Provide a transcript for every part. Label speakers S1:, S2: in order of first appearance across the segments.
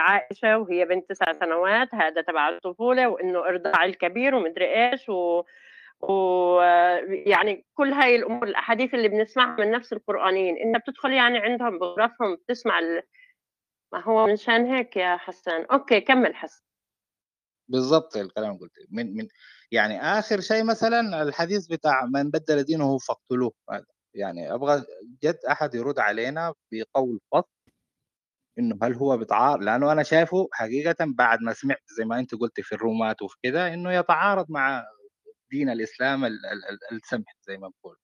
S1: عائشة وهي بنت تسع سنوات هذا تبع الطفولة وإنه إرضاع الكبير ومدري إيش و ويعني كل هاي الأمور الأحاديث اللي بنسمعها من نفس القرانيين إنت بتدخل يعني عندهم بغرفهم بتسمع ال... ما هو منشان هيك يا حسن أوكي كمل حسن.
S2: بالضبط الكلام قلت من من يعني آخر شيء مثلا الحديث بتاع من بدل دينه فاقتلوه يعني أبغى جد أحد يرد علينا بقول فصل إنه هل هو بيتعارض؟ لأنه أنا شايفه حقيقه بعد ما سمعت زي ما أنت قلت في الرومات وفي كده إنه يتعارض مع دين الإسلام السمح زي ما بقول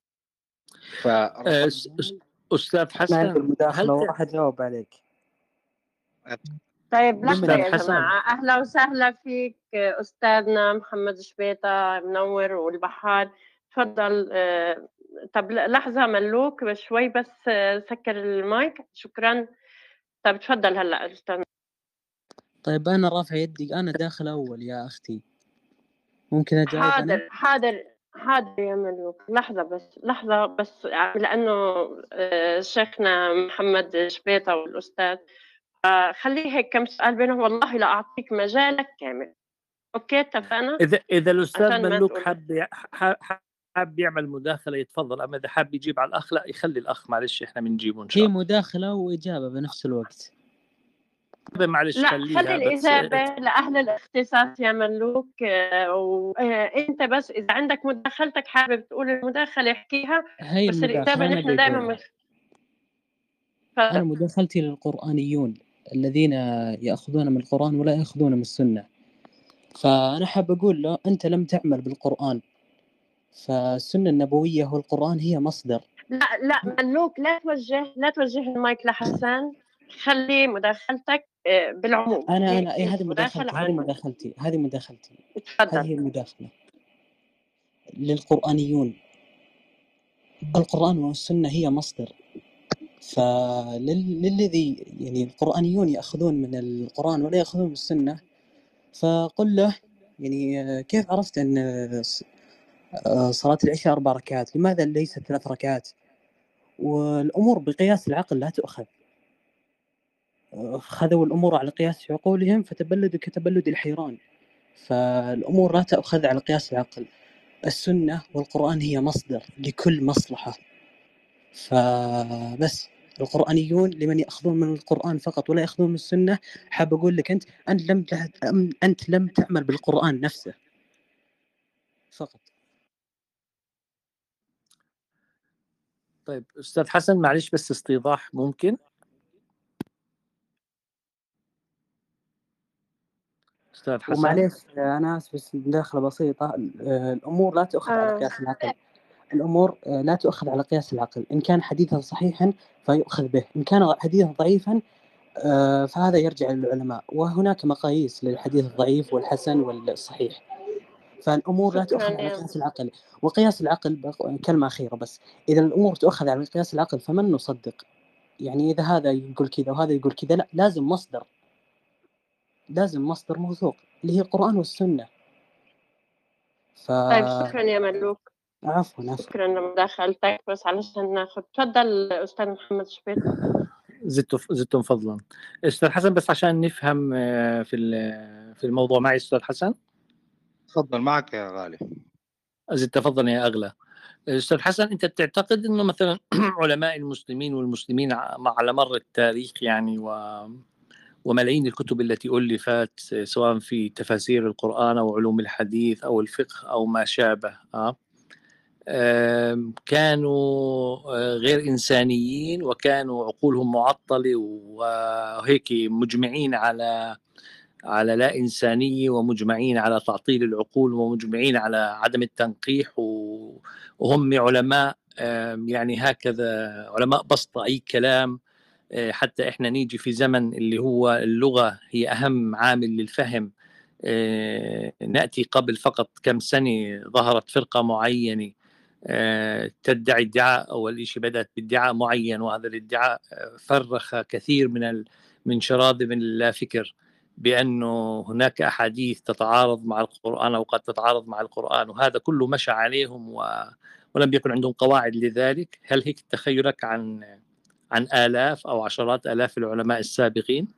S3: ف أستاذ حسن
S4: المداخلة وراح اجاوب عليك.
S1: طيب لحظة يا جماعة. أهلا وسهلا فيك أستاذنا محمد شبيطة منور والبحار. تفضل آه، طب لحظة ملوك شوي بس آه، سكر المايك. شكرا. طيب تفضل هلأ أستاذ.
S4: طيب أنا رافع يدي أنا داخل أول يا أختي. ممكن أجاوب
S1: حاضر أنا؟ حاضر حاضر يا ملوك. لحظة بس لحظة بس لأنه آه، شيخنا محمد شبيطة والأستاذ. خليه هيك كم سؤال بينهم. والله لا أعطيك مجالك كامل. أوكي اتفقنا؟
S3: إذا إذا الأستاذ ملوك حاب حاب يعمل مداخلة يتفضل أما إذا حاب يجيب على الأخ لا يخلي الأخ معلش إحنا بنجيبه إن شاء
S4: الله. هي مداخلة وإجابة بنفس الوقت.
S3: معلش
S1: لا خليها خلي الإجابة لأهل الاختصاص يا ملوك وإنت آه، بس إذا عندك مداخلتك حابب تقول المداخلة احكيها
S4: هي
S1: بس الإجابة نحن دائما مش...
S4: أنا مداخلتي للقرآنيون الذين يأخذون من القرآن ولا يأخذون من السنة. فأنا حاب أقول له أنت لم تعمل بالقرآن فالسنة النبوية والقران هي مصدر.
S1: لا لا ملوك لا توجه لا توجه المايك لحسن. خلي مداخلتك آه، بالعموم.
S4: أنا أنا اي هذه مداخلتي هذه مداخلتي هذه مداخلتي. هذه المداخله للقرآنيون. القرآن والسنة هي مصدر. فللذي يعني القرآنيون يأخذون من القرآن ولا يأخذون من السنة فقل له يعني كيف عرفت أن صلاة العشاء أربع ركعات لماذا ليست ثلاث ركعات؟ والأمور بقياس العقل لا تؤخذ. خذوا الأمور على قياس عقولهم فتبلدوا كتبلد الحيران. فالأمور لا تؤخذ على قياس العقل. السنة والقرآن هي مصدر لكل مصلحة. فبس القرآنيون لمن يأخذون من القرآن فقط ولا يأخذون من السنة حاب أقول لك أنت أنت لم أنت لم تعمل بالقرآن نفسه. فقط.
S3: طيب أستاذ حسن معلش بس استيضاح ممكن؟
S4: أستاذ حسن؟ ومعليش أنا آسف بس مداخله بسيطة. الأمور لا تؤخذ على قياس العقل. الأمور آه، لا تؤخذ على قياس العقل. إن كان حديثا صحيحا فيؤخذ به. إن كان حديثا ضعيفا آه، فهذا يرجع للعلماء. وهناك مقاييس للحديث الضعيف والحسن والصحيح. فالأمور لا تؤخذ على قياس العقل وقياس العقل كلمة أخيرة بس إذا الأمور تؤخذ على قياس العقل فمن نصدق؟ يعني إذا هذا يقول كذا وهذا يقول كذا لا لازم مصدر. لازم مصدر موثوق اللي هي القرآن والسنة.
S1: ف... طيب شكرا يا ملوك.
S4: عفوا عفوا.
S1: شكرا لمداخلتك بس علشان ناخذ تفضل أستاذ محمد شبيط
S3: زدتم زدتم فضلا. أستاذ حسن بس عشان نفهم آه، في في الموضوع معي أستاذ حسن؟
S2: تفضل معك يا غالي.
S3: زدت فضلا يا أغلى. أستاذ حسن أنت بتعتقد إنه مثلا علماء المسلمين والمسلمين على مر التاريخ يعني و وملايين الكتب التي ألفت سواء في تفاسير القرآن أو علوم الحديث أو الفقه أو ما شابه أه؟ كانوا آه، غير إنسانيين وكانوا عقولهم معطلة وهيك مجمعين على على لا إنسانية ومجمعين على تعطيل العقول ومجمعين على عدم التنقيح وهم علماء يعني هكذا علماء بسط أي كلام آه، حتى إحنا نيجي في زمن اللي هو اللغة هي أهم عامل للفهم آه، نأتي قبل فقط كم سنة ظهرت فرقة معينة آه، تدعي ادعاء أول شيء بدأت بادعاء معين وهذا الادعاء فرخ كثير من من شراذم الفكر بأنه هناك أحاديث تتعارض مع القرآن أو قد تتعارض مع القرآن وهذا كله مشى عليهم و ولم يكن عندهم قواعد لذلك. هل هيك تخيلك عن عن آلاف أو عشرات آلاف العلماء السابقين؟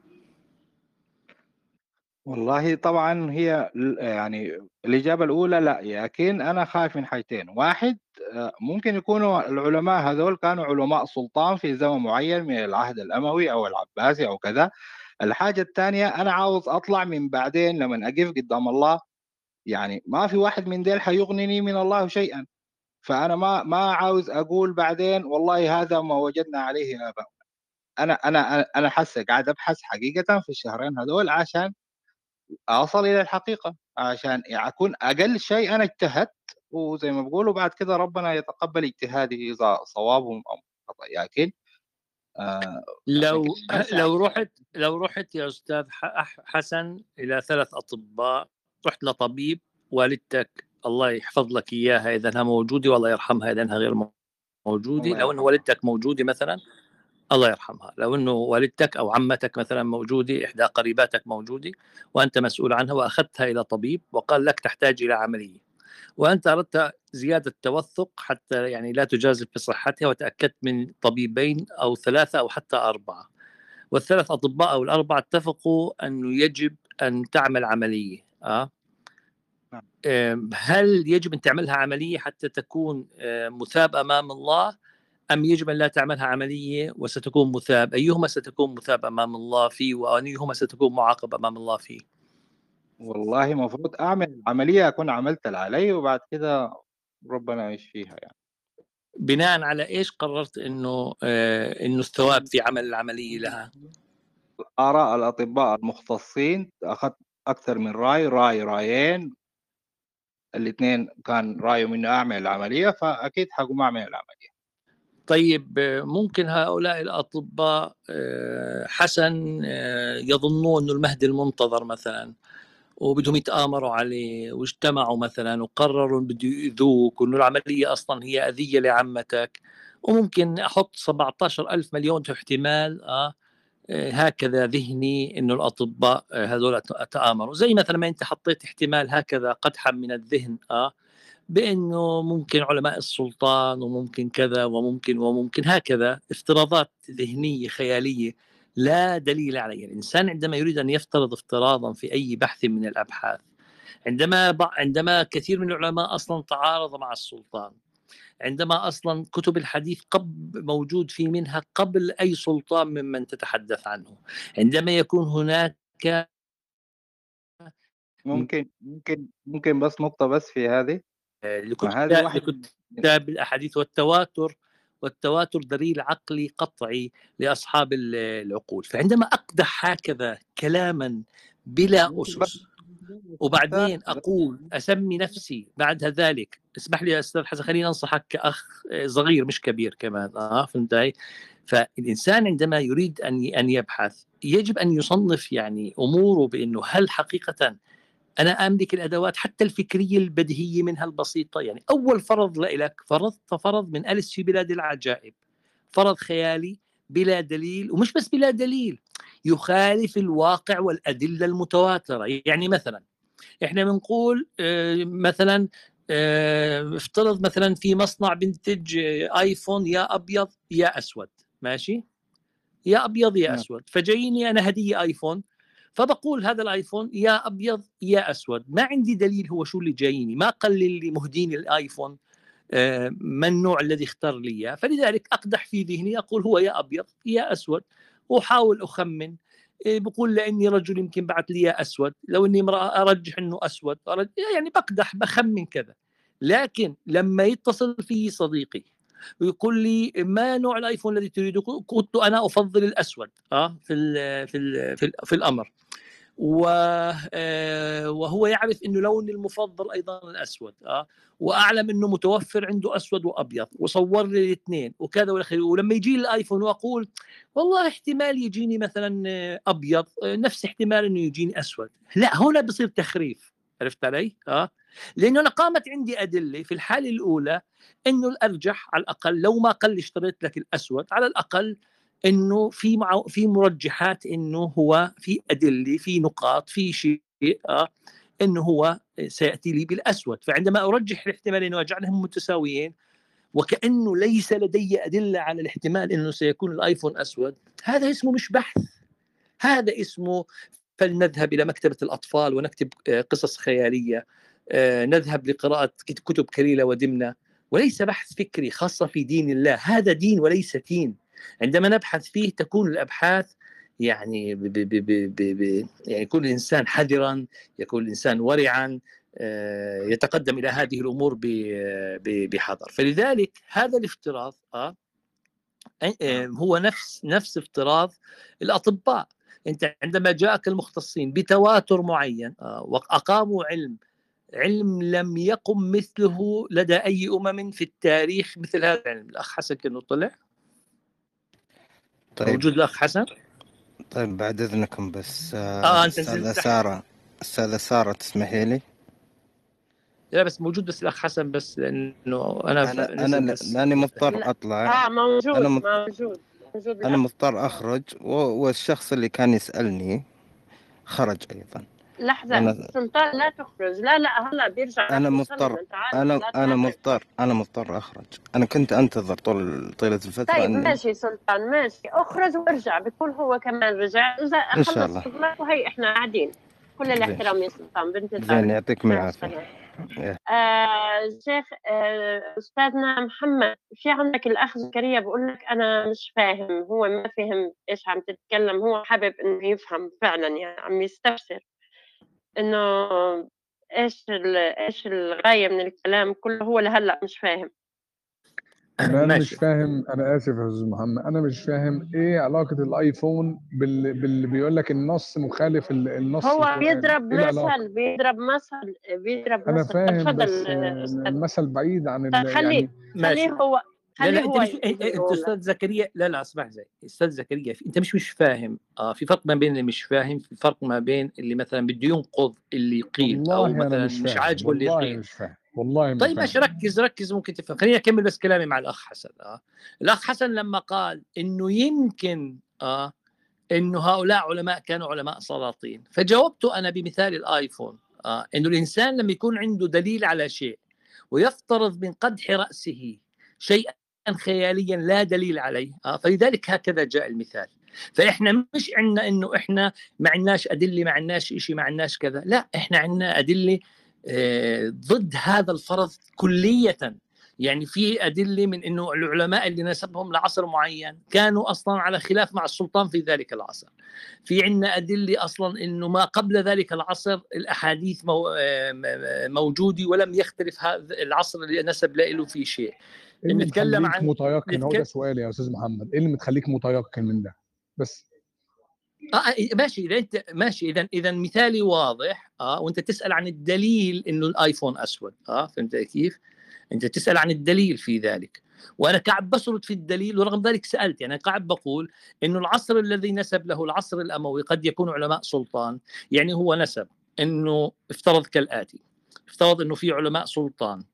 S2: والله طبعا هي يعني الإجابة الأولى لا لكن أنا خايف من حاجتين. واحد آه، ممكن يكونوا العلماء هذول كانوا علماء سلطان في زمن معين من العهد الأموي أو العباسي أو كذا. الحاجة الثانية أنا عاوز أطلع من بعدين لما أقف قدام الله يعني ما في واحد من ديل حيغنني من الله شيئا. فأنا ما ما عاوز أقول بعدين والله هذا ما وجدنا عليه آباؤنا. أنا أنا أنا حاسة قاعد أبحث حقيقة في الشهرين هذول عشان أصل إلى الحقيقة عشان أكون أقل شيء أنا اجتهدت وزي ما بقولوا بعد كده ربنا يتقبل اجتهادي إذا صواب أو خطا لكن
S3: آه لو لو رحت لو رحت يا أستاذ حسن إلى ثلاث أطباء رحت لطبيب والدتك الله يحفظ لك إياها إذا أنها موجودة والله يرحمها إذا أنها غير موجودة لو ان والدتك موجودة مثلا الله يرحمها. لو أنه والدتك أو عمتك مثلا موجودة إحدى قريباتك موجودة وأنت مسؤول عنها وأخذتها إلى طبيب وقال لك تحتاج إلى عملية. وأنت أردت زيادة توثق حتى يعني لا تجازف بصحتها وتأكدت من طبيبين أو ثلاثة أو حتى أربعة. والثلاث أطباء أو الأربعة اتفقوا انه يجب أن تعمل عملية آه؟ نعم. هل يجب أن تعملها عملية حتى تكون مثاب أمام الله أم يجب أن لا تعملها عملية وستكون مثاب؟ أيهما ستكون مثاب أمام الله فيه وأيهما ستكون معاقب أمام الله فيه؟
S2: والله المفروض أعمل عملية أكون عملت اللي علي وبعد كده ربنا يشفيها يعني.
S3: بناء على إيش قررت إنه آه إنه الثواب في عمل العملية لها؟
S2: آراء الأطباء المختصين أخذت أكثر من رأي رأي رأيين. الاثنين كان رايه منه أعمل العملية فأكيد حقوم أعمل العملية.
S3: طيب ممكن هؤلاء الأطباء آه، حسن آه، يظنون أنه المهدي المنتظر مثلا وبدهم يتآمروا عليه واجتمعوا مثلا وقرروا بده يؤذوك وإنه العملية أصلا هي أذية لعمتك. وممكن أحط 17 ألف مليون احتمال آه هكذا ذهني إنه الأطباء هذول تآمروا. زي مثلا ما أنت حطيت احتمال هكذا قدحا من الذهن آه بإنه ممكن علماء السلطان وممكن كذا وممكن وممكن هكذا افتراضات ذهنية خيالية. لا دليل عليها الإنسان عندما يريد أن يفترض افتراضا في أي بحث من الأبحاث عندما عندما كثير من العلماء أصلا تعارض مع السلطان عندما أصلا كتب الحديث قب موجود في منها قبل أي سلطان ممن تتحدث عنه. عندما يكون هناك
S2: ممكن ممكن ممكن بس نقطة بس في هذه.
S3: لكتاب الأحاديث والتواتر والتواتر دليل عقلي قطعي لأصحاب العقول فعندما أقدح هكذا كلاما بلا أسس وبعدين أقول أسمي نفسي بعد ذلك اسمح لي يا أستاذ حسن خليني أنصحك كأخ صغير مش كبير كمان آه فهمت علي؟ فالإنسان عندما يريد أن أن يبحث يجب أن يصنف يعني أموره بأنه هل حقيقة أنا أملك الأدوات حتى الفكرية البديهية منها البسيطة. يعني أول فرض لك فرضت فرض من أليس في بلاد العجائب. فرض خيالي بلا دليل ومش بس بلا دليل يخالف الواقع والأدلة المتواترة. يعني مثلا إحنا بنقول آه، مثلا آه، افترض مثلا في مصنع بنتج آيفون يا أبيض يا أسود. ماشي؟ يا أبيض يا نعم. أسود. فجايني أنا هدية آيفون فبقول هذا الآيفون يا أبيض يا أسود. ما عندي دليل هو شو اللي جايني. ما قال لي مهديني الآيفون آه، ما النوع الذي اختار لي إياه. فلذلك أقدح في ذهني أقول هو يا أبيض يا أسود وأحاول أخمن. آه، بقول لأني رجل يمكن بعث لي أسود. لو إني امرأة أرجح إنه أسود يعني بقدح بخمن كذا. لكن لما يتصل في صديقي ويقول لي ما نوع الآيفون الذي تريده كنت أنا أفضل الأسود آه في ال في ال في, ال في الأمر. وهو يعرف إنه لوني المفضل أيضا الأسود آه. وأعلم إنه متوفر عنده أسود وأبيض وصور لي الاثنين وكذا والاخر ولما يجي الآيفون وأقول والله احتمال يجيني مثلا أبيض نفس احتمال إنه يجيني أسود. لا هنا بصير تخريف عرفت علي؟ آه. لأنه أنا قامت عندي أدلة في الحالة الأولى إنه الأرجح على الأقل لو ما قل اشتريت لك الأسود على الأقل إنه في في مرجحات إنه هو في أدلة في نقاط في شيء آه إنه هو سيأتي لي بالأسود. فعندما أرجح الاحتمال إنه اجعلهم متساويين وكأنه ليس لدي أدلة على الاحتمال إنه سيكون الآيفون أسود هذا اسمه مش بحث. هذا اسمه فلنذهب إلى مكتبة الأطفال ونكتب قصص خيالية نذهب لقراءة كتب كليلة ودمنة. وليس بحث فكري خاصة في دين الله. هذا دين وليس دين عندما نبحث فيه تكون الأبحاث يعني ب ب ب ب ب يعني يكون الإنسان حذرا يكون الإنسان ورعا يتقدم إلى هذه الأمور بحذر. فلذلك هذا الافتراض آه هو نفس نفس افتراض الأطباء. أنت عندما جاءك المختصين بتواتر معين آه وأقاموا علم علم لم يقم مثله لدى أي أمم في التاريخ مثل هذا العلم. الأخ حسن كأنه طلع. طيب. موجود الأخ حسن؟
S5: طيب بعد إذنكم بس آه, آه أنت استاذه سارة استاذه سارة تسمحي لي؟
S3: لا بس موجود بس الأخ حسن بس لأنه
S5: أنا أنا, أنا لاني مضطر أطلع.
S1: آه موجود أنا موجود
S5: موجود. أنا مضطر أخرج والشخص اللي كان يسألني خرج أيضا.
S1: لحظة أنا... سلطان لا تخرج. لا لا هلا بيرجع
S5: أنا مضطر. أنا أنا مضطر. أنا مضطر أخرج. أنا كنت أنتظر طول طيلة الفترة
S1: طيب أني... ماشي سلطان ماشي. أخرج وارجع بيكون هو كمان رجع. إذا إن شاء الله. وهي إحنا قاعدين. كل الاحترام يا سلطان بنت
S5: زين يعطيكم العافية.
S1: آه شيخ آه أستاذنا محمد في عندك الاخ زكريا بقول لك أنا مش فاهم. هو ما فهم إيش عم تتكلم. هو حابب إنه يفهم فعلا يعني عم يستفسر إنه إيش إيش الغاية من الكلام كله هو لهلأ مش فاهم.
S6: أنا ماشي. مش فاهم أنا آسف يا أستاذ محمد أنا مش فاهم إيه علاقة الآيفون بال... باللي بيقول لك النص مخالف النص
S1: هو بيضرب مثل بيضرب مثل بيضرب
S6: أنا مثل. فاهم بس المثل بعيد عن
S1: خليه يعني خليه هو
S3: لا لا انت مش إنت أستاذ زكريا لا لا اسمع زي أستاذ زكريا أنت مش مش فاهم آه في فرق ما بين اللي مش فاهم في فرق ما بين اللي مثلا بده ينقض اللي يقيل أو مثلا مش, مش عاجبه اللي يقيل.
S6: مش فاهم والله
S3: طيب ماشي ركز ركز ممكن تفهم. خليني أكمل بس كلامي مع الأخ حسن آه. الأخ حسن لما قال إنه يمكن آه إنه هؤلاء علماء كانوا علماء سلاطين فجاوبته أنا بمثال الآيفون آه إنه الإنسان لما يكون عنده دليل على شيء ويفترض من قدح رأسه شيئا خياليا لا دليل عليه. آه فلذلك هكذا جاء المثال. فإحنا مش عندنا إنه إحنا ما عندناش أدلة ما عندناش شيء ما عندناش كذا. لا إحنا عندنا أدلة آه ضد هذا الفرض كلية. يعني في أدلة من أنه العلماء اللي نسبهم لعصر معين كانوا أصلا على خلاف مع السلطان في ذلك العصر. في عندنا أدلة أصلا أنه ما قبل ذلك العصر الأحاديث موجودة ولم يختلف هذا العصر اللي نسب له في شيء.
S6: اللي نتكلم عن متيقن؟ هو ده سؤالي يا أستاذ محمد. إيه اللي متخليك متيقن من ده؟ بس.
S3: آه ماشي. إذا انت ماشي. اذا إذا مثالي واضح. آه وأنت تسأل عن الدليل إنه الآيفون أسود. آه فهمت كيف؟ أنت تسأل عن الدليل في ذلك. وأنا قاعد بسرد في الدليل ورغم ذلك سألت. يعني قاعد بقول إنه العصر الذي نسب له العصر الأموي قد يكون علماء سلطان. يعني هو نسب إنه افترض كالآتي. افترض إنه في علماء سلطان.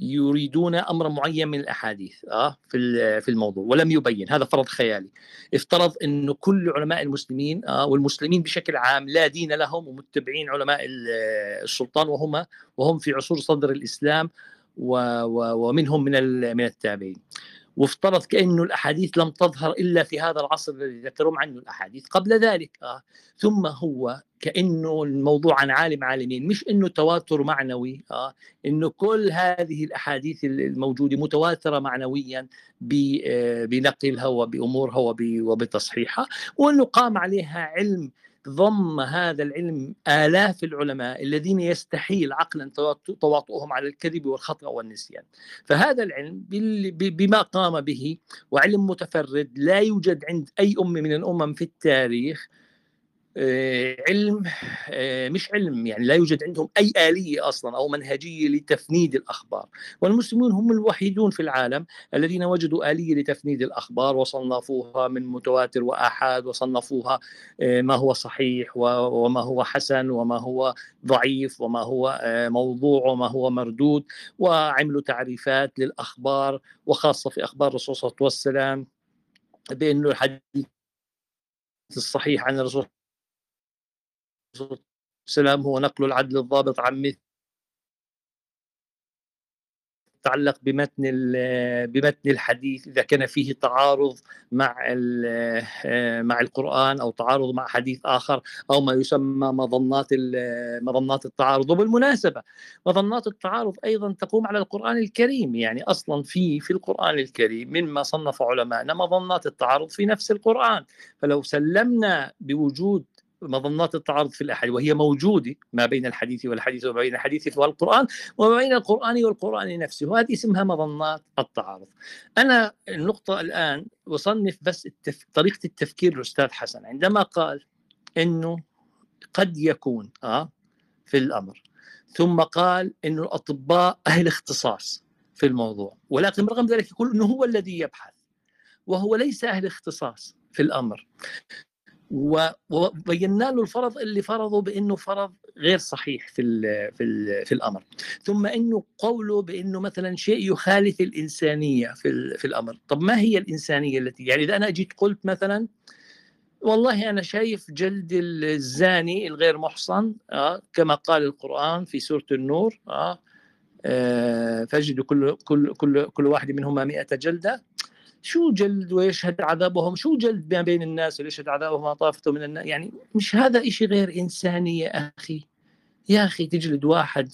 S3: يريدون امرا معين من الأحاديث آه في في الموضوع ولم يبين هذا فرض خيالي. افترض انه كل علماء المسلمين آه والمسلمين بشكل عام لا دين لهم ومتبعين علماء السلطان وهم وهم في عصور صدر الإسلام ومنهم من من التابعين. وافترض كأنه الأحاديث لم تظهر إلا في هذا العصر الذي ذكرهم عنه الأحاديث قبل ذلك آه. ثم هو كأنه الموضوع عن عالم عالمين مش أنه تواتر معنوي آه. أنه كل هذه الأحاديث الموجودة متواترة معنويا آه، بنقلها وبأمورها وبتصحيحها وأنه قام عليها علم ضم هذا العلم آلاف العلماء الذين يستحيل عقلا تواطؤهم على الكذب والخطأ والنسيان. فهذا العلم بما قام به وعلم متفرد لا يوجد عند أي أم من الأمم في التاريخ علم آه، مش علم يعني لا يوجد عندهم أي آلية أصلا أو منهجية لتفنيد الأخبار. والمسلمون هم الوحيدون في العالم الذين وجدوا آلية لتفنيد الأخبار وصنفوها من متواتر وآحاد وصنفوها آه، ما هو صحيح وما هو حسن وما هو ضعيف وما هو موضوع وما هو مردود وعملوا تعريفات للأخبار وخاصة في أخبار الرسول صلى الله عليه وسلم بانه الحديث الصحيح عن الرسول السلام هو نقل العدل الضابط عن مثل. تتعلق بمتن بمتن الحديث إذا كان فيه تعارض مع آه، مع القرآن أو تعارض مع حديث آخر أو ما يسمى مظنات مظنات التعارض. وبالمناسبة مظنات التعارض أيضا تقوم على القرآن الكريم. يعني أصلا في في القرآن الكريم مما صنف علماءنا مظنات التعارض في نفس القرآن. فلو سلمنا بوجود مظنات التعارض في الأحاديث وهي موجودة ما بين الحديث والحديث وما بين الحديث والقرآن وما بين القرآن والقرآن نفسه وهذه اسمها مظنات التعارض. أنا النقطة الآن وصنف بس التف... طريقة التفكير الاستاذ حسن. عندما قال إنه قد يكون آه في الأمر ثم قال إنه الأطباء أهل اختصاص في الموضوع ولكن برغم ذلك يقول إنه هو الذي يبحث وهو ليس أهل اختصاص في الأمر. وبينا له الفرض اللي فرضه بأنه فرض غير صحيح في ال في ال في الأمر. ثم إنه قوله بأنه مثلا شيء يخالف الإنسانية في في الأمر. طب ما هي الإنسانية التي يعني إذا أنا جيت قلت مثلا والله أنا شايف جلد الزاني الغير محصن آه كما قال القرآن في سورة النور آه, آه فاجد كل كل كل كل واحد منهما 100 جلدة شو جلد ويشهد عذابهم؟ شو جلد ما بين الناس ويشهد عذابهم؟ طافته من الناس. يعني مش هذا إشي غير إنساني يا أخي. يا أخي تجلد واحد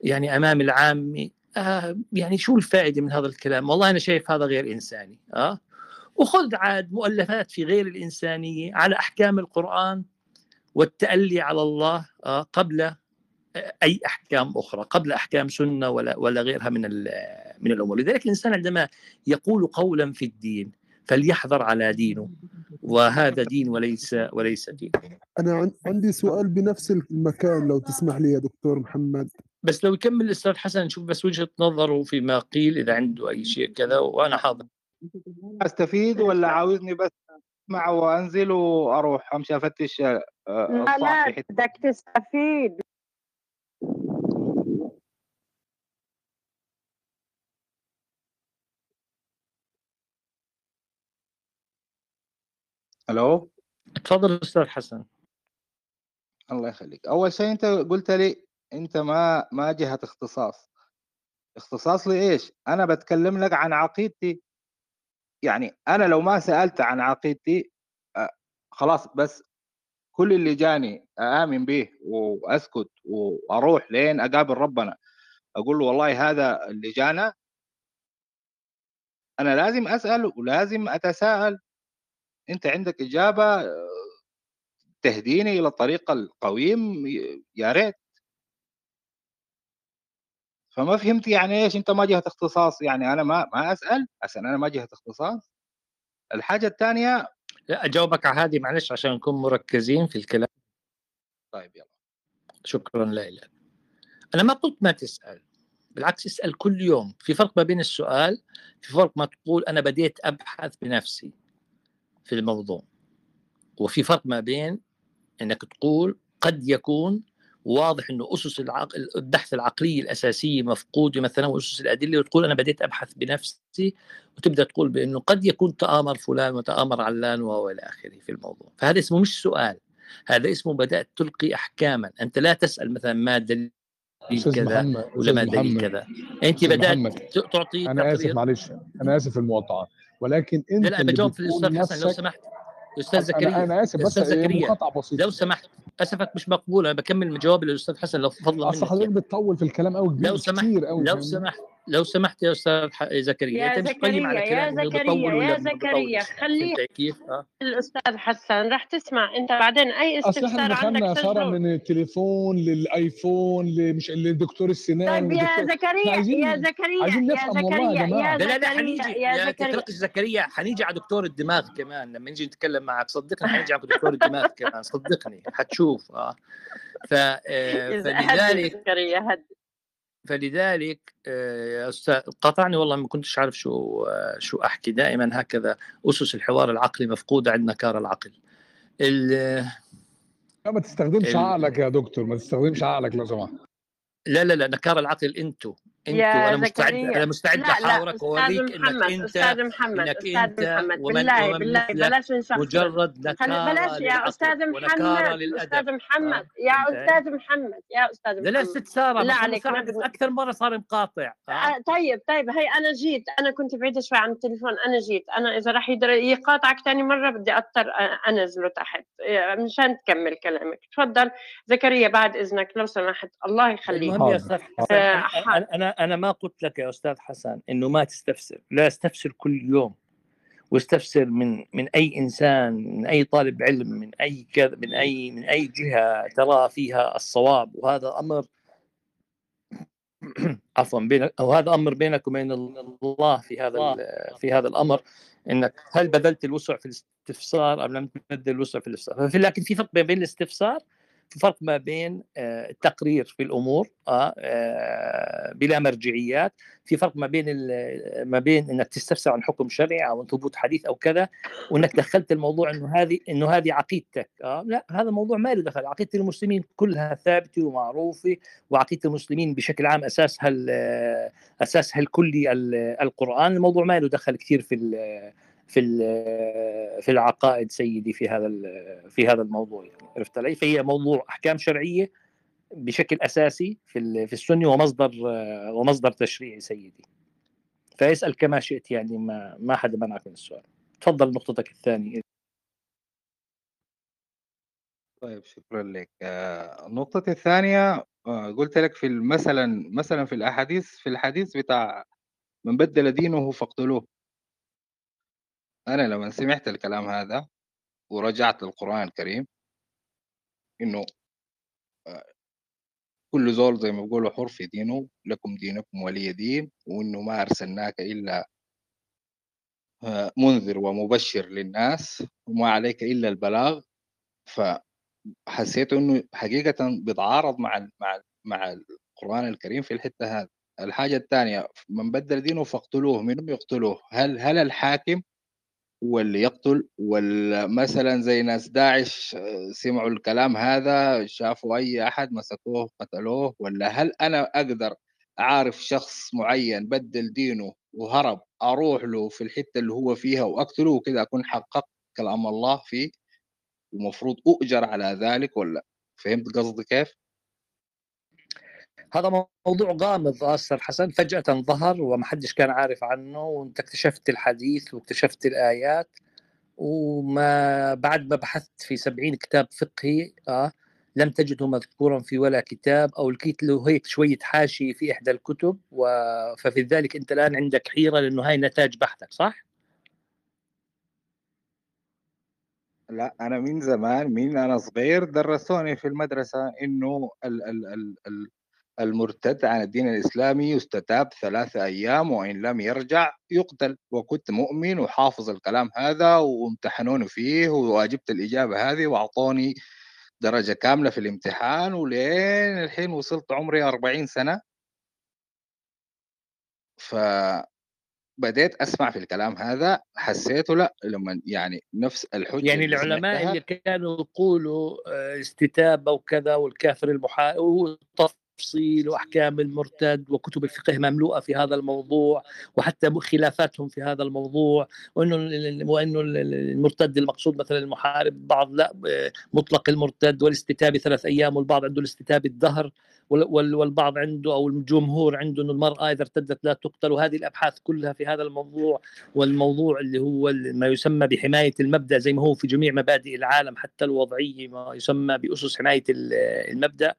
S3: يعني أمام العامة آه يعني شو الفائدة من هذا الكلام؟ والله أنا شايف هذا غير إنساني آه. وخذ عاد مؤلفات في غير الإنسانية على أحكام القرآن والتألي على الله آه قبل أي أحكام أخرى قبل أحكام سنة ولا ولا غيرها من من الأمور. لذلك الإنسان عندما يقول قولا في الدين فليحذر على دينه. وهذا دين وليس وليس دين.
S7: أنا عندي سؤال بنفس المكان لو تسمح لي يا دكتور محمد.
S3: بس لو يكمل الأستاذ حسن نشوف بس وجهة نظره فيما قيل إذا عنده أي شيء كذا وأنا حاضر.
S2: أستفيد ولا عاوزني بس أسمع وأنزل وأروح؟ أمشي أفتش
S1: لا لا بدك تستفيد.
S2: ألو؟
S3: تفضل أستاذ حسن.
S2: الله يخليك. أول شيء أنت قلت لي أنت ما ما جهة اختصاص. اختصاص لي إيش أنا بتكلم لك عن عقيدتي. يعني أنا لو ما سألت عن عقيدتي خلاص بس كل اللي جاني آمن به وأسكت وأروح لين أقابل ربنا. أقول له والله هذا اللي جانا. أنا لازم أسأل ولازم أتساءل. أنت عندك إجابة تهديني إلى الطريق القويم يا ريت. فما فهمت يعني إيش أنت ما جهة اختصاص؟ يعني أنا ما ما أسأل عشان أنا ما جهة اختصاص. الحاجة الثانية
S3: لا أجاوبك على هذه معلش عشان نكون مركزين في الكلام.
S2: طيب يلا.
S3: شكرا لك أنا ما قلت ما تسأل بالعكس اسأل كل يوم. في فرق ما بين السؤال في فرق ما تقول أنا بديت أبحث بنفسي في الموضوع وفي فرق ما بين إنك تقول قد يكون واضح إنه أسس العقل البحث العقلي الاساسيه مفقوده مثلا وأسس الأدلة وتقول أنا بديت أبحث بنفسي وتبدأ تقول بأنه قد يكون تآمر فلان وتآمر علان والى آخره في الموضوع. فهذا اسمه مش سؤال هذا اسمه بدأت تلقي احكاما. أنت لا تسأل مثلا ما دليل كذا ولا ما دليل كذا. أنت بدأت تعطي
S6: أنا آسف معلش أنا آسف المقاطعة. ولكن أنت
S3: لا لا بجاوب في الأستاذ حسن لو سمحت. أستاذ زكريا
S6: أنا آسف بس زكريا
S3: لو سمحت أسفك مش مقبول أنا بكمل جوابي للأستاذ حسن لو فضل
S6: أصل حضرتك يعني. بتطول في الكلام قوي
S3: لو سمحت كتير قوي لو سمحت لو سمحت يا أستاذ زكريا
S1: يا زكريا يا زكريا يا زكريا. كيف؟ آه. الأستاذ حسن رح تسمع. أنت بعدين أي استفسار عندك
S6: ساره من التليفون للآيفون لمش لدكتور السنان
S1: طيب يا زكريا يا زكريا يا زكريا يا
S3: لا لا لا حنيجي يا زكريا. زكريا حنيجي على دكتور الدماغ كمان. لما نيجي نتكلم معك صدقني حنيجي على دكتور الدماغ كمان. صدقني حتشوف آه. ف فلذلك فلذلك يا أستاذ قاطعني والله ما كنتش عارف شو شو أحكي. دائما هكذا أسس الحوار العقلي مفقوده عند نكار العقل.
S6: لا ما تستخدمش عقلك يا دكتور ما تستخدمش عقلك لو سمحت.
S3: لا لا لا نكار العقل أنتو. انت وأنا مستعد أنا مستعد أحاورك وأوريك إنك أنت
S1: أستاذ محمد إنك أستاذ أنت محمد. ومن بالله ومن بالله بلاش نشخص.
S3: مجرد
S1: نكاره بلاش يا أستاذ محمد أستاذ محمد يا أستاذ محمد يا أستاذ محمد
S3: لا ست سارة لا عليك أكثر مرة صار مقاطع
S1: آه. طيب طيب هي أنا جيت أنا كنت بعيدة شوي عن التليفون أنا جيت أنا إذا راح يقاطعك ثاني مرة بدي أضطر أنزله تحت. مشان تكمل كلامك. تفضل زكريا بعد إذنك لو سمحت الله يخليك.
S3: المهم يا أنا أنا ما قلت لك يا أستاذ حسن إنه ما تستفسر لا أستفسر كل يوم واستفسر من من أي إنسان من أي طالب علم من أي كذا من أي من أي جهة ترى فيها الصواب وهذا أمر عفوا بينك أو هذا أمر بينك وبين الله في هذا في هذا الأمر إنك هل بذلت الوسع في الاستفسار أم لم تبذل الوسع في الاستفسار؟ لكن في فرق بين الاستفسار فرق ما بين آه، التقرير في الأمور آه، آه، بلا مرجعيات في فرق ما بين ما بين إنك تستفسر عن حكم شرعي أو ثبوت حديث أو كذا وإنك دخلت الموضوع إنه هذه إنه هذه عقيدتك آه لا هذا موضوع ما له دخل عقيدة المسلمين كلها ثابتة ومعروفة وعقيدة المسلمين بشكل عام اساسها اساسها الكلي القرآن الموضوع ما له دخل كثير في في في العقائد سيدي في هذا في هذا الموضوع يعني عرفت علي؟ فهي موضوع أحكام شرعية بشكل أساسي في في السنة ومصدر ومصدر تشريعي سيدي. فاسأل كما شئت يعني ما ما حدا منعك من السؤال. تفضل نقطتك الثانية.
S2: طيب شكرا لك. آه، نقطتي الثانية آه، قلت لك في مثلا مثلا في الأحاديث في الحديث بتاع من بدل دينه فاقتلوه أنا لما سمعت الكلام هذا ورجعت للقرآن الكريم إنه آه، كل زول زي ما بيقولوا حر في دينه لكم دينكم ولي دين وإنه ما أرسلناك إلا آه، منذر ومبشر للناس وما عليك إلا البلاغ. فحسيت إنه حقيقة بيتعارض مع مع مع القرآن الكريم في الحتة هذه. الحاجة الثانية من بدل دينه فاقتلوه منهم يقتلوه. هل هل الحاكم واللي يقتل ولا مثلا زي ناس داعش آه، سمعوا الكلام هذا شافوا أي أحد مسكوه قتلوه ولا هل أنا أقدر أعرف شخص معين بدل دينه وهرب أروح له في الحتة اللي هو فيها واقتله وكذا أكون حققت كلام الله فيه ومفروض أؤجر على ذلك ولا فهمت قصدي كيف؟
S3: هذا موضوع غامض أستاذ حسن. فجأة ظهر وما حدش كان عارف عنه وانت اكتشفت الحديث واكتشفت الآيات. وما بعد ما بحثت في سبعين كتاب فقهي آه لم تجده مذكورا في ولا كتاب أو لقيت له هيك شوية حاشي في إحدى الكتب. و... ففي ذلك أنت الآن عندك حيرة لأنه هاي نتاج بحثك صح؟
S2: لا أنا من زمان من أنا صغير درسوني في المدرسة إنه ال ال ال ال المرتد عن الدين الإسلامي يستتاب ثلاثة أيام وإن لم يرجع يقتل. وكنت مؤمن وحافظ الكلام هذا وامتحنوني فيه وواجبت الإجابة هذه وأعطوني درجة كاملة في الامتحان. ولين الحين وصلت عمري 40 سنة. ف بديت أسمع في الكلام هذا. حسيته لا لما يعني نفس الحجة
S3: يعني العلماء اللي كانوا يقولوا آه، استتابة وكذا والكافر المحارب التفصيل وأحكام المرتد وكتب الفقه مملوءة في هذا الموضوع وحتى خلافاتهم في هذا الموضوع وإنه وإنه المرتد المقصود مثلا المحارب بعض لا مطلق المرتد والاستتابه ثلاث أيام والبعض عنده الاستتابه الدهر والبعض عنده أو الجمهور عنده إنه المرأة إذا ارتدت لا تقتل وهذه الأبحاث كلها في هذا الموضوع والموضوع اللي هو ما يسمى بحماية المبدأ زي ما هو في جميع مبادئ العالم حتى الوضعية ما يسمى بأسس حماية المبدأ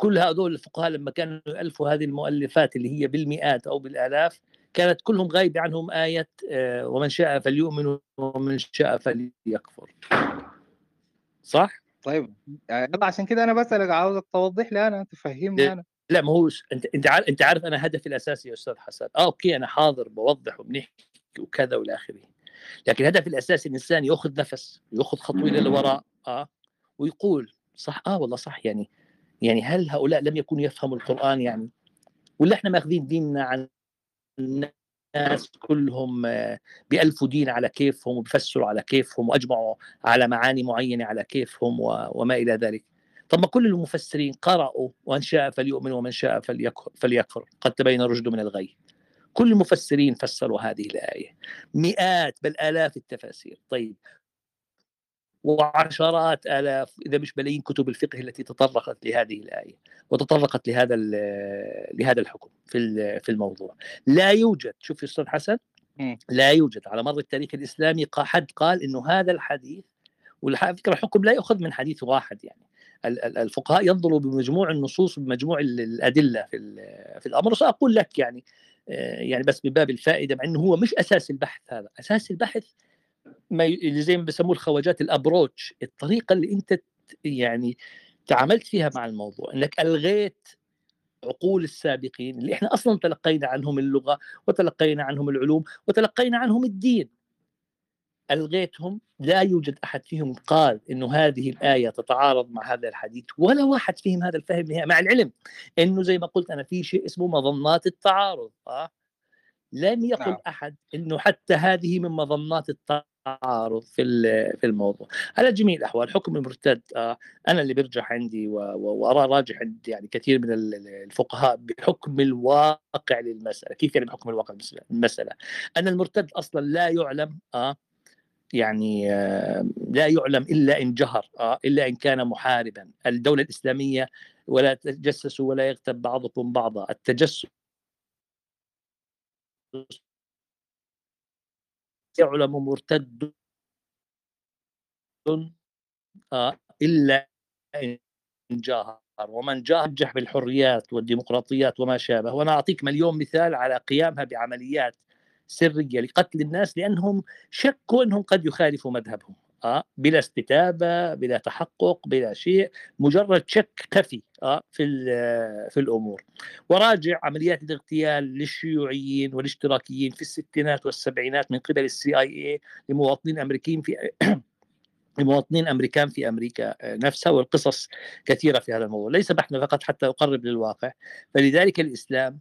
S3: كل هذول الفقهاء لما كانوا يؤلفوا هذه المؤلفات اللي هي بالمئات أو بالآلاف كانت كلهم غايبه عنهم آية آه، ومن شاء فليؤمن ومن شاء فليكفر. صح؟
S2: طيب يعني عشان كده أنا بسألك عاوزك توضح لي أنا تفهمني أنا.
S3: لا ما هو أنت أنت عارف أنت عارف أنا هدفي الأساسي يا أستاذ حسن آه أوكي أنا حاضر بوضح وبنحكي وكذا وإلى آخره. لكن هدفي الأساسي الإنسان يأخذ نفس يأخذ خطوة للوراء آه ويقول صح؟ آه والله صح يعني يعني هل هؤلاء لم يكونوا يفهموا القرآن يعني؟ ولا إحنا ماخذين ديننا عن الناس كلهم آه، بألفوا دين على كيفهم وبفسروا على كيفهم وأجمعوا على معاني معينة على كيفهم وما إلى ذلك. طب ما كل المفسرين قرأوا ومن شاء فليؤمن ومن شاء فليكفر قد تبين الرشد من الغي. كل المفسرين فسروا هذه الآية. مئات بل آلاف التفاسير. طيب وعشرات آلاف إذا مش ملايين كتب الفقه التي تطرقت لهذه الآية وتطرقت لهذا لهذا الحكم في في الموضوع. لا يوجد شوف أستاذ حسن لا يوجد على مر التاريخ الإسلامي حد قال إنه هذا الحديث والفكرة الحكم لا يؤخذ من حديث واحد يعني. الفقهاء ينظروا بمجموع النصوص بمجموع الأدلة في في الأمر. وساقول لك يعني آه، يعني بس بباب الفائدة مع إنه هو مش أساس البحث هذا. أساس البحث ما اللي زي ما بسموه الخواجات الأبروتش الطريقة اللي أنت يعني تعاملت فيها مع الموضوع إنك ألغيت عقول السابقين اللي إحنا أصلا تلقينا عنهم اللغة وتلقينا عنهم العلوم وتلقينا عنهم الدين ألغيتهم لا يوجد أحد فيهم قال إنه هذه الآية تتعارض مع هذا الحديث ولا واحد فهم هذا الفهم نهائي مع العلم إنه زي ما قلت أنا في شيء اسمه مظنات التعارض أه؟ لم يقل نعم. أحد إنه حتى هذه من مظنات التعارض في في الموضوع. على جميع الأحوال حكم المرتد آه أنا اللي بيرجح عندي وأرى راجح عند يعني كثير من الفقهاء بحكم الواقع للمسألة. كيف يعني بحكم الواقع المسألة. أن المرتد أصلا لا يعلم آه يعني آه، لا يعلم إلا إن جهر إلا إن كان محاربا. الدولة الإسلامية ولا تجسسوا ولا يغتب بعضكم بعضا. التجسس يعلم مرتد آه، إلا إن جاهر. ومن جاهر بالحريات والديمقراطيات وما شابه. وأنا أعطيك مليون مثال على قيامها بعمليات سرية لقتل الناس لأنهم شكوا إنهم قد يخالفوا مذهبهم. آه بلا استتابة بلا تحقق بلا شيء مجرد شك خفي آه في في الأمور. وراجع عمليات الاغتيال للشيوعيين والاشتراكيين في الستينات والسبعينات من قبل السي اي اي لمواطنين أمريكيين في لمواطنين أمريكان في أمريكا نفسها والقصص كثيرة في هذا الموضوع، ليس بحثنا فقط حتى أقرب للواقع، فلذلك الإسلام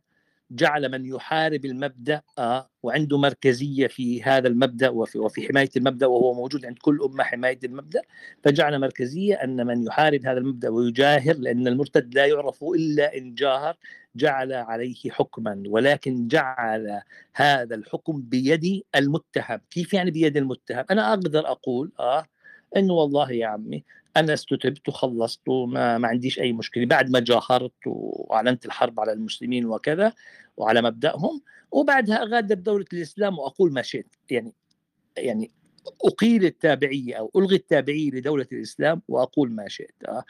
S3: جعل من يحارب المبدأ آه وعنده مركزية في هذا المبدأ وفي, وفي حماية المبدأ وهو موجود عند كل أمة حماية المبدأ فجعل مركزية أن من يحارب هذا المبدأ ويجاهر لأن المرتد لا يعرف إلا إن جاهر جعل عليه حكما ولكن جعل هذا الحكم بيد المتهم. كيف يعني بيد المتهم؟ أنا أقدر أقول آه إنه والله يا عمي أنا استتبت وخلصت وما ما عنديش أي مشكلة. بعد ما جاهرت وأعلنت الحرب على المسلمين وكذا وعلى مبدأهم وبعدها أغادر دولة الإسلام وأقول ما شئت. يعني يعني أقيل التابعية أو ألغي التابعية لدولة الإسلام وأقول ما شئت. آه.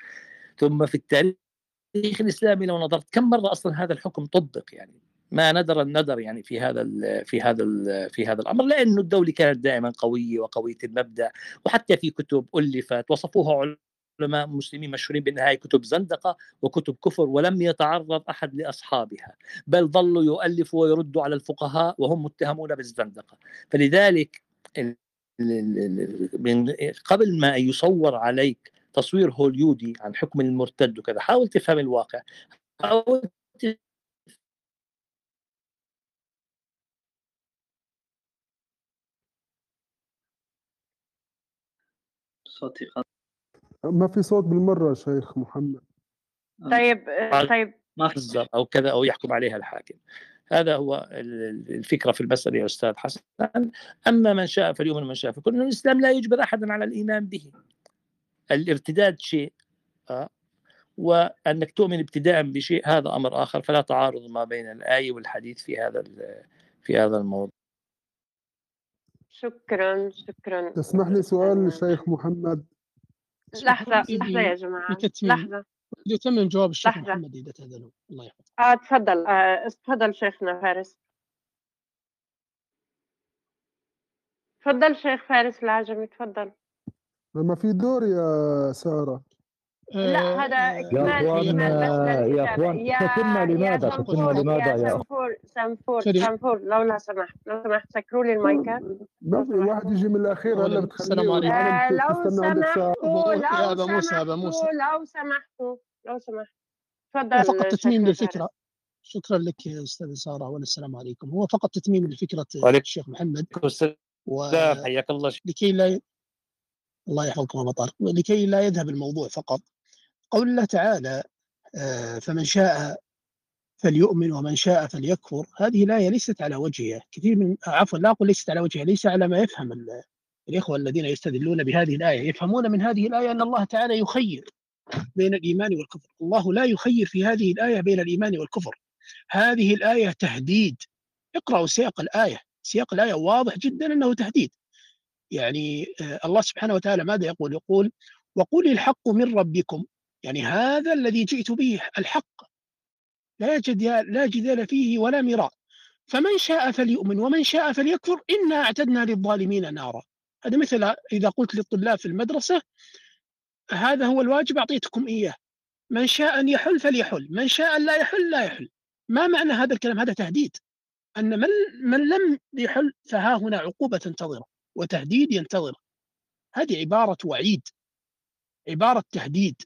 S3: ثم في التاريخ الإسلامي لو نظرت كم مرة أصلا هذا الحكم طبق؟ يعني ما ندر الندر يعني في هذا ال في هذا ال في هذا الأمر لأنه الدولة كانت دائما قوية وقوية المبدأ وحتى في كتب ألفت وصفوها علماء مسلمين مشهورين بأنها كتب زندقة وكتب كفر ولم يتعرض أحد لأصحابها بل ظلوا يؤلفوا ويردوا على الفقهاء وهم متهمون بالزندقة. فلذلك من قبل ما يصور عليك تصوير هوليودي عن حكم المرتد وكذا حاول تفهم الواقع حاول
S8: صوتي
S7: ما في صوت بالمرة شيخ محمد.
S1: آه. طيب طيب.
S3: ما في أو كذا أو يحكم عليها الحاكم. هذا هو الفكرة في المسألة يا أستاذ حسن. أما من شاء فليؤمن من شاء فكل الإسلام لا يجبر احدا على الإيمان به. الارتداد شيء آه، وأنك تؤمن ابتداء بشيء هذا أمر آخر. فلا تعارض ما بين الآية والحديث في هذا في هذا الموضوع.
S1: شكرا شكرا.
S7: تسمح لي سؤال للشيخ محمد؟
S1: لحظة لحظة يا جماعة. لحظة.
S9: يتمم جواب الشيخ لحظة. محمد إذا تأذنوا الله يحفظك.
S1: آه تفضل. آه تفضل شيخنا فارس. تفضل شيخ فارس العجمي تفضل.
S7: ما في دور يا سارة؟
S1: لا آه، هذا
S10: اكمال يا أخوان يا أخوان ختمنا لماذا ختمنا لماذا
S1: يا سنفور سنفور سنفور لو لا سمحت لو سمحت سكروا لي المايكات
S7: ما في واحد يجي من الأخير هلا
S9: السلام عليكم.
S1: آه لو سمحتوا لو موسى لو سمحتوا لو سمحت تفضل
S9: فقط تتميم للفكرة. شكرا لك يا أستاذ سارة والسلام عليكم. هو فقط تتميم لفكرة الشيخ محمد.
S3: و... حياك الله.
S9: لكي لا الله يحفظكم ابو طارق لكي لا يذهب الموضوع فقط.
S11: قول الله تعالى آه، فمن شاء فليؤمن ومن شاء فليكفر. هذه الآية ليست على وجهها. كثير من عفوا لا أقول ليست على وجهها ليس على ما يفهم الإخوة الذين يستدلون بهذه الآية. يفهمون من هذه الآية أن الله تعالى يخير بين الإيمان والكفر. الله لا يخير في هذه الآية بين الإيمان والكفر. هذه الآية تهديد. اقرأوا سياق الآية. سياق الآية واضح جدا أنه تهديد. يعني آه، الله سبحانه وتعالى ماذا يقول؟ يقول وقل الحق من ربكم يعني هذا الذي جئت به الحق. لا جدال لا جدال فيه ولا مراء. فمن شاء فليؤمن ومن شاء فليكفر إنا أعتدنا للظالمين نارا. هذا مثل إذا قلت للطلاب في المدرسة هذا هو الواجب أعطيتكم إياه. من شاء أن يحل فليحل من شاء أن لا يحل لا يحل. ما معنى هذا الكلام؟ هذا تهديد. أن من, من لم يحل فها هنا عقوبة تنتظره وتهديد ينتظره هذه عبارة وعيد عبارة تهديد.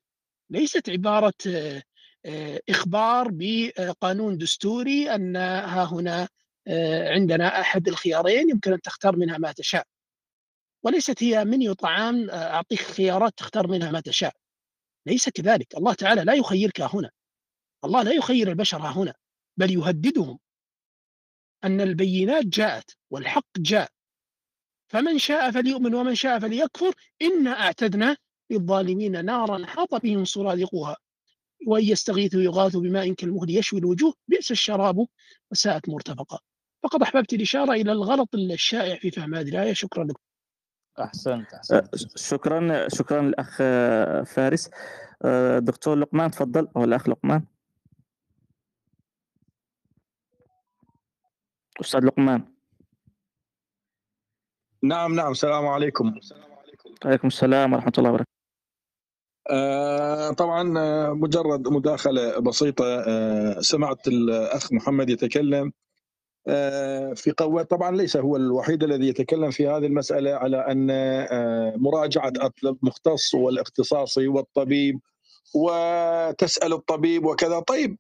S11: ليست عبارة آه، آه، إخبار بقانون دستوري أن ها هنا آه، عندنا أحد الخيارين يمكن أن تختار منها ما تشاء. وليست هي منيو طعام أعطيك خيارات تختار منها ما تشاء. ليس كذلك. الله تعالى لا يخيرك هنا. الله لا يخير البشر هنا بل يهددهم. أن البينات جاءت والحق جاء. فمن شاء فليؤمن ومن شاء فليكفر. إنا أعتدنا للظالمين نارا حاط بهم سرادقها وإن يستغيثوا يغاثوا بماء كالمهل يشوي الوجوه بئس الشراب وساءت مرتفقا. فقد أحببت الإشارة إلى الغلط الشائع في فهم هذه الآية. شكرا لكم.
S12: أحسنت أحسنت. شكرا شكرا الأخ فارس. دكتور لقمان تفضل. أو الأخ لقمان. أستاذ لقمان.
S13: نعم نعم. السلام عليكم.
S12: وعليكم السلام ورحمة الله وبركاته.
S13: آه طبعا آه، مجرد مداخلة بسيطة آه سمعت الأخ محمد يتكلم آه في قوة طبعا ليس هو الوحيد الذي يتكلم في هذه المسألة على أن آه، مراجعة المختص والاختصاصي والطبيب وتسأل الطبيب وكذا. طيب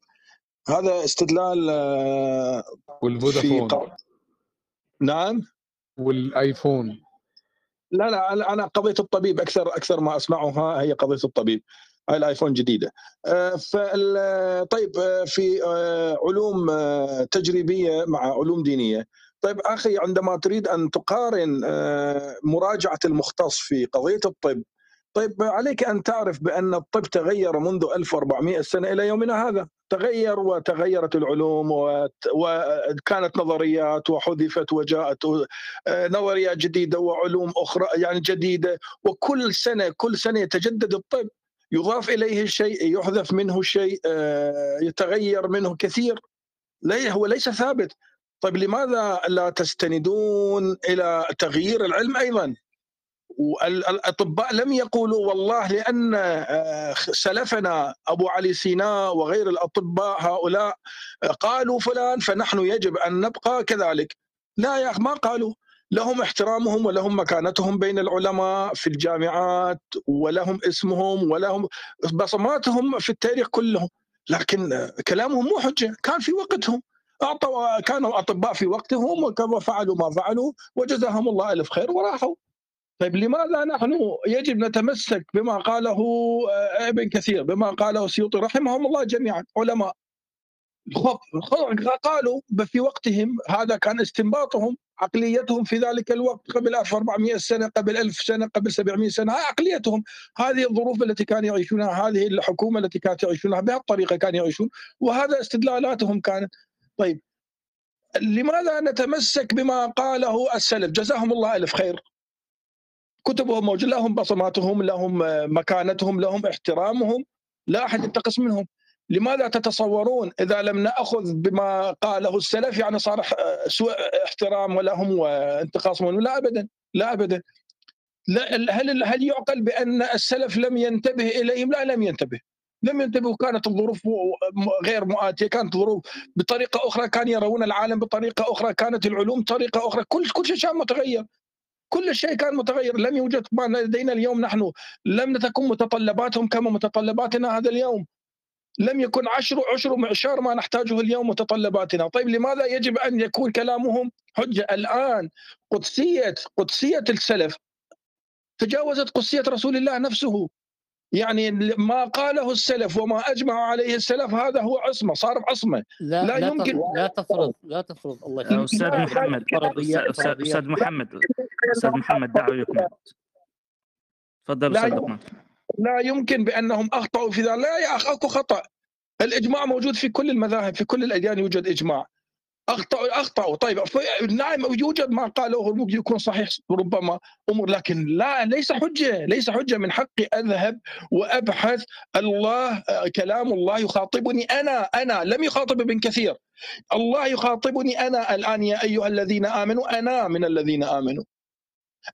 S13: هذا استدلال آه،
S6: والفودافون.
S13: نعم؟
S6: والآيفون.
S13: لا لا أنا قضية الطبيب أكثر أكثر ما أسمعها هي قضية الطبيب هاي الآيفون جديدة. آه، طيب آه، في علوم تجريبية مع علوم دينية. طيب أخي عندما تريد أن تقارن مراجعة المختص في قضية الطب طيب عليك أن تعرف بأن الطب تغير منذ 1400 سنة إلى يومنا هذا. تغير وتغيرت العلوم وكانت نظريات وحذفت وجاءت آه، نظريات جديدة وعلوم أخرى يعني جديدة. وكل سنة كل سنة يتجدد الطب. يضاف إليه شيء يحذف منه شيء آه، يتغير منه كثير. هو ليس ثابت. طيب لماذا لا تستندون إلى تغيير العلم أيضا؟ والاطباء لم يقولوا والله لأن آه، سلفنا أبو علي سيناء وغير الأطباء هؤلاء آه، قالوا فلان فنحن يجب أن نبقى كذلك. لا يا ما قالوا. لهم احترامهم ولهم مكانتهم بين العلماء في الجامعات ولهم اسمهم ولهم بصماتهم في التاريخ كلهم. لكن آه، كلامهم مو حجة. كان في وقتهم. أعطوا كانوا أطباء في وقتهم وفعلوا ما فعلوا وجزاهم الله ألف خير وراحوا. طيب لماذا نحن يجب نتمسك بما قاله آه، ابن كثير بما قاله السيوطي رحمهم الله جميعا علماء. قالوا في وقتهم هذا كان استنباطهم عقليتهم في ذلك الوقت قبل 1400 سنة قبل 1000 سنة قبل 700 سنة هاي عقليتهم. هذه الظروف التي كانوا يعيشونها هذه الحكومة التي كانت يعيشونها بهالطريقه كانوا يعيشون وهذا استدلالاتهم كانت. طيب لماذا نتمسك بما قاله السلف؟ جزاهم الله ألف خير. كتبهم موجودة لهم بصماتهم لهم مكانتهم لهم احترامهم لا أحد ينتقص منهم. لماذا تتصورون إذا لم نأخذ بما قاله السلف؟ يعني صار سوء احترام ولهم وانتقاص منهم؟ لا أبدا لا أبدا. لا هل هل يعقل بأن السلف لم ينتبه إليهم؟ لا لم ينتبه. لم ينتبهوا. كانت الظروف غير مؤاتية. كانت الظروف بطريقة أخرى كانوا يرون العالم بطريقة أخرى كانت العلوم طريقه أخرى. كل كل شيء متغير. كل شيء كان متغير لم يوجد ما لدينا اليوم نحن. لم تكن متطلباتهم كما متطلباتنا هذا اليوم. لم يكن عشر عشر معشار ما نحتاجه اليوم متطلباتنا. طيب لماذا يجب أن يكون كلامهم حجة؟ الآن قدسية قدسية السلف. تجاوزت قدسية رسول الله نفسه. يعني ما قاله السلف وما أجمع عليه السلف هذا هو عصمة صار بعصمه
S3: لا, لا, لا يمكن
S12: لا تفرض لا تفرض الله يخليك. أستاذ محمد أستاذ أستاذ محمد أستاذ محمد دعوة يكمل تفضل أستاذ لقمان.
S13: لا يمكن بأنهم أخطأوا في ذلك لا يا اخ أكو خطأ. الإجماع موجود في كل المذاهب في كل الأديان يوجد إجماع. اخطاوا اخطاوا طيب نعم يوجد ما قالوه ممكن يكون صحيح ربما أمور لكن لا ليس حجة ليس حجة. من حقي أذهب وأبحث. الله كلام الله يخاطبني أنا أنا لم يخاطب ابن كثير. الله يخاطبني أنا الآن يا أيها الذين آمنوا. أنا من الذين آمنوا.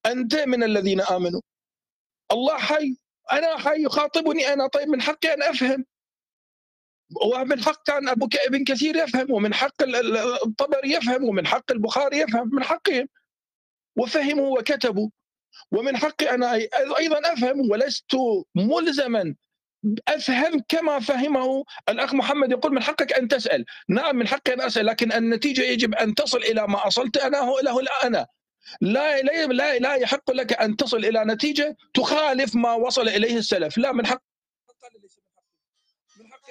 S13: أنت من الذين آمنوا. الله حي أنا حي يخاطبني أنا. طيب من حقي أن أفهم؟ ومن حق كان أبو ابن كثير يفهم ومن حق الطبري يفهم ومن حق البخاري يفهم من حقهم. وفهموا وكتبوا. ومن حقي أنا أيضا أفهم ولست ملزما. أفهم كما فهمه الأخ محمد يقول من حقك أن تسأل، نعم من حقي أن أسأل لكن النتيجة يجب أن تصل إلى ما أصلت أنا له أنا. لا لا لا يحق لك أن تصل إلى نتيجة تخالف ما وصل إليه السلف، لا من حق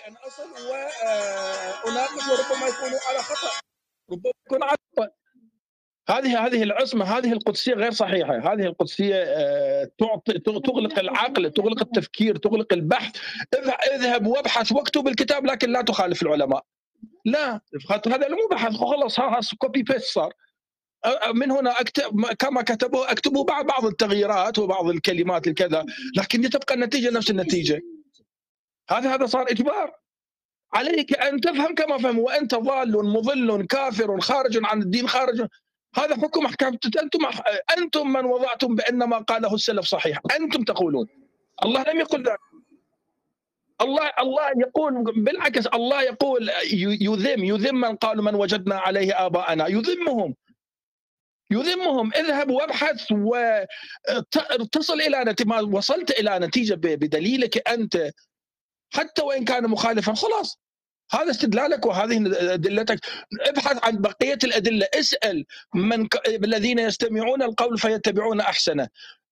S13: ان اصل واناقش وربما يكون على خطأ ربما يكون على خطا هذه هذه العصمة هذه القدسية غير صحيحة، هذه القدسية آه، تعطي تغلق العقل، تغلق التفكير، تغلق البحث، اذهب وابحث واكتب الكتاب لكن لا تخالف العلماء. لا هذا مو بحث خلاص copy paste صار. من هنا اكتب كما كتبوا أكتبوا بعض بعض التغييرات وبعض الكلمات الكذا لكن تبقى النتيجة نفس النتيجة. هذا هذا صار إجبار. عليك أن تفهم كما فهم وأنت ضال مضل كافر خارج عن الدين خارج. هذا حكم أحكام. أنتم أنتم من وضعتم بأن ما قاله السلف صحيح. أنتم تقولون. الله لم يقل ذلك. الله الله يقول بالعكس الله يقول يذم يذم من قالوا من وجدنا عليه آباءنا. يذمهم. يذمهم. اذهب وابحث وتصل إلى نتيجه وصلت إلى نتيجة بدليلك أنت حتى وإن كان مخالفا خلاص. هذا استدلالك وهذه أدلتك. ابحث عن بقية الأدلة. اسأل من ك... الذين يستمعون القول فيتبعون أحسنه.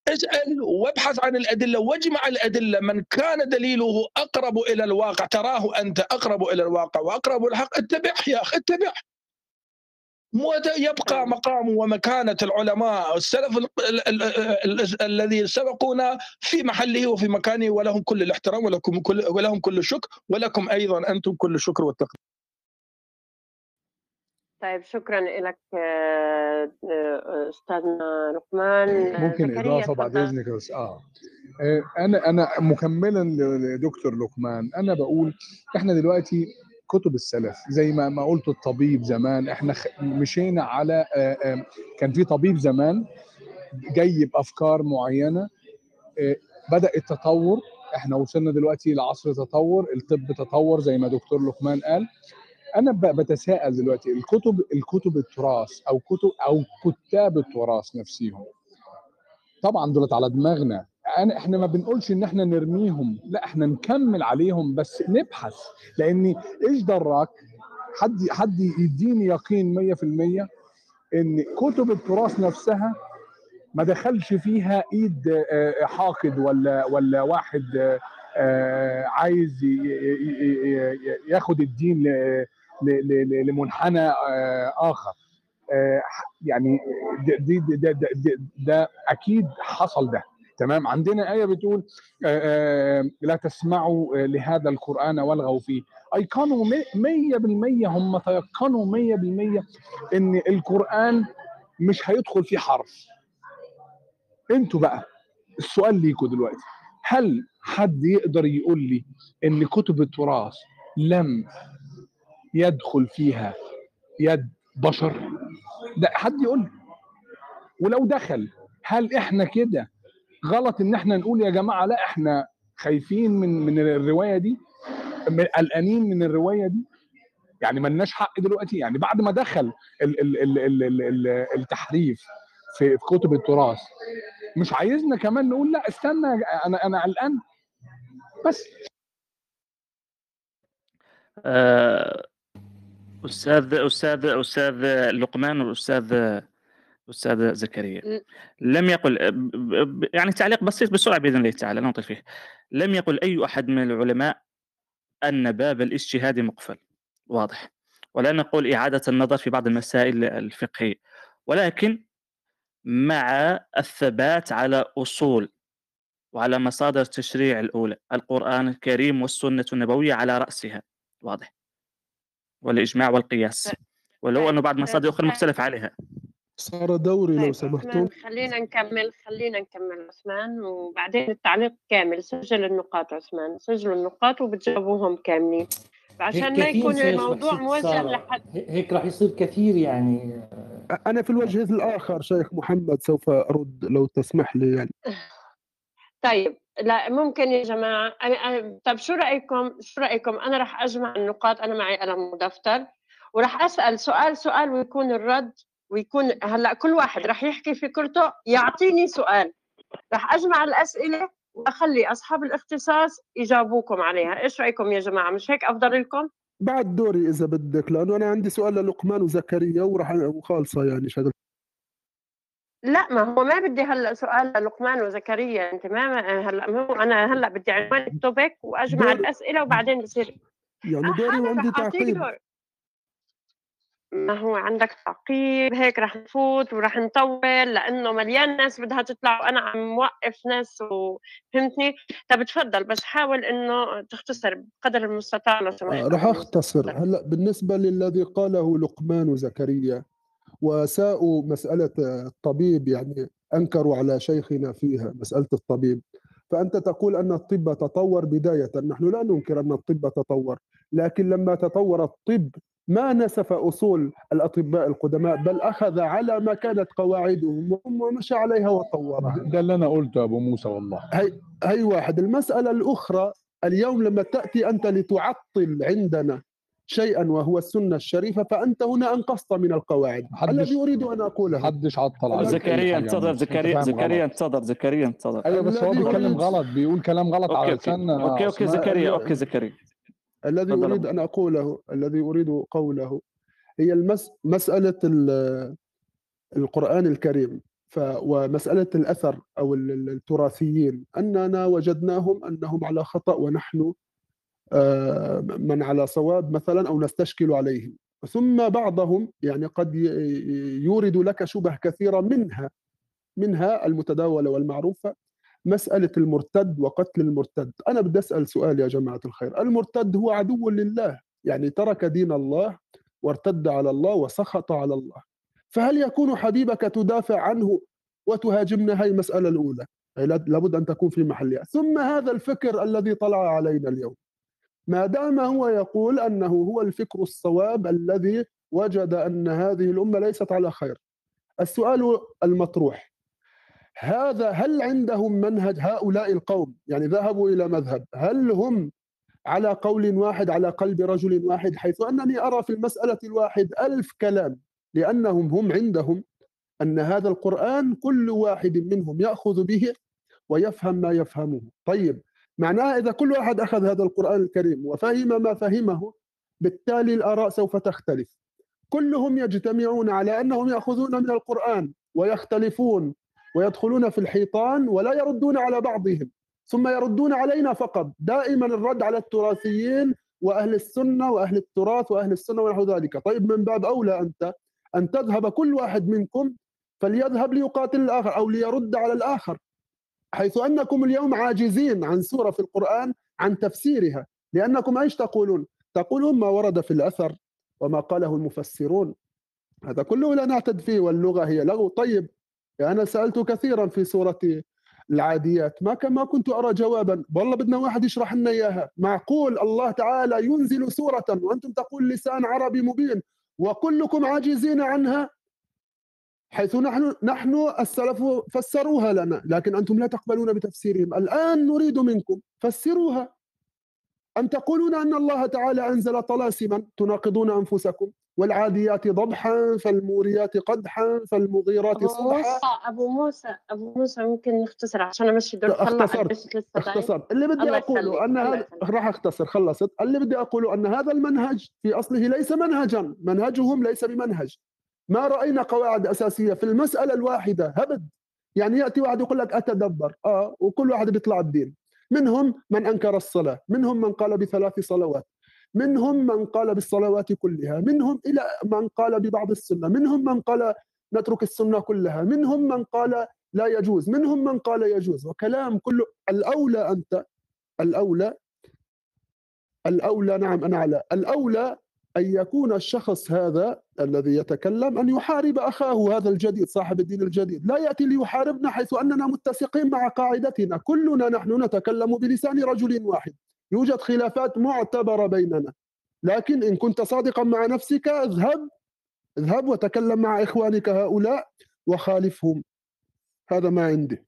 S13: اسأل وابحث عن الأدلة واجمع الأدلة. من كان دليله أقرب إلى الواقع تراه أنت أقرب إلى الواقع وأقرب الحق اتبعه يا أخي اتبعه. يبقى مقام ومكانة العلماء السلف الذي سبقونا في محله وفي مكانه ولهم كل الاحترام ولكم كل ولهم كل الشكر ولكم أيضا أنتم كل الشكر والتقدير.
S1: طيب شكرا لك آه، آه، أستاذنا لقمان.
S6: ممكن إضافة بعد إذنك بس آه. أنا أنا مكملا لدكتور لقمان. أنا بقول إحنا دلوقتي كتب السلف. زي ما ما قلت الطبيب زمان إحنا مشينا على كان في طبيب زمان جاي بافكار معينة بدأ التطور إحنا وصلنا دلوقتي لعصر تطور الطب تطور زي ما دكتور لقمان قال. أنا بتساءل دلوقتي الكتب الكتب التراث أو كتب أو كتاب التراث نفسهم طبعا دولت على دماغنا. أنا إحنا ما بنقولش إن إحنا نرميهم. لا إحنا نكمل عليهم بس نبحث. لأن إيش دراك حد حد يديني يقين 100% إن كتب التراث نفسها ما دخلش فيها إيد حاقد ولا ولا واحد عايز ياخد الدين لمنحنى آخر. يعني ده, ده, ده, ده أكيد حصل ده. تمام؟ عندنا آية بتقول لا تسمعوا لهذا القرآن والغوا فيه. أيقنوا مية بالمية هم تيقنوا مية بالمية إن القرآن مش هيدخل فيه حرف. أنتوا بقى السؤال ليكوا دلوقتي هل حد يقدر يقول لي إن كتب التراث لم يدخل فيها يد بشر؟ ده حد يقول لي. ولو دخل هل إحنا كده غلط إن إحنا نقول يا جماعة لا إحنا خايفين من من الرواية دي قلقانين من الرواية دي. يعني ملناش حق دلوقتي. يعني بعد ما دخل ال ال ال ال ال ال التحريف في كتب التراث مش عايزنا كمان نقول لا استنى أنا أنا قلقان. بس.
S12: أستاذ أستاذ أستاذ لقمان والأستاذ أستاذ زكريا. لم يقل يعني تعليق بسيط بسرعة بإذن الله تعالى لا نطيل فيه. لم يقل أي أحد من العلماء أن باب الاجتهاد مقفل. واضح. ولا نقول إعادة النظر في بعض المسائل الفقهية. ولكن مع الثبات على أصول وعلى مصادر التشريع الأولى القرآن الكريم والسنة النبوية على رأسها. واضح. والإجماع والقياس. ولو انه بعض مصادر أخرى مختلف عليها.
S7: صار دوري لو طيب، سمحتوا
S1: خلينا نكمل خلينا نكمل عثمان وبعدين التعليق كامل. سجل النقاط عثمان سجلوا النقاط وبتجاوبوهم كاملين. عشان ما يكون الموضوع موجه لحد
S14: هيك راح يصير كثير يعني.
S7: أنا في الوجه الآخر شيخ محمد سوف أرد لو تسمح لي يعني.
S1: طيب لا ممكن يا جماعة طيب شو رأيكم شو رأيكم؟ أنا راح أجمع النقاط أنا معي قلم ودفتر وراح أسأل سؤال سؤال ويكون الرد ويكون هلأ كل واحد راح يحكي فكرته يعطيني سؤال. راح أجمع الأسئلة وأخلي أصحاب الاختصاص يجاوبوكم عليها. إيش رأيكم يا جماعة؟ مش هيك أفضل لكم؟
S7: بعد دوري إذا بدك لأنه أنا عندي سؤال للقمان وزكريا وراح وخالصة يعني شهاده
S1: لا ما هو ما بدي هلأ سؤال لقمان وزكريا انت ما هلا مو أنا هلأ بدي عنوان التوبيك وأجمع دور... الأسئلة وبعدين بصير
S7: يعني دوري وعندي تعقيب.
S1: ما هو عندك تعقيب هيك رح نفوت ورح نطول لأنه مليان ناس بدها تطلع وأنا عم موقف ناس وفهمتني؟ طب تفضل بس حاول إنه تختصر بقدر المستطاع لو سمحت.
S7: رح أختصر. هلأ بالنسبة للذي قاله لقمان وزكريا وساءوا مسألة الطبيب يعني أنكروا على شيخنا فيها مسألة الطبيب. فأنت تقول أن الطب تطور بداية. نحن لا ننكر أن الطب تطور لكن لما تطور الطب ما نسف أصول الأطباء القدماء بل أخذ على ما كانت قواعدهم ومشى عليها وطورها.
S6: ده اللي أنا قلته أبو موسى والله.
S7: هي هي واحد. المسألة الأخرى اليوم لما تأتي أنت لتعطل عندنا شيئا وهو السنة الشريفة فأنت هنا أنقصت من القواعد. الذي أريد أن أقوله.
S6: حدش عطل
S12: زكريا انتظر زكريا زكريا انتظر زكريا انتظر.
S6: أيوه بس هو بيتكلم غلط بيقول كلام غلط
S12: okay
S6: على
S12: لسان okay okay زكريا okay زكريا.
S7: الذي أريد أن أقوله الذي أريد قوله هي المس مسألة القرآن الكريم. ف ومسألة الأثر أو التراثيين. أننا وجدناهم أنهم على خطأ ونحن آه، من على صواب مثلا أو نستشكل عليهم. ثم بعضهم يعني قد يورد لك شبه كثيرة منها منها المتداولة والمعروفة. مسألة المرتد وقتل المرتد. أنا بدي أسأل سؤال يا جماعة الخير. المرتد هو عدو لله يعني ترك دين الله وارتد على الله وسخط على الله. فهل يكون حبيبك تدافع عنه وتهاجمنا؟ هاي المسألة الأولى. لابد أن تكون في محلها. ثم هذا الفكر الذي طلع علينا اليوم. ما دام هو يقول أنه هو الفكر الصواب الذي وجد أن هذه الأمة ليست على خير السؤال المطروح. هذا هل عندهم منهج هؤلاء القوم؟ يعني ذهبوا إلى مذهب. هل هم على قول واحد على قلب رجل واحد حيث أنني أرى في المسألة الواحد ألف كلام لأنهم هم عندهم أن هذا القرآن كل واحد منهم يأخذ به ويفهم ما يفهمه. طيب معناه إذا كل واحد أخذ هذا القرآن الكريم وفهم ما فهمه بالتالي الآراء سوف تختلف. كلهم يجتمعون على أنهم يأخذون من القرآن ويختلفون ويدخلون في الحيطان ولا يردون على بعضهم ثم يردون علينا فقط. دائما الرد على التراثيين وأهل السنة وأهل التراث وأهل السنة ونحو ذلك. طيب من باب أولى أنت أن تذهب كل واحد منكم فليذهب ليقاتل الآخر أو ليرد على الآخر حيث أنكم اليوم عاجزين عن سورة في القرآن عن تفسيرها لأنكم إيش تقولون؟ تقولون ما ورد في الأثر وما قاله المفسرون. هذا كله لا نعتد فيه واللغة هي لغو. طيب أنا سألت كثيرا في سورة العاديات ما ما كنت أرى جوابا. والله بدنا واحد يشرح لنا إياها. معقول الله تعالى ينزل سورة وأنتم تقول لسان عربي مبين وكلكم عاجزين عنها؟ حيث نحن نحن السلف فسروها لنا لكن أنتم لا تقبلون بتفسيرهم. الآن نريد منكم فسروها. أم تقولون أن الله تعالى أنزل طلاسما تناقضون أنفسكم؟ والعاديات ضبحا فالموريات قدحا فالمغيرات صبحا
S1: أبو موسى أبو موسى ممكن نختصر عشان أمشي دور
S7: اختصرت اختصرت اللي بدي أقوله أن هذا راح أختصر خلصت. اللي بدي أقوله أن هذا المنهج في أصله ليس منهجا. منهجهم ليس بمنهج. ما رأينا قواعد أساسية في المسألة الواحدة. هبد. يعني يأتي واحد يقول لك أتدبر. آه وكل واحد بيطلع الدين. منهم من أنكر الصلاة. منهم من قال بثلاث صلوات. منهم من قال بالصلوات كلها منهم إلى من قال ببعض السنة منهم من قال نترك السنة كلها منهم من قال لا يجوز منهم من قال يجوز. وكلام كله الأولى أنت الأولى الأولى نعم أنا على الأولى أن يكون الشخص هذا الذي يتكلم أن يحارب أخاه هذا الجديد صاحب الدين الجديد. لا يأتي ليحاربنا حيث أننا متسقين مع قاعدتنا. كلنا نحن نتكلم بلسان رجل واحد. يوجد خلافات معتبرة بيننا. لكن إن كنت صادقا مع نفسك اذهب اذهب وتكلم مع إخوانك هؤلاء وخالفهم. هذا ما عندي.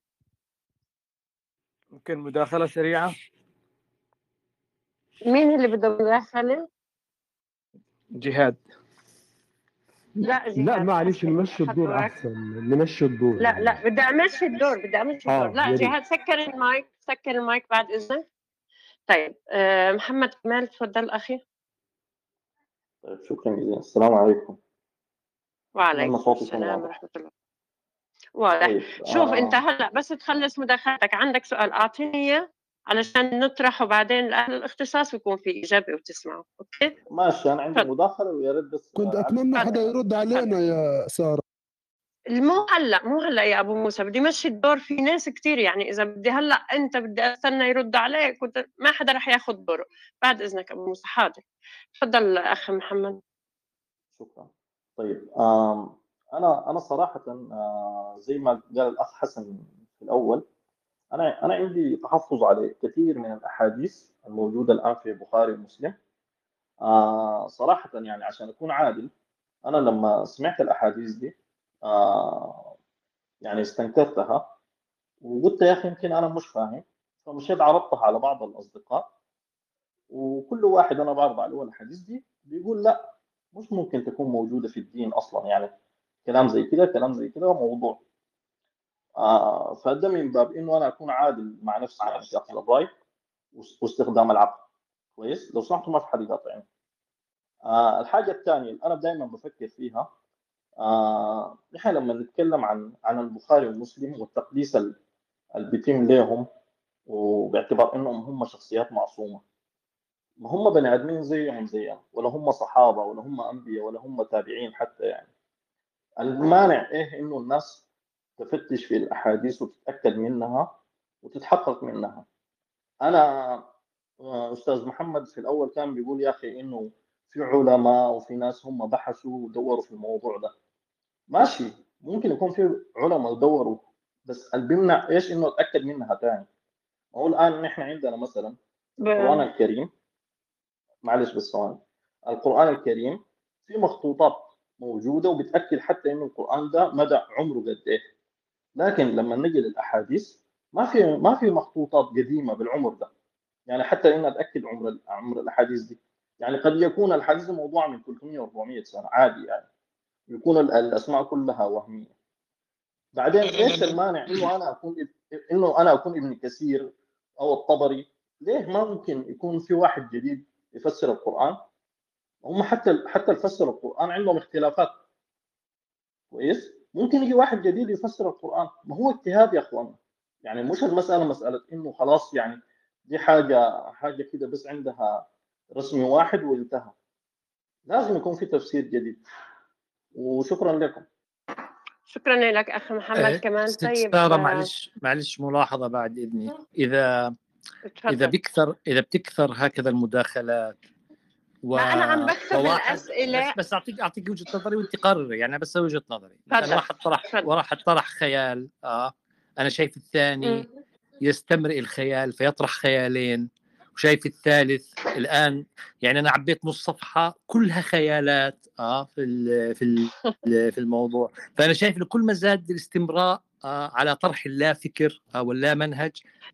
S15: ممكن مداخلة سريعة؟
S1: مين اللي بده مداخلة؟
S15: جهاد.
S1: لا جهاد.
S10: لا معلش نمشي الدور أحسن. نمشي الدور.
S1: لا لا بدي أمشي الدور بدي أمشي
S10: آه،
S1: الدور لا
S10: يا ريت.
S1: جهاد سكر المايك سكر المايك بعد إذنك. طيب آه، محمد كمال تفضل أخي.
S16: طيب شكرا جزيلا. السلام عليكم.
S1: وعليكم السلام. ورحمة الله. واضح.
S16: طيب
S1: شوف
S16: آه،
S1: أنت هلا بس تخلص مداخلتك. عندك سؤال. أعطيني إياه علشان نطرحه بعدين لاهل الاختصاص ويكون في اجابه وتسمعوا أوكي؟
S16: ماشي أنا عندي. مداخلة ويا ريت بس
S7: كنت أتمنى حدا يرد علينا يا سارة.
S1: مو هلأ مو هلأ يا أبو موسى بدي مشي الدور في ناس كتير يعني إذا بدي هلأ أنت بدي أستنى يرد عليك ما حدا رح ياخذ دوره. بعد إذنك أبو موسى حاضر. تفضل أخ محمد.
S16: شكرا. طيب أنا أنا صراحة آه، زي ما قال الأخ حسن في الأول أنا أنا عندي تحفظ على كثير من الأحاديث الموجودة الآن في البخاري ومسلم. آه، صراحة يعني عشان أكون عادل أنا لما سمعت الأحاديث دي آه، يعني استنكرتها. وقلت يا أخي يمكن أنا مش فاهم. فمشيت عرضتها على بعض الأصدقاء. وكل واحد أنا بعرض عليه الاحاديث دي بيقول لا مش ممكن تكون موجودة في الدين أصلا. يعني كلام زي كده كلام زي كده موضوع. آه فده من باب إنه أنا أكون عادل مع نفسي يعني في أخذ الرأي واس- واستخدام العقل. كويس؟ لو سمحتوا ما في حد يقاطعني. آه الحاجة الثانية أنا دائما بفكر فيها نحن لما نتكلم عن عن البخاري ومسلم والتقديس ال- اللي بيتم لهم وباعتبار إنهم هم شخصيات معصومة. ما هم بني آدمين زيهم زينا ولا هم صحابة ولا هم أنبياء ولا هم تابعين حتى يعني. المانع إيه إنه الناس تفتش في الأحاديث وتتأكد منها وتتحقق منها. أنا آه، أستاذ محمد في الأول كان بيقول يا أخي إنه في علماء وفي ناس هم بحثوا ودوروا في الموضوع ده. ماشي. ممكن يكون في علماء دوروا بس اللي بيمنع إيش إنه اتاكد منها ثاني هو الآن نحن عندنا مثلا القرآن الكريم. معلش بس ثواني. القرآن الكريم في مخطوطات موجودة وبتأكد حتى إنه القرآن ده مدى عمره قد إيه. لكن لما نجي للأحاديث ما في ما في مخطوطات قديمة بالعمر ده. يعني حتى إن أتأكد عمر عمر الأحاديث دي. يعني قد يكون الحديث موضوع من 300 400 سنة عادي يعني. يكون ال- الأسماء كلها وهمية. بعدين إيش المانع إنه أنا أكون إنه أنا أكون ابن كثير أو الطبري؟ ليه ما ممكن يكون في واحد جديد يفسر القرآن؟ هم حتى حتى يفسروا القرآن عندهم اختلافات. كويس؟ ممكن يجي واحد جديد يفسر القرآن. ما هو اجتهاد يا اخوانا يعني مش المسألة مسألة إنه خلاص يعني دي حاجة حاجة كده بس عندها رسم واحد وانتهى. لازم يكون في تفسير جديد. وشكرا لكم.
S1: شكرا لك أخ محمد
S3: آه،
S1: كمان. طيب
S3: سارة
S1: آه،
S3: معلش معلش ملاحظة بعد إذني. إذا إذا
S1: اتفضل
S3: بكثر إذا بتكثر هكذا المداخلات و...
S1: ما أنا عم بكتب الأسئلة.
S3: بس بس أعطيك أعطيك وجهة نظري وأنت قرري يعني أنا بس وجهة نظري. مثلا
S1: تفضل.
S3: واحد طرح
S1: تفضل.
S3: واحد طرح خيال آه أنا شايف الثاني. يستمرئ الخيال فيطرح خيالين. وشايف الثالث الآن. يعني أنا عبيت نص صفحة كلها خيالات آه في في في الموضوع. فأنا شايف إنه كل ما زاد الاستمراء آه على طرح اللا فكر آه واللا منهج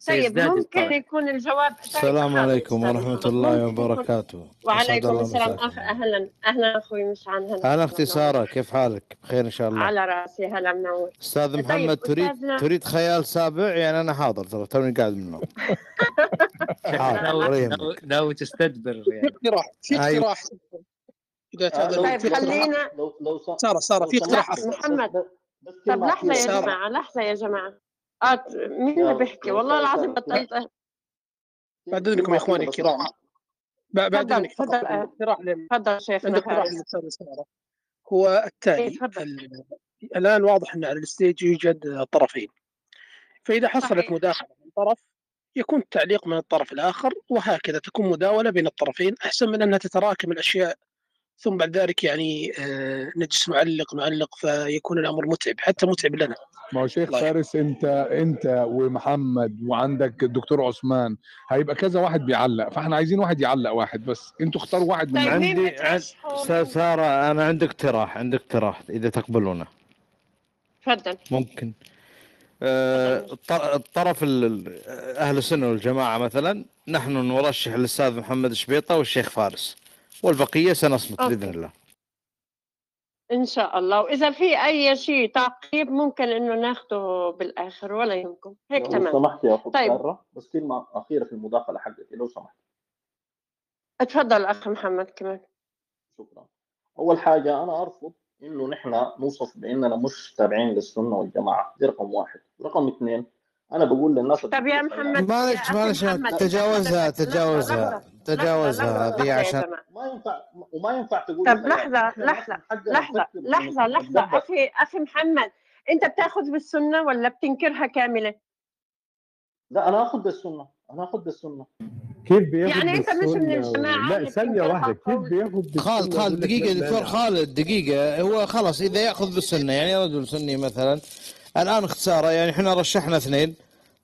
S1: طيب ممكن
S3: الطرح.
S1: يكون الجواب طيب
S5: السلام عليكم
S1: أستاذ
S5: ورحمة
S1: محمد
S5: الله وبركاته.
S1: وعليكم
S5: الله
S1: السلام. أخ أهلا أهلا أخوي مشعل هلا منور
S5: سارة كيف حالك؟ بخير إن شاء الله.
S1: على رأسي هلا منور.
S5: أستاذ
S1: طيب
S5: محمد تريد
S1: استاذنا
S5: تريد خيال سابع؟ يعني أنا حاضر ترى توني قاعد من النوم. حاضر
S3: ناوي تستدبر يعني.
S9: اقتراح في
S5: أيوه.
S9: اقتراح إذا
S1: آه طيب خلينا
S9: لو لو سارة سارة في اقتراح.
S1: محمد. طب لحظة يا جماعة لحظة يا جماعة. آه مين اللي بيحكي؟ والله العظيم بطلت.
S9: بعد اذنكم يا إخواني الكرام. بعد اذنك
S1: تفضل شيخنا
S9: ساره هو التالي الآن واضح إن على الستيج يوجد طرفين. فإذا حصلت مداخلة من طرف يكون التعليق من الطرف الآخر وهكذا تكون مداولة بين الطرفين أحسن من أنها تتراكم الأشياء ثم بعد ذلك يعني آه نجلس نعلق نعلق فيكون الأمر متعب حتى متعب لنا.
S6: ما هو شيخ فارس انت انت ومحمد وعندك الدكتور عثمان هيبقى كذا واحد بيعلق فاحنا عايزين واحد يعلق واحد بس. أنتوا اختاروا واحد من
S5: طيب عندي. أستاذ سارة أنا عندي اقتراح عندي اقتراح إذا تقبلونه.
S1: تفضل.
S5: ممكن. آه الطرف أهل السنة والجماعة مثلا نحن نرشح الأستاذ محمد شبيطة والشيخ فارس. والبقية سنصمت أوكي. بإذن الله.
S1: إن شاء الله. وإذا في أي شيء تعقيب ممكن إنه ناخده بالآخر ولا يهمكم. هيك تمام.
S16: لو سمحت يا أخت طيب. بس كلمه أخيرة في المداخله حقتي لو سمحت.
S1: اتفضل أخ محمد كمان.
S16: شكرا. أول حاجة أنا أرفض إنه نحن نوصف بإننا مش تابعين للسنة والجماعة. دي رقم واحد. رقم اثنين أنا بقول للناس
S1: طب يا محمد
S5: معلش معلش تجاوزها تجاوزها. تجاوزها هذه عشان
S16: ما ينفع وما ينفع تقول
S1: طب لحظة لحظة لحظة لحظة لحظة أخي أخي محمد أنت بتأخذ بالسنة ولا بتنكرها كاملة؟
S16: لا أنا آخذ بالسنة أنا آخذ بالسنة.
S7: كيف بياخذ
S1: يعني أنت مش من الجماعة
S7: لا ثانية واحدة كيف بياخذ
S5: خالد خالد دقيقة دكتور خالد دقيقة. هو خلاص إذا يأخذ بالسنة يعني رجل سني مثلا. الآن اختصاره يعني إحنا رشحنا اثنين.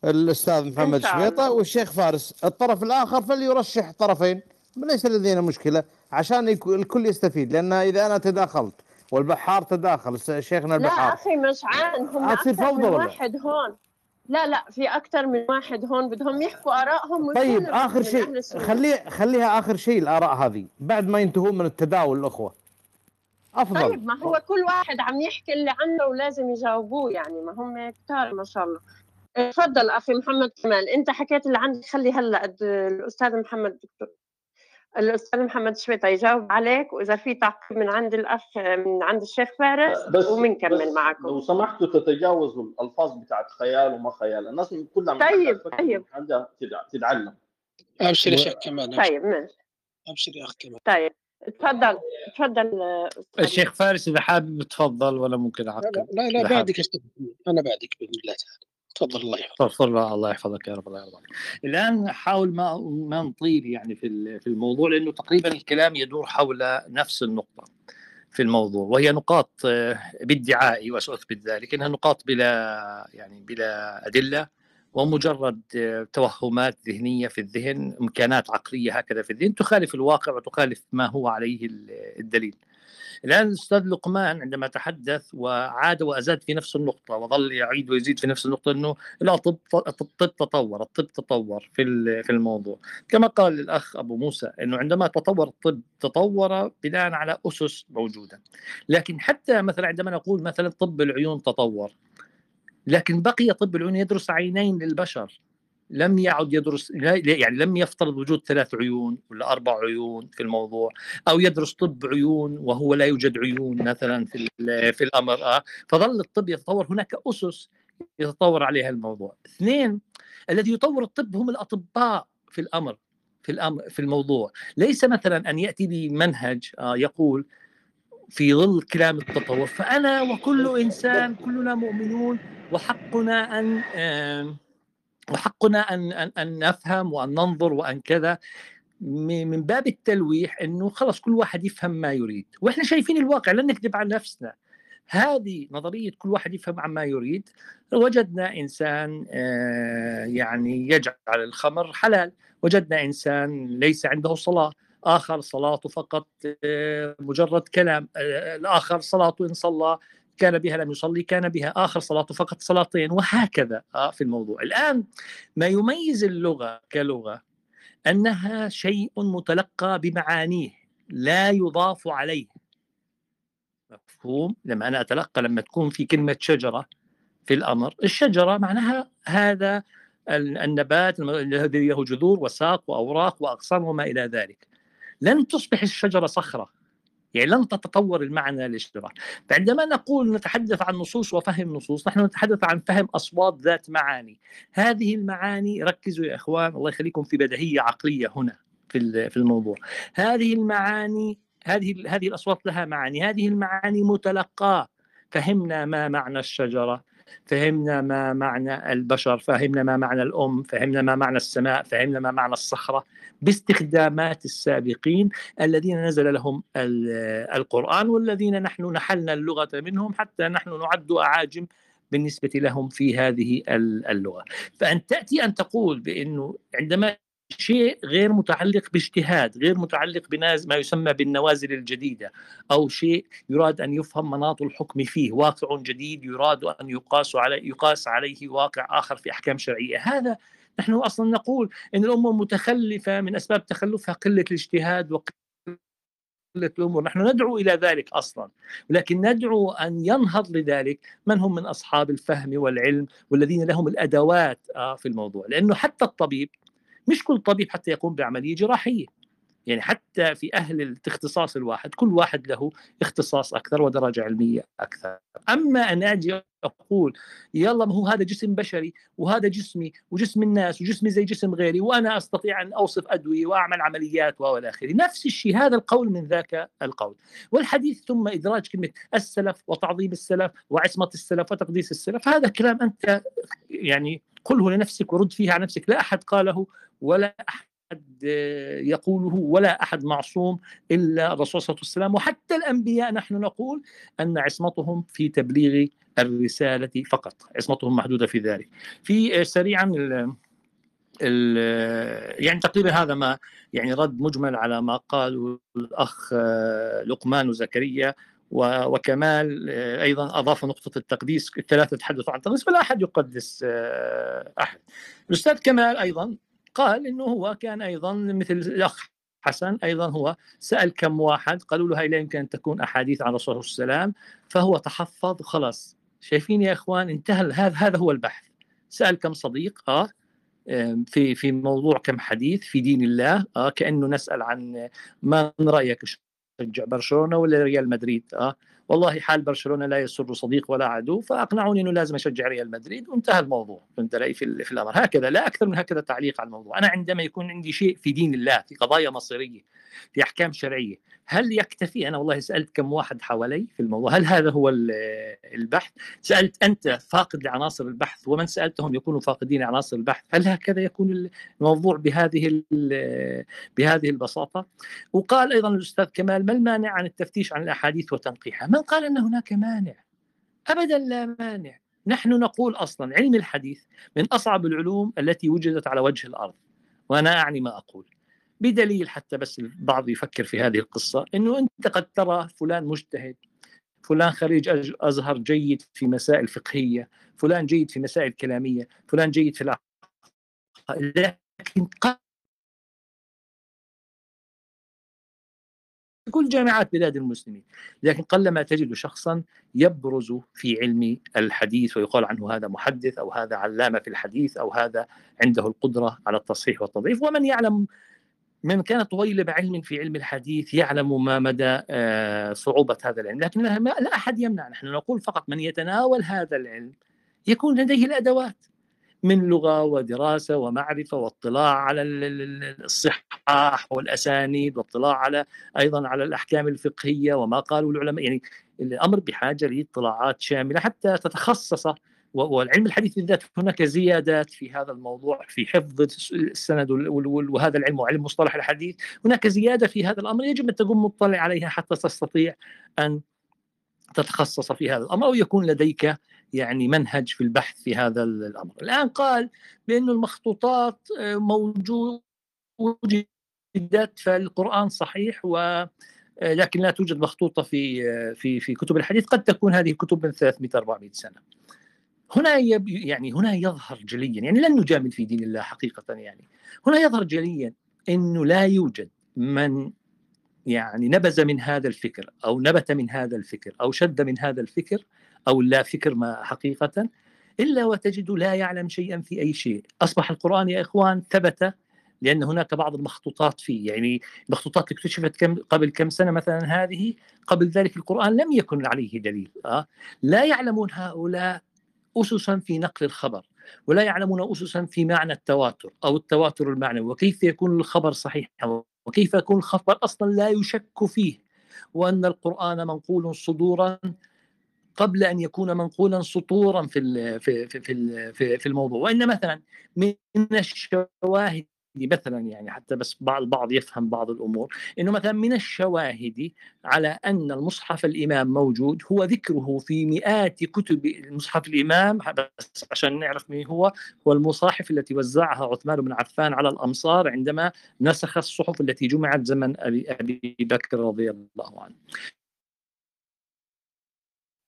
S5: الأستاذ محمد شبيطه والشيخ فارس. الطرف الآخر فليرشح طرفين. ليس لدينا مشكلة عشان الكل يستفيد. لأن إذا أنا تداخلت والبحار تداخل شيخنا البحار.
S1: لا أخي مش عن هم أكثر من واحد هون. لا لا في أكثر من واحد هون بدهم يحكوا آرائهم
S5: طيب آخر شيء. خليه خليها آخر شيء الآراء هذه. بعد ما ينتهون من التداول الأخوة. أفضل.
S1: طيب ما هو كل واحد عم يحكي اللي عنده ولازم يجاوبوه يعني. ما هم كتار ما شاء الله. تفضل أخي محمد كمال أنت حكيت اللي عندك خلي هلأ الأستاذ محمد دكتور. الأستاذ محمد شويطة يجاوب عليك وإذا في تعقيب من عند الأخ من عند الشيخ فارس
S16: بس
S1: وبنكمل
S16: بس
S1: معكم.
S16: لو سمحتوا تتجاوزوا الألفاظ بتاعت خيال وما خيال. الناس كلها
S1: طيب طيب.
S16: عندها تتعلم.
S9: ابشر يا شيخ كمال
S1: طيب ماشي.
S9: ابشر يا أخ كمال.
S1: طيب تفضل تفضل
S3: الشيخ فارس إذا حابب تفضل ولا ممكن أعقب؟
S9: لا لا بعدك أنا بعدك بإذن الله تعالى. تفضل الله يحفظك.
S3: تفضل الله يحفظك يا رب الله يرضى عليك. الآن نحاول ما ما نطيل يعني في في الموضوع لأنه تقريبا الكلام يدور حول نفس النقطة في الموضوع وهي نقاط بادعائي وساثبت ذلك إنها نقاط بلا يعني بلا أدلة ومجرد توهمات ذهنية في الذهن إمكانات عقلية هكذا في الذهن تخالف الواقع وتخالف ما هو عليه الدليل. الآن الأستاذ لقمان عندما تحدث وعاد وأزاد في نفس النقطة وظل يعيد ويزيد في نفس النقطة أنه الطب الطب تطور الطب تطور في في الموضوع. كما قال الأخ أبو موسى أنه عندما تطور الطب تطور بناء على أسس موجودة. لكن حتى مثلا عندما نقول مثلا طب العيون تطور لكن بقي طب العيون يدرس عينين للبشر. لم يعد يدرس يعني لم يفترض وجود ثلاث عيون ولا أربع عيون في الموضوع أو يدرس طب عيون وهو لا يوجد عيون مثلا في في الأمر آه فظل الطب يتطور. هناك أسس يتطور عليها الموضوع. اثنين الذي يطور الطب هم الأطباء في الأمر في الأمر في الموضوع. ليس مثلا أن يأتي بمنهج آه يقول في ظل كلام التطور فأنا وكل إنسان كلنا مؤمنون وحقنا أن وحقنا أن أن أن نفهم وأن ننظر وأن كذا. من باب التلويح إنه خلص كل واحد يفهم ما يريد. وإحنا شايفين الواقع لن نكذب على نفسنا. هذه نظرية كل واحد يفهم عما يريد. وجدنا إنسان يعني يجعل الخمر حلال. وجدنا إنسان ليس عنده صلاة. آخر صلاته فقط مجرد كلام. الآخر صلاته إن صلى. كان بها لم يصلي كان بها آخر صلاته فقط صلاتين وهكذا في الموضوع. الآن ما يميز اللغة كلغة أنها شيء متلقى بمعانيه لا يضاف عليه. مفهوم؟ لما أنا أتلقى لما تكون في كلمة شجرة في الأمر الشجرة معناها هذا النبات الذي له جذور وساق وأوراق وأغصان وما إلى ذلك. لن تصبح الشجرة صخرة. يعني لن تتطور المعنى للاشتراك فعندما نقول نتحدث عن نصوص وفهم نصوص نحن نتحدث عن فهم أصوات ذات معاني. هذه المعاني ركزوا يا إخوان الله يخليكم في بديهية عقلية هنا في في الموضوع. هذه المعاني هذه هذه الأصوات لها معاني. هذه المعاني متلقاة. فهمنا ما معنى الشجرة فهمنا ما معنى البشر فهمنا ما معنى الأم فهمنا ما معنى السماء فهمنا ما معنى الصخرة. باستخدامات السابقين الذين نزل لهم القرآن والذين نحن نحلنا اللغة منهم حتى نحن نعد أعاجم بالنسبة لهم في هذه اللغة. فأن تأتي أن تقول بأنه عندما شيء غير متعلق باجتهاد غير متعلق بناز ما يسمى بالنوازل الجديدة أو شيء يراد أن يفهم مناط الحكم فيه واقع جديد يراد أن يقاس عليه يقاس عليه واقع آخر في أحكام شرعية هذا نحن أصلا نقول أن الأمة متخلفة من أسباب تخلفها قلة الاجتهاد وقلة الأمور، نحن ندعو إلى ذلك أصلا، ولكن ندعو أن ينهض لذلك من هم من أصحاب الفهم والعلم والذين لهم الأدوات آه، في الموضوع، لأنه حتى الطبيب مش كل طبيب حتى يقوم بعملية جراحية. يعني حتى في أهل الاختصاص الواحد كل واحد له اختصاص أكثر ودرجة علمية أكثر. أما أن أجي أقول يلا ما هو هذا جسم بشري وهذا جسمي وجسم الناس وجسمي زي جسم غيري وأنا أستطيع أن أوصف أدوية وأعمل عمليات وإلى آخره. نفس الشيء هذا القول من ذاك القول. والحديث ثم إدراج كلمة السلف وتعظيم السلف وعصمة السلف وتقديس السلف هذا كلام أنت يعني قله لنفسك ورد فيه على نفسك. لا أحد قاله ولا أحد يقوله ولا أحد معصوم إلا الرسول صلى الله عليه وسلم. وحتى الأنبياء نحن نقول أن عصمتهم في تبليغ الرسالة فقط عصمتهم محدودة في ذلك. في سريعا يعني تقريبا هذا ما يعني رد مجمل على ما قاله الأخ لقمان وزكريا وكمال. أيضا أضاف نقطة التقديس الثلاثة تحدثوا عن التقديس فلا أحد يقدس أحد. الأستاذ كمال أيضا قال إنه هو كان أيضا مثل الأخ حسن أيضا هو سأل كم واحد قالوا له هاي لا يمكن أن تكون أحاديث عن الرسول صلى الله عليه وسلم فهو تحفظ خلاص. شايفين يا إخوان انتهى هذا هذا هو البحث. سأل كم صديق آه في في موضوع كم حديث في دين الله آه كأنه نسأل عن ما رأيك تشجع برشلونه ولا ريال مدريد آه. والله حال برشلونة لا يسر صديق ولا عدو فأقنعوني إنه لازم أشجع ريال مدريد وانتهى الموضوع. فهمت علي؟ في, في الأمر. هكذا لا أكثر من هكذا تعليق على الموضوع. أنا عندما يكون عندي شيء في دين الله في قضايا مصيرية في أحكام شرعية هل يكتفي؟ أنا والله سألت كم واحد حوالي في الموضوع. هل هذا هو البحث؟ سألت أنت فاقد لعناصر البحث ومن سألتهم يكونوا فاقدين لعناصر البحث. هل هكذا يكون الموضوع بهذه بهذه البساطة؟ وقال أيضا الأستاذ كمال ما المانع عن التفتيش عن الأحاديث وتنقيحها؟ من قال إن هناك مانع. ابدا لا مانع. نحن نقول أصلا علم الحديث من أصعب العلوم التي وجدت على وجه الأرض. وأنا أعني ما أقول. بدليل حتى بس البعض يفكر في هذه القصة أنه أنت قد ترى فلان مجتهد فلان خريج أزهر جيد في مسائل فقهية فلان جيد في مسائل كلامية فلان جيد في العقل لكن كل جامعات بلاد المسلمين. لكن قلما تجد شخصا يبرز في علم الحديث ويقال عنه هذا محدث أو هذا علامة في الحديث أو هذا عنده القدرة على التصحيح والتضعيف. ومن يعلم من كان طويل بعلم في علم الحديث يعلم ما مدى آه، صعوبة هذا العلم. لكن لا أحد يمنع. نحن نقول فقط من يتناول هذا العلم يكون لديه الأدوات. من لغة ودراسة ومعرفة واطلاع على الصحاح والأسانيد واطلاع على أيضا على الأحكام الفقهية وما قالوا العلماء. يعني الأمر بحاجة لاطلاعات شاملة حتى تتخصص. والعلم الحديث بالذات هناك زيادات في هذا الموضوع في حفظ السند وهذا العلم وعلم مصطلح الحديث. هناك زيادة في هذا الأمر يجب أن تكون مطلع عليها حتى تستطيع أن تتخصص في هذا الأمر أو يكون لديك يعني منهج في البحث في هذا الأمر. الآن قال بأن المخطوطات آه، موجود وجدت فالقرآن صحيح و آه، لكن لا توجد مخطوطة في آه، في في كتب الحديث. قد تكون هذه كتب من 300 400 سنة. هنا يعني هنا يظهر جليا يعني لن نجامل في دين الله حقيقة يعني. هنا يظهر جليا أنه لا يوجد من يعني نبذ من هذا الفكر أو نبت من هذا الفكر أو شد من هذا الفكر أو لا فكر ما حقيقة إلا وتجد لا يعلم شيئا في أي شيء. أصبح القرآن يا إخوان ثبت لأن هناك بعض المخطوطات فيه. يعني مخطوطات اكتشفت كم قبل كم سنة مثلا هذه قبل ذلك القرآن لم يكن عليه دليل. أه؟ لا يعلمون هؤلاء اسسا في نقل الخبر ولا يعلمون اسسا في معنى التواتر أو التواتر المعنوي وكيف يكون الخبر صحيحا وكيف يكون الخبر أصلا لا يشك فيه وأن القرآن منقول صدورا قبل أن يكون منقولا سطورا في في في في الموضوع وان مثلا من الشواهد مثلا يعني حتى بس بعض البعض يفهم بعض الأمور إنه مثلا من الشواهد على أن المصحف الإمام موجود هو ذكره في مئات كتب مصحف الإمام بس عشان نعرف مين هو هو المصاحف التي وزعها عثمان بن عفان على الأمصار عندما نسخ الصحف التي جمعت زمن أبي بكر رضي الله عنه.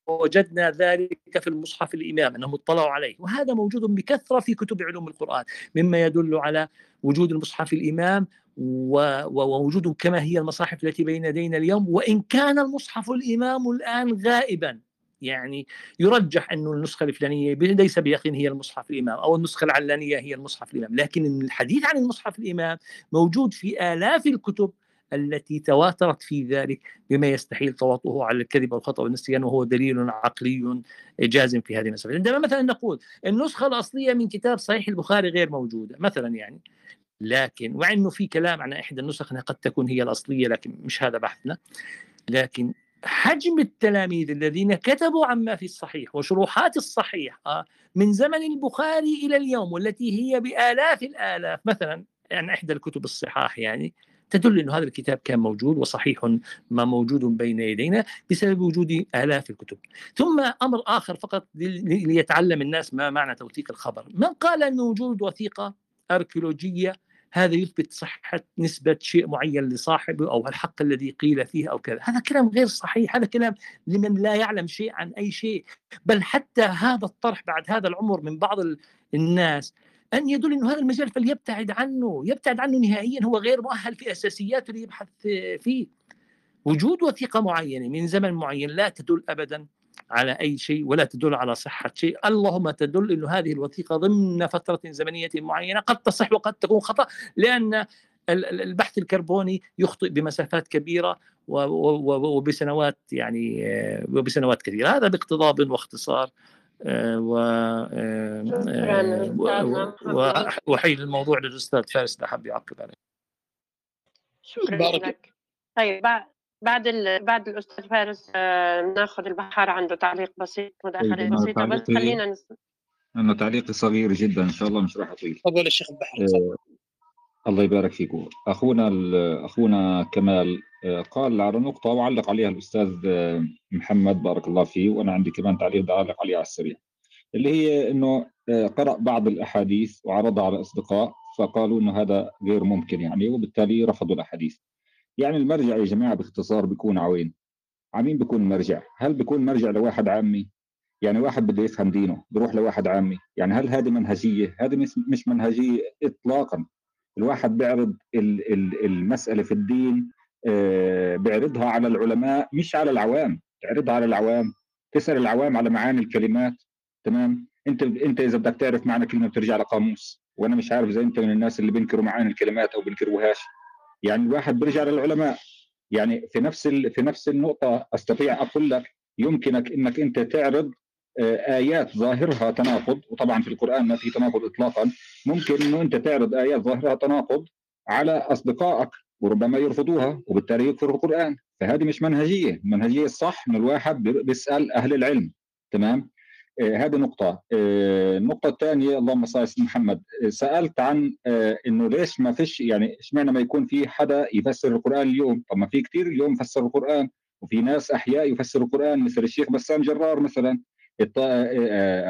S3: وجدنا ذلك في المصحف الإمام أنهم اطلعوا عليه. وهذا موجود بكثرة في كتب علوم القرآن مما يدل على وجود المصحف الإمام ووجوده كما هي المصاحف التي بين يدينا اليوم. وإن كان المصحف الإمام الآن غائبا يعني يرجح أنه النسخة الفلانية ليس بيقين هي المصحف الإمام أو النسخة العلانية هي المصحف الإمام. لكن الحديث عن المصحف الإمام موجود في آلاف الكتب التي تواترت في ذلك بما يستحيل تواطؤه على الكذب والخطأ والنسيان وهو دليل عقلي جازم في هذه المسألة. عندما مثلا نقول النسخة الأصلية من كتاب صحيح البخاري غير موجودة مثلا يعني لكن وع انه في كلام عن إحدى النسخ أنها قد تكون هي الأصلية لكن مش هذا بحثنا لكن حجم التلاميذ الذين كتبوا عما في الصحيح وشروحات الصحيح من زمن البخاري إلى اليوم والتي هي بآلاف الآلاف مثلا يعني إحدى الكتب الصحاح يعني تدل أن هذا الكتاب كان موجود وصحيح ما موجود بين يدينا بسبب وجود آلاف الكتب. ثم أمر آخر فقط ليتعلم الناس ما معنى توثيق الخبر. من قال أن وجود وثيقة أركيولوجية هذا يثبت صحة نسبة شيء معين لصاحبه أو الحق الذي قيل فيه أو كذا. هذا كلام غير صحيح. هذا كلام لمن لا يعلم شيء عن أي شيء. بل حتى هذا الطرح بعد هذا العمر من بعض الناس أن يدل أنه هذا المجال فليبتعد عنه يبتعد عنه نهائيا هو غير مؤهل في أساسياته ليبحث فيه. وجود وثيقة معينة من زمن معين لا تدل أبدا على أي شيء ولا تدل على صحة شيء. اللهم تدل أن هذه الوثيقة ضمن فترة زمنية معينة قد تصح وقد تكون خطأ لأن البحث الكربوني يخطئ بمسافات كبيرة وبسنوات يعني وبسنوات كثيرة. هذا باقتضاب واختصار و آه، وحيل الموضوع للأستاذ فارس إذا حاب يعقب عليه.
S1: شكرا لك. طيب بعد ال... بعد الأستاذ فارس آه، ناخذ البحار عنده تعليق بسيط مداخلة طيب بسيطة بس خلينا نس...
S17: أنا تعليقي صغير جدا إن شاء الله مش راح أطيل.
S9: تفضل الشيخ البحر. آه
S17: الله يبارك فيكم. أخونا أخونا كمال قال على نقطة وعلق عليها الأستاذ محمد بارك الله فيه وأنا عندي كمان تعليق أعلق عليها على السريع. اللي هي أنه آه، قرأ بعض الأحاديث وعرضها على أصدقاء فقالوا أنه هذا غير ممكن يعني وبالتالي رفضوا الأحاديث. يعني المرجع يا جماعة باختصار بيكون عوين؟ عمين بيكون مرجع؟ هل بيكون مرجع لواحد عامي؟ يعني واحد بده يفهم دينه بروح لواحد عامي؟ يعني هل هذه منهجية؟ هذه مش منهجية إطلاقا. الواحد بيعرض المسألة في الدين آه، بيعرضها على العلماء مش على العوام. تعرضها على العوام. تسأل العوام على معاني الكلمات. تمام؟ انت انت إذا بدك تعرف معنى كلمة بترجع لقاموس. وأنا مش عارف إذا أنت من الناس اللي بينكروا معاني الكلمات أو بينكروهاش. يعني الواحد بيرجع للعلماء. يعني في نفس في نفس النقطة أستطيع أقول لك يمكنك إنك أنت تعرض آيات ظاهرها تناقض وطبعا في القرآن ما في تناقض اطلاقا. ممكن إنه أنت تعرض آيات ظاهرها تناقض على أصدقائك وربما يرفضوها وبالتالي يكفروا القرآن. فهذه مش منهجية. المنهجية الصح أن الواحد بيسأل أهل العلم. تمام؟ آه هذه نقطة. آه النقطة الثانية اللهم صل على سيدنا محمد. آه سألت عن آه إنه ليش ما فيش يعني إشمعنى ما يكون في حدا يفسر القرآن اليوم؟ طب ما في كثير اليوم يفسر القرآن وفي ناس أحياء يفسروا القرآن مثل الشيخ بسام جرار مثلا. آه، آه،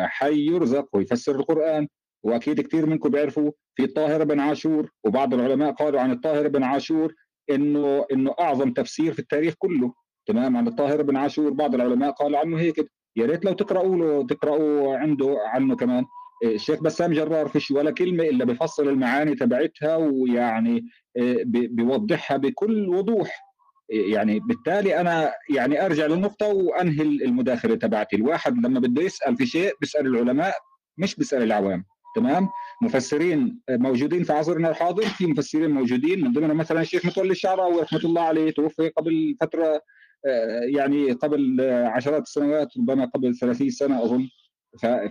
S17: حي يرزق ويفسر القرآن وأكيد كثير منكم بيعرفوا في الطاهر بن عاشور وبعض العلماء قالوا عن الطاهر بن عاشور إنه إنه أعظم تفسير في التاريخ كله. تمام؟ عن الطاهر بن عاشور بعض العلماء قالوا عنه هيك. يا ريت لو تقرأوا له تقرأوا عنده عنه كمان. الشيخ بسام جرار فيش ولا كلمة إلا بفصل المعاني تبعتها ويعني آه، بيوضحها بكل وضوح. يعني بالتالي أنا يعني أرجع للنقطة وأنهي المداخلة تبعتي. الواحد لما بده يسأل في شيء بيسأل العلماء مش بيسأل العوام. تمام؟ مفسرين موجودين في عصرنا الحاضر في مفسرين موجودين من ضمنهم مثلا الشيخ متولي الشعراوي رحمه الله عليه توفي قبل فترة آه، يعني قبل عشرات السنوات ربما قبل 30 سنة أظن.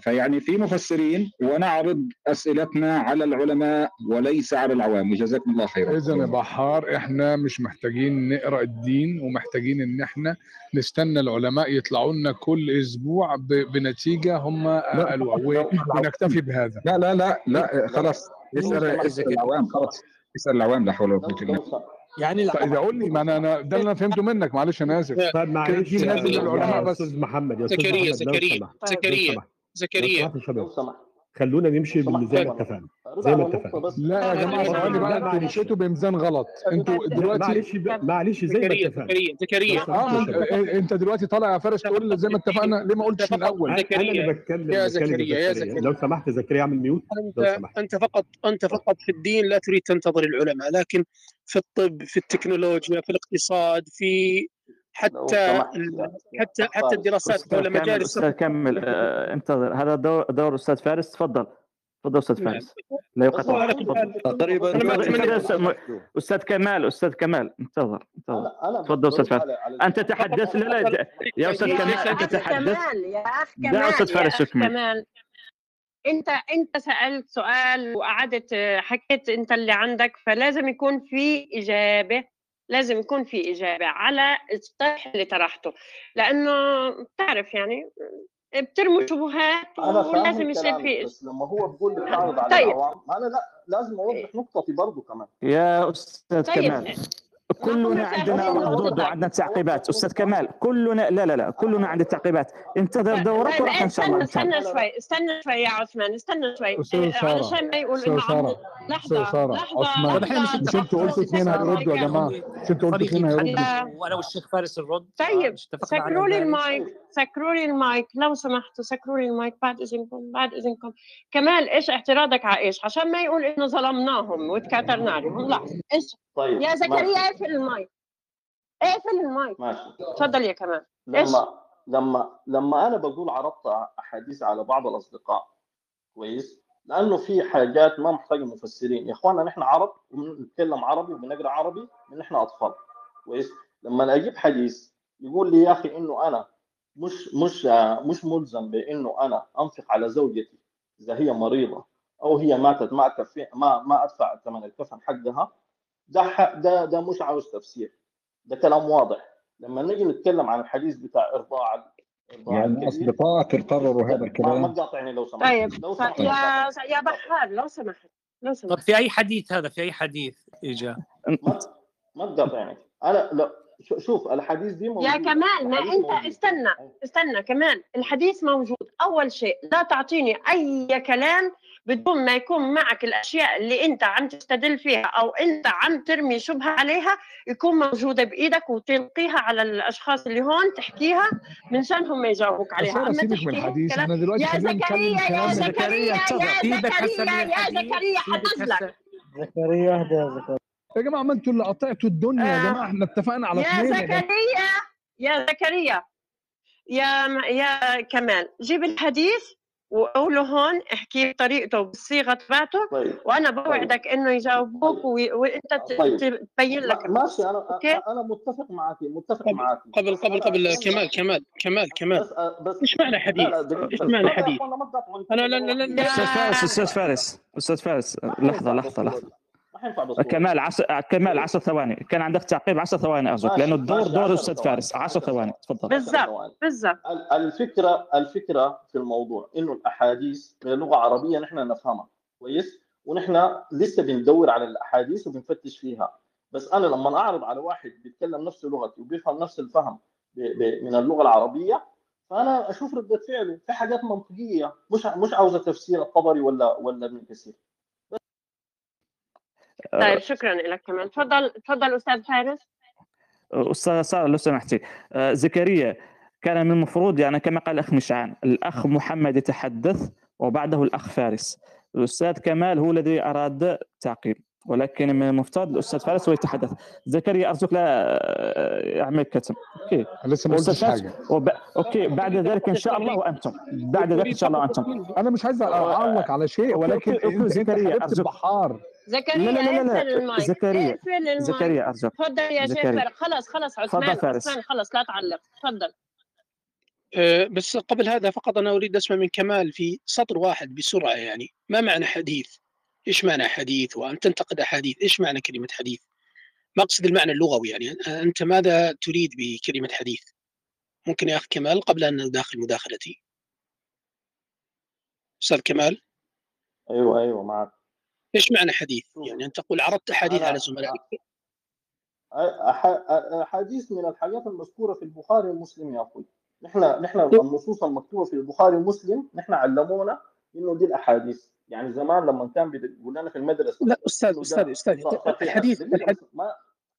S17: فيعني في مفسرين ونعرض اسئلتنا على العلماء وليس على العوام وجزاكم الله خيرا
S6: اذا يا بحار إحنا مش محتاجين نقرا الدين ومحتاجين ان إحنا نستنى العلماء يطلعوا لنا كل أسبوع بنتيجه هم قالوها ونكتفي بهذا
S17: لا لا لا لا خلاص اسال اسال العوام خلاص اسال العوام لا حول ولا قوه الا بالله
S6: يعني لا طيب قول لي ما أنا أنا ده اللي أنا فهمته منك معلش أنا اسف
S18: طيب معلش
S6: نازل العلماء بس
S18: أستاذ محمد يا أستاذ
S11: زكريا زكريا. زكريا. زكريا.
S18: لو سمحت. خلونا نمشي زي ما اتفقنا. زي ما اتفقنا.
S6: لا يا جماعة ثواني بقى أنتوا مشيتوا بميزان غلط. أنتوا دلوقتي
S18: معلش معلش زي ما اتفقنا.
S11: زكريا زكريا.
S6: آه ما انت- انت دلوقتي طالع يا فارس تقول زي ما اتفقنا ليه ما قلتش من الأول؟
S18: أنا اللي بتكلم
S11: يا زكريا، يا
S18: زكريا. لو سمحت زكريا اعمل ميوت. لو
S11: أنت
S18: سمحت.
S11: أنت فقط أنت فقط في الدين لا تريد تنتظر العلماء لكن في الطب في التكنولوجيا في الاقتصاد في حتى حتى حتى الدراسات حول مجال
S12: كامل
S11: السفر
S12: أستاذ كمل آه، انتظر. هذا دور دور أستاذ فارس تفضل. تفضل أستاذ
S11: نعم.
S12: فارس. لا
S11: كل حال
S12: تقريبا أستاذ كمال أستاذ كمال. انتظر انتظر. تفضل
S16: أستاذ
S12: فارس. أنت تحدث؟ لا لا يا
S1: أستاذ
S12: كمال أنت
S1: أخ
S12: تحدث.
S1: كمال يا اخ كمال
S12: أستاذ
S1: يا
S12: فارس
S1: اخ
S12: يكمل.
S1: كمال. انت أنت سألت سؤال وقعدت آه، حكيت أنت اللي عندك فلازم يكون في إجابة لازم يكون في إجابة على الطرح اللي طرحته لأنه بتعرف يعني بترموا شبهات ولازم يصير في
S16: بس لما هو بيقول لي تعرض على
S1: طيب.
S16: العوام أنا لا لازم أوضح نقطتي برضه كمان
S12: يا أستاذ
S1: طيب.
S12: كمال كلنا عندنا ردود. وعندنا تعقيبات. أستاذ كمال كلنا لا لا لا كلنا عندنا تعقيبات. انتظر دورك وراح إن شاء الله
S1: استنى شوي استنى شوي يا عثمان استنى شوي.
S6: سارة
S1: علشان ما يقول
S6: أستاذ
S1: إنه عم
S6: لحظة
S1: لحظة
S6: عثمان.
S1: لحظة
S6: مش أنتوا قلتوا اثنين هيردوا يا جماعة؟ مش أنتوا قلتوا اثنين هيردوا
S3: وأنا والشيخ فارس الرد
S1: طيب سكروا لي؟ المايك سكروا لي المايك. لو سمحتوا سكروا لي المايك. بعد إذنكم بعد إذنكم. كمال إيش اعتراضك على إيش؟ عشان ما يقول إنه ظلمناهم وتكاترنا عليهم. لحظه إيش
S16: طيب
S1: يا زكريا. اقفل المايك. اقفل المايك.
S16: ماشي.
S1: تفضل يا كمال.
S16: لما لما لما أنا بقول عرضت أحاديث على بعض الأصدقاء كويس؟ لأنه في حاجات ما محتاجه مفسرين يا إخوانا نحن عرب وبنتكلم عربي وبنقرأ عربي من نحن أطفال. كويس؟ لما أجيب حديث يقول لي يا أخي إنه أنا مش مش مش ملزم بإنه أنا أنفق على زوجتي إذا هي مريضة أو هي ماتت ما ما ما أدفع ثمن الكفن حقها. ده ح- ده ده مش عاوز تفسير ده كلام واضح. لما نيجي نتكلم عن الحديث بتاع إرضاع
S17: يعني اصدقائك قرروا هذا
S16: ما ما
S17: الكلام.
S16: تقاطعني لو سمحت.
S1: طيب
S16: لو. سمحت.
S1: يا يا بحار لو سمحت لو
S3: طب
S1: سمحت
S3: في أي حديث هذا؟ في أي حديث إجا؟
S16: ما ما تقاطعني. أنا لا شو- شوف الحديث دي موجوده
S1: يا كمال ما
S16: الحديث
S1: أنت
S16: موجود.
S1: استنى استنى كمان. الحديث موجود. أول شيء لا تعطيني أي كلام بدون ما يكون معك الأشياء اللي أنت عم تستدل فيها أو أنت عم ترمي شبهة عليها يكون موجودة بإيدك وتلقيها على الأشخاص اللي هون تحكيها من شانهم ما يجاوبوك عليها.
S6: أنا
S1: أما
S6: سيبك من
S1: تحكي
S6: الحديث إحنا دلوقتي
S1: يا زكريا يا زكريا يا زكريا يا زكريا
S10: زكريا اهدى يا زكريا.
S6: يا جماعة ما أنتوا اللي قطعتوا الدنيا يا جماعة. إحنا اتفقنا على
S1: يا
S6: اثنين يا جماعة.
S1: زكريا يا زكريا. يا يا كمال. جيب الحديث. وقوله هون احكيه بطريقته بالصيغة تبعته
S16: طيب
S1: وأنا بوعدك إنه يجاوبوك و- وأنت
S16: طيب.
S1: تبين لك
S16: ما- ماشي أنا
S1: أوكي
S16: أنا متفق معك متفق معك
S11: قبل قبل قبل كمال كمال كمال كمال
S16: بس
S11: إيش معنى حديث؟ إيش معنى حديث؟
S16: تقاطعوني.
S11: لا لا لا أستاذ
S12: فارس أستاذ فارس أستاذ فارس لحظة لحظة
S16: لحظة حينفع.
S12: كمال عشر كمال 10 ثواني. كان عندك تعقيب 10 ثواني
S16: أرجوك
S12: لأنه الدور دور
S16: 10 أستاذ.
S12: فارس. 10 ثواني. تفضل.
S1: بالضبط. بالضبط.
S16: ال- الفكرة الفكرة في الموضوع إنه الأحاديث من لغه عربيه نحن نفهمها. كويس؟ ونحن لسه بندور على الأحاديث وبنفتش فيها. بس أنا لما أعرض على واحد بيتكلم نفس لغتي وبيفهم نفس الفهم ب- ب- من اللغة العربية فأنا أشوف ردة فعله. في حاجات منطقية. مش مش عاوزة تفسير الطبري ولا ولا ابن كثير.
S1: طيب شكرا لك كمان. تفضل تفضل أستاذ فارس.
S12: أستاذ سارة لو سمحتي. آه، زكريا كان من المفروض يعني كما قال الأخ مشعان الأخ محمد يتحدث وبعده الأخ فارس. الأستاذ كمال هو الذي أراد تعقيب ولكن من المفترض الأستاذ فارس هو يتحدث. زكريا أرجوك لا اعمل كتم okay.
S6: لسه ما قلتش حاجة.
S12: وب... okay. بعد ذلك إن شاء الله وأنتم. بعد ذلك إن شاء الله وأنتم.
S6: أنا مش عايز أعلق على شيء ولكن
S12: okay.
S6: okay.
S12: زكريا
S6: انت
S12: أرجوك.
S6: بحار
S1: زكريا
S12: لا لا لا لا. زكريا. زكريا أرجوك
S1: تفضل يا شيخ خلص خلص
S12: تفضل
S1: عثمان
S12: فارس.
S1: عثمان خلص لا تعلق تفضل
S11: آه، بس قبل هذا فقط أنا أريد أسمع من كمال في سطر واحد بسرعة يعني ما معنى حديث؟ إيش معنى حديث؟ وأن تنتقد احاديث، إيش معنى كلمة حديث؟ ما اقصد المعنى اللغوي يعني أنت ماذا تريد بكلمة حديث؟ ممكن يا اخ كمال قبل أن نداخل مداخلتي. أستاذ كمال
S16: أيوه أيوه معك
S11: إيش معنى حديث؟ يعني أنت تقول عرضت احاديث على زملائك
S16: أحاديث من الحاجات المذكورة في البخاري ومسلم يا أخوي نحن نحن النصوص المكتوبة في البخاري ومسلم نحن علمونا إنه دي الأحاديث يعني زمان لما كان بيقول لنا في المدرسة
S11: لا أستاذ
S16: أستاذ
S11: أستاذ
S16: صحيح.
S11: الحديث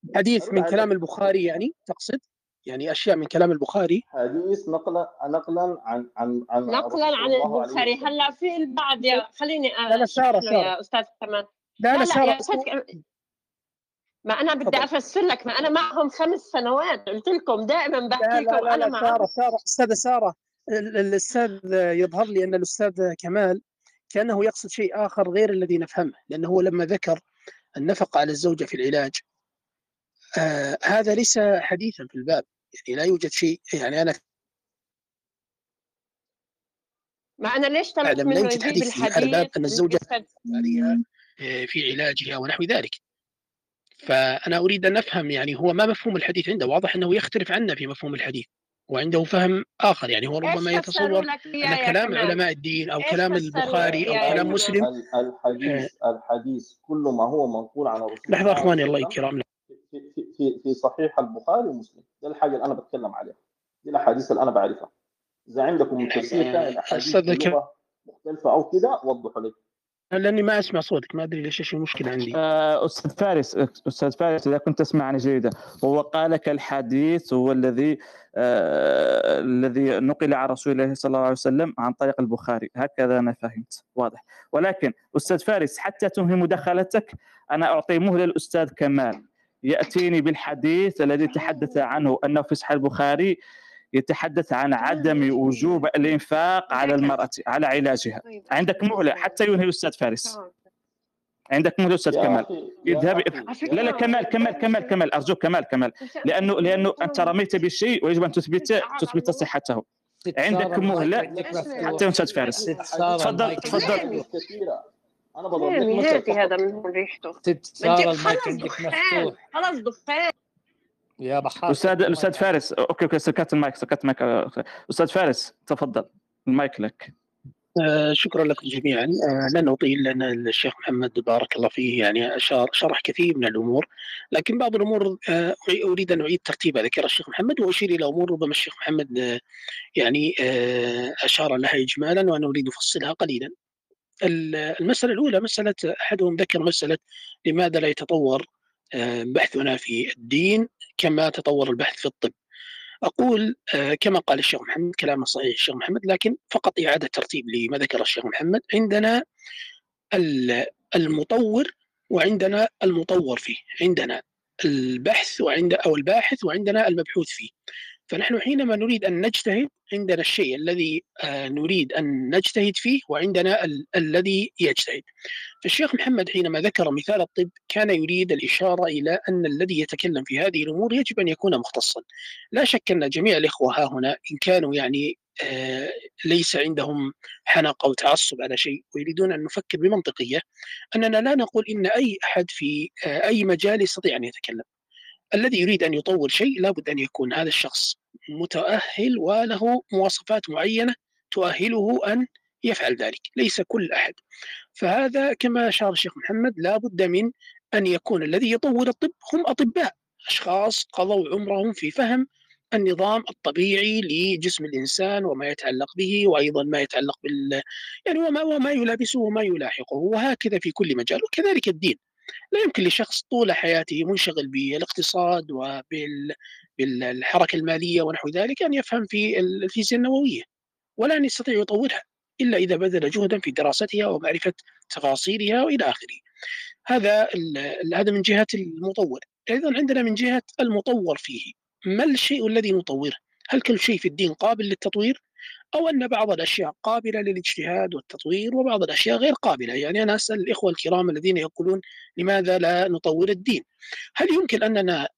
S11: الحديث من. كلام البخاري يعني تقصد؟ يعني أشياء من كلام البخاري.
S16: حديث نقلا نقلا عن عن عن
S1: نقلا عن البخاري. هلأ في البعض يا خليني
S11: لا لا
S1: سارة
S11: ساره
S1: يا أستاذ كمان
S11: لا لا
S1: سارة ما أنا بدي. أفسر لك ما أنا معهم خمس سنوات. قلت لكم دائما بحكي
S11: لا
S1: لكم
S11: لا
S1: أنا
S11: لا سارة
S1: معهم
S11: سارة أستاذة سارة ال- ال- الأستاذ يظهر لي أن الأستاذ كمال كأنه يقصد شيء آخر غير الذي نفهمه لأنه هو لما ذكر النفقة على الزوجة في العلاج آه هذا ليس حديثا في الباب. يعني لا يوجد شيء. يعني أنا
S1: ما أنا ليش طلبت
S11: أعلم لا يوجد حديث في
S1: الحديث
S11: أن
S1: الزوجة
S11: عليها آه، في علاجها ونحو ذلك. فأنا أريد أن أفهم يعني هو ما مفهوم الحديث عنده؟ واضح أنه يختلف عنا في مفهوم الحديث وعنده فهم آخر. يعني هو ربما يتصور
S1: أن
S11: كلام علماء الدين
S1: أو
S11: كلام البخاري
S1: أو
S11: كلام مسلم.
S16: ال- الحديث الحديث كل ما هو منقول عن الرسول لحظة
S11: أخواني
S16: الله
S11: الكرام
S16: في في صحيح البخاري ومسلم. ده الحاجة اللي أنا بتكلم عليها. دي الأحاديث اللي أنا بعرفها. إذا عندكم تفسير ثاني مختلفة أو كده وضحوا لي.
S11: لأني ما أسمع صوتك ما أدري ليش إيش المشكلة عندي؟
S12: آه، أستاذ فارس أستاذ فارس إذا كنت تسمعني جيدا هو قال لك الحديث هو الذي آه الذي نقل عن رسول الله صلى الله عليه وسلم عن طريق البخاري. هكذا أنا فهمت. واضح. ولكن أستاذ فارس حتى تنهي مداخلتك أنا أعطي مهله للأستاذ كمال. يأتيني بالحديث الذي تحدث عنه انه في صحيح البخاري يتحدث عن عدم وجوب الإنفاق على المرأة على علاجها. عندك مهلة حتى ينهي الأستاذ فارس. عندك مهلة
S16: أستاذ
S12: كمال. اذهب لا لا كمال كمال كمال كمال. أرجوك كمال كمال. لأنه لأنه أنت رميت بالشيء ويجب أن تثبت تثبت صحته. عندك مهلة؟ حتى أستاذ فارس. تفضل تفضل.
S16: أنا بضرب لك فقط.
S1: هذا من ريحته.
S3: سارة المايك عندك مفتوح.
S1: خلص دخان.
S3: يا بحار. أستاذ
S12: الاستاذ فارس okay okay سكت المايك سكت المايك. أستاذ فارس تفضل. المايك لك.
S11: آه، شكرا لكم جميعا. آه، لن أطيل لأن الشيخ محمد بارك الله فيه يعني اشار شرح كثير من الأمور. لكن بعض الأمور آه، أريد أن أعيد ترتيبها. ذكر الشيخ محمد وأشير إلى أمور ربما الشيخ محمد آه، يعني آه، أشار لها اجمالا وأنا أريد أفصلها قليلا. ال- المسألة الأولى مسألة أحدهم ذكر مسألة لماذا لا يتطور آه، بحثنا في الدين كما تطور البحث في الطب. أقول آه، كما قال الشيخ محمد كلامه صحيح الشيخ محمد لكن فقط إعادة ترتيب لما ذكر الشيخ محمد. عندنا ال- المطور وعندنا المطور فيه. عندنا البحث وعند أو الباحث وعندنا المبحوث فيه. فنحن حينما نريد أن نجتهد عندنا الشيء الذي آه، نريد أن نجتهد فيه وعندنا ال- الذي يجتهد فالشيخ محمد حينما ذكر مثال الطب كان يريد الإشارة إلى أن الذي يتكلم في هذه الأمور يجب أن يكون مختصا لا شك أن جميع الإخوة ها هنا إن كانوا يعني آه، ليس عندهم حنق أو تعصب على شيء ويريدون أن نفكر بمنطقية أننا لا نقول إن أي أحد في آه، أي مجال يستطيع أن يتكلم. الذي يريد أن يطور شيء لابد أن يكون هذا الشخص متأهل وله مواصفات معينة تؤهله أن يفعل ذلك، ليس كل أحد. فهذا كما أشار الشيخ محمد لابد من أن يكون الذي يطور الطب هم أطباء، أشخاص قضوا عمرهم في فهم النظام الطبيعي لجسم الإنسان وما يتعلق به وأيضا ما يتعلق بال يعني وما وما يلابسه وما يلاحقه وهكذا في كل مجال وكذلك الدين لا يمكن لشخص طول حياته منشغل بالاقتصاد وبالحركه المالية ونحو ذلك أن يفهم في الفيزياء النووية ولا أن يستطيع يطورها إلا إذا بذل جهدا في دراستها ومعرفة تفاصيلها وإلى آخره. هذا هذا من جهة المطور. أيضا عندنا من جهة المطور فيه. ما الشيء الذي نطوره؟ هل كل شيء في الدين قابل للتطوير؟ أو أن بعض الأشياء قابلة للاجتهاد والتطوير وبعض الأشياء غير قابلة. يعني أنا أسأل الإخوة الكرام الذين يقولون لماذا لا نطور الدين؟ هل يمكن أننا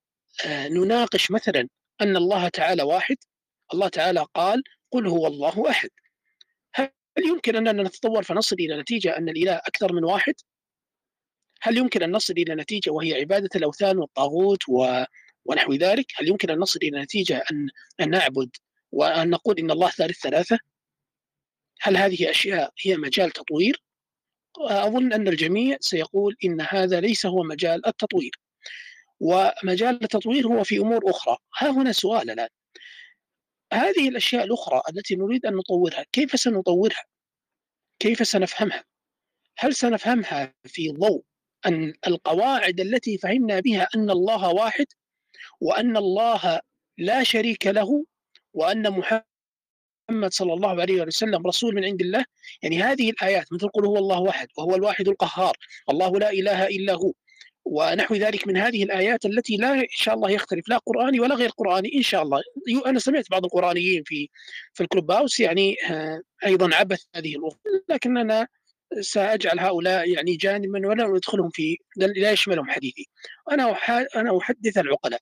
S11: آه، نناقش مثلا أن الله تعالى واحد؟ الله تعالى قال قل هو الله أحد. هل يمكن أننا نتطور فنصل إلى نتيجة أن الإله أكثر من واحد؟ هل يمكن أن نصل إلى نتيجة وهي عبادة الأوثان والطاغوت و... ونحو ذلك؟ هل يمكن أن نصل إلى نتيجة أن, أن نعبد وأن نقول إن الله ثالث ثلاثة هل هذه أشياء هي مجال تطوير؟ أظن أن الجميع سيقول إن هذا ليس هو مجال التطوير. ومجال التطوير هو في أمور أخرى. ها هنا سؤال الآن. هذه الأشياء الأخرى التي نريد أن نطورها كيف سنطورها؟ كيف سنفهمها؟ هل سنفهمها في ضوء أن القواعد التي فهمنا بها أن الله واحد وأن الله لا شريك له؟ وأن محمد صلى الله عليه وسلم رسول من عند الله. يعني هذه الآيات مثل قل هو الله واحد وهو الواحد القهار الله لا إله إلا هو. ونحو ذلك من هذه الآيات التي لا إن شاء الله يختلف لا قرآني ولا غير قرآني إن شاء الله. أنا سمعت بعض القرآنيين في في الكلوب هاوس يعني آه، أيضا عبث هذه الأمور. لكننا سأجعل هؤلاء يعني جانبا ولا أدخلهم في لا يشملهم حديثي. أنا أنا أحدث العقلاء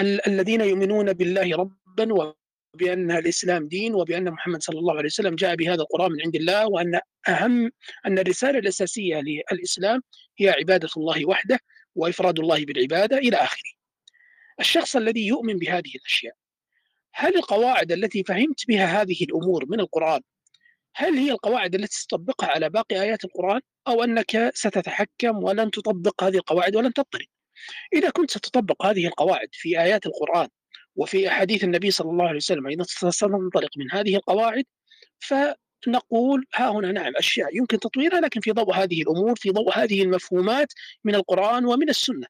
S11: الذين يؤمنون بالله ربا وبأن الإسلام دين وبأن محمد صلى الله عليه وسلم جاء بهذا القرآن من عند الله وأن أهم أن الرسالة الأساسية للإسلام هي عبادة الله وحده وإفراد الله بالعبادة إلى آخره. الشخص الذي يؤمن بهذه الأشياء هل القواعد التي فهمت بها هذه الأمور من القرآن هل هي القواعد التي تطبقها على باقي آيات القرآن أو أنك ستتحكم ولن تطبق هذه القواعد ولن تضطرب إذا كنت ستطبق هذه القواعد في آيات القرآن وفي أحاديث النبي صلى الله عليه وسلم إذا ستنطلق من هذه القواعد فنقول ها هنا نعم أشياء يمكن تطويرها لكن في ضوء هذه الأمور في ضوء هذه المفهومات من القرآن ومن السنة.